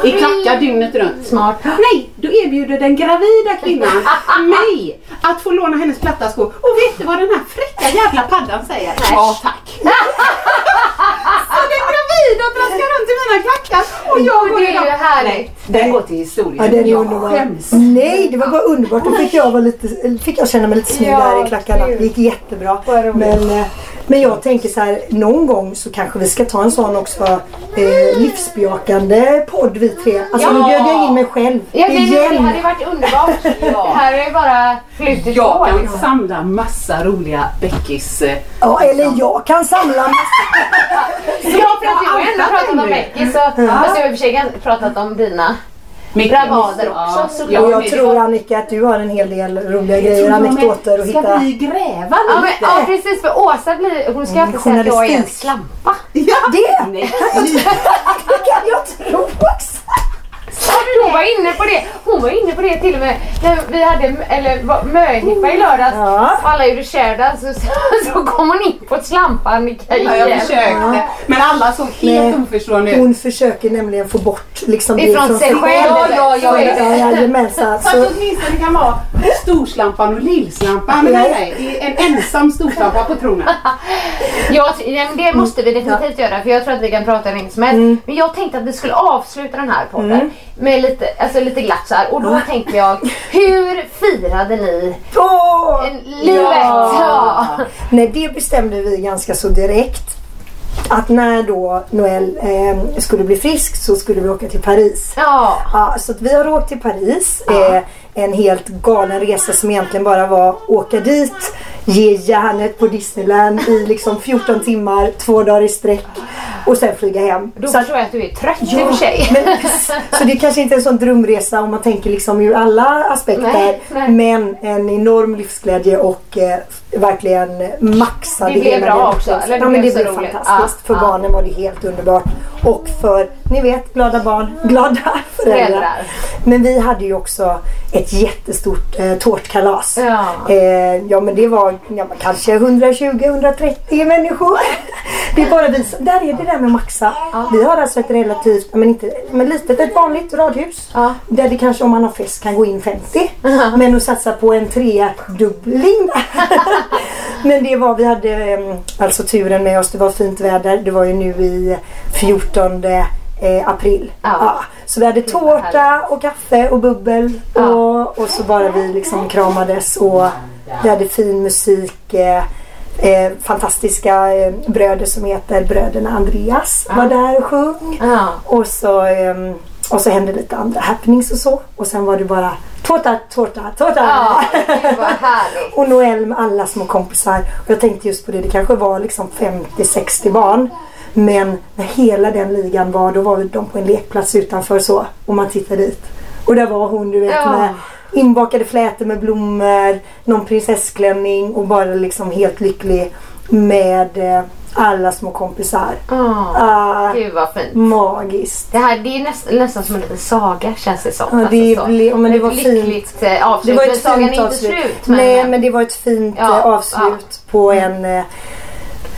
Speaker 6: I klackar dygnet runt.
Speaker 4: Smart.
Speaker 6: Nej, då erbjuder den gravida kvinnan [laughs] mig att få låna hennes platta skor. Och vet du vad den här fräcka jävla paddan säger? Ja tack. [laughs] Så den gravida traskar runt i mina klackar och jag går
Speaker 4: Det är ju härligt.
Speaker 6: Den går till historien.
Speaker 5: Ja, den är underbar. Nej, det var bara underbart. Då fick jag, vara lite, fick jag känna mig lite snygg
Speaker 4: Ja,
Speaker 5: där i klackarna.
Speaker 4: kul.
Speaker 5: Det gick jättebra.
Speaker 4: Vad roligt.
Speaker 5: Men, eh, men jag tänker så här, någon gång så kanske vi ska ta en sån också eh, livsbejakande podd vi tre. Alltså nu
Speaker 4: Ja.
Speaker 5: bjöd jag in mig själv
Speaker 4: Ja, det, det
Speaker 5: igen.
Speaker 4: hade ju varit underbart. [laughs] Det här är ju bara flutet
Speaker 6: Jag kan
Speaker 4: liksom.
Speaker 6: samla massa roliga Beckis... eh,
Speaker 5: Ja, eller jag kan samla massa.
Speaker 4: Ja, du har ju ändå pratat om Becky så fast jag har i och för sig pratat om dina
Speaker 6: Mycket
Speaker 4: bravader också såklart.
Speaker 5: Och jag
Speaker 6: det
Speaker 5: tror Annika att du har en hel del roliga
Speaker 6: Jag
Speaker 5: grejer, anekdoter och
Speaker 6: Ska
Speaker 5: hitta.
Speaker 6: vi gräva
Speaker 4: Ja, men,
Speaker 6: lite?
Speaker 4: ja precis för Åsa blir, hon ska alltid säga att jag är en slampa.
Speaker 6: Ja.
Speaker 5: Det
Speaker 6: Nej. [laughs]
Speaker 5: kan jag tro också.
Speaker 4: Hon var inne på det. Hon var inne på det till och med när vi hade eller, möhippa i lördags
Speaker 5: Ja.
Speaker 4: och alla gjorde sharedance så, [laughs] så kom hon in på slampa Annika
Speaker 6: Ja, jag
Speaker 4: igen.
Speaker 6: försökte. Men alla såg helt oförstående ut.
Speaker 5: Hon försöker nämligen få bort liksom det
Speaker 4: Ifrån sig själv.
Speaker 6: Ja, ja, ja,
Speaker 4: Så är
Speaker 6: ja.
Speaker 4: det.
Speaker 5: Ja, jajamensan.
Speaker 6: Så
Speaker 5: Så,
Speaker 6: att åtminstone kan vara storslampan och lillslampan. Nej, nej, en ensam storslampa på tronen. [laughs]
Speaker 4: Ja, det måste vi definitivt göra för jag tror att vi kan prata länge som helst.
Speaker 5: Mm.
Speaker 4: Men jag tänkte att vi skulle avsluta den här podden med lite, alltså lite glatt så här. Och då tänkte jag, hur firade ni en livet? Ja.
Speaker 5: Nej, det bestämde vi ganska så direkt. Att när då Noel eh, skulle bli frisk så skulle vi åka till Paris.
Speaker 4: Ja.
Speaker 5: Ja, så att vi har åkt till Paris. Eh, en helt galen resa som egentligen bara var åka dit, ge järnet på Disneyland i liksom 14 timmar, två dagar i sträck. och sen flyga hem.
Speaker 4: Då
Speaker 5: Så
Speaker 4: förstår jag att du är trött i och för sig.
Speaker 5: men, så det kanske inte är en sån drömresa om man tänker liksom ur alla aspekter.
Speaker 4: Nej, nej.
Speaker 5: Men en enorm livsglädje och eh, verkligen maxade
Speaker 4: Det blev
Speaker 5: hela
Speaker 4: bra också, eller det
Speaker 5: Ja men
Speaker 4: blev
Speaker 5: det
Speaker 4: så
Speaker 5: blev
Speaker 4: roligt.
Speaker 5: fantastiskt.
Speaker 4: Ja,
Speaker 5: för
Speaker 4: ja.
Speaker 5: barnen var det helt underbart. Och för, ni vet, glada barn, glada föräldrar.
Speaker 4: Föräldrar.
Speaker 5: Men vi hade ju också ett jättestort eh, tårtkalas.
Speaker 4: Ja.
Speaker 5: Eh, ja men det var ja, kanske 120-130 människor. Det är bara vi som, där är det där med maxa. Vi har alltså ett relativt, men inte, men litet, ett vanligt radhus.
Speaker 4: Ja.
Speaker 5: Där det kanske om man har fest kan gå in 50. Men att satsa på en tredubbling. [laughs] men det var, vi hade eh, alltså turen med oss, det var fint väder. Det var ju nu i 14 eh, april.
Speaker 4: Ja.
Speaker 5: Så vi hade tårta och kaffe och bubbel
Speaker 4: Ja.
Speaker 5: och, och så bara vi liksom kramades och vi hade fin musik. Eh, eh, fantastiska eh, bröder som heter Bröderna Andreas var där och sjöng.
Speaker 4: Ja.
Speaker 5: Och så, ehm, och så hände lite andra happenings och så. Och sen var det bara tårta, tårta, tårta.
Speaker 4: Ja. [laughs]
Speaker 5: Och Noel med alla små kompisar. Och jag tänkte just på det, det kanske var liksom 50-60 barn. Men när hela den ligan var, då var de på en lekplats utanför så. Och man tittade dit. Och där var hon du vet
Speaker 4: Ja.
Speaker 5: med inbakade flätor med blommor, någon prinsessklänning och bara liksom helt lycklig med eh, alla små kompisar.
Speaker 4: Ja.
Speaker 5: Ah,
Speaker 4: Gud vad fint.
Speaker 5: magiskt.
Speaker 4: Det här det är nästan, nästan som en liten saga känns det som.
Speaker 5: Ja, det
Speaker 4: så.
Speaker 5: blev- men det var
Speaker 4: ett
Speaker 5: fint.
Speaker 4: lyckligt eh, avslut.
Speaker 5: Det var
Speaker 4: men
Speaker 5: ett
Speaker 4: sagan
Speaker 5: fint
Speaker 4: är inte
Speaker 5: avslut.
Speaker 4: slut. Men,
Speaker 5: Nej men det var ett fint
Speaker 4: Ja,
Speaker 5: eh, avslut på en, eh,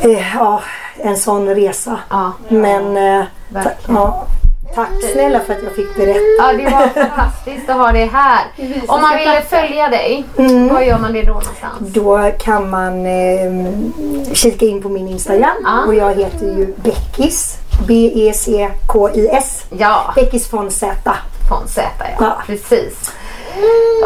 Speaker 5: eh, ja, en sån resa.
Speaker 4: Ja.
Speaker 5: Men eh, ta, ja, tack snälla för att jag fick berätta.
Speaker 4: Ja, det var fantastiskt att ha det här. [laughs] Om man vill följa dig,
Speaker 5: Mm.
Speaker 4: var gör man det då någonstans?
Speaker 5: Då kan man eh, kika in på min Instagram
Speaker 4: Ja.
Speaker 5: och jag heter ju Beckis. B-E-C-K-I-S.
Speaker 4: Ja,
Speaker 5: Beckis von Z.
Speaker 4: från Z ja.
Speaker 5: Ja.
Speaker 4: Precis.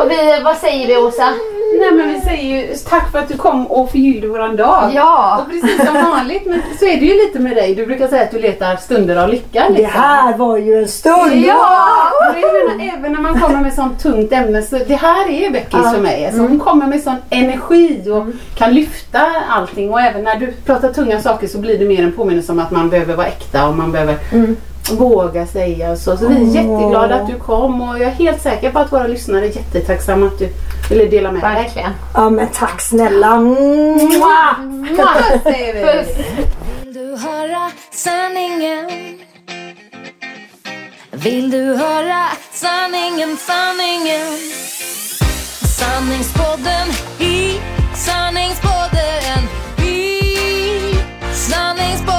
Speaker 4: Och vi, vad säger vi Åsa?
Speaker 6: Nej men vi säger ju tack för att du kom och förgyllde våran dag.
Speaker 4: Ja.
Speaker 6: Och precis som vanligt men så är det ju lite med dig. Du brukar säga att du letar stunder av lycka.
Speaker 5: Det
Speaker 6: Liksom.
Speaker 5: här var ju en stund!
Speaker 4: Ja!
Speaker 6: Menar, även när man kommer med sånt tungt ämne så det här är Beckis för mig. Alltså, Hon kommer med sån energi och kan lyfta allting och även när du pratar tunga saker så blir det mer en påminnelse om att man behöver vara äkta och man behöver våga säga och så. Så vi är jätteglada att du kom och jag är helt säker på att våra lyssnare är jättetacksamma att du ville dela med dig.
Speaker 4: Verkligen.
Speaker 5: Ja men tack snälla. Mwah,
Speaker 6: säger vi.
Speaker 4: Puss.
Speaker 3: Vill du höra sanningen? Vill du höra sanningen, sanningen? Sanningspodden i sanningspodden i sanningspodden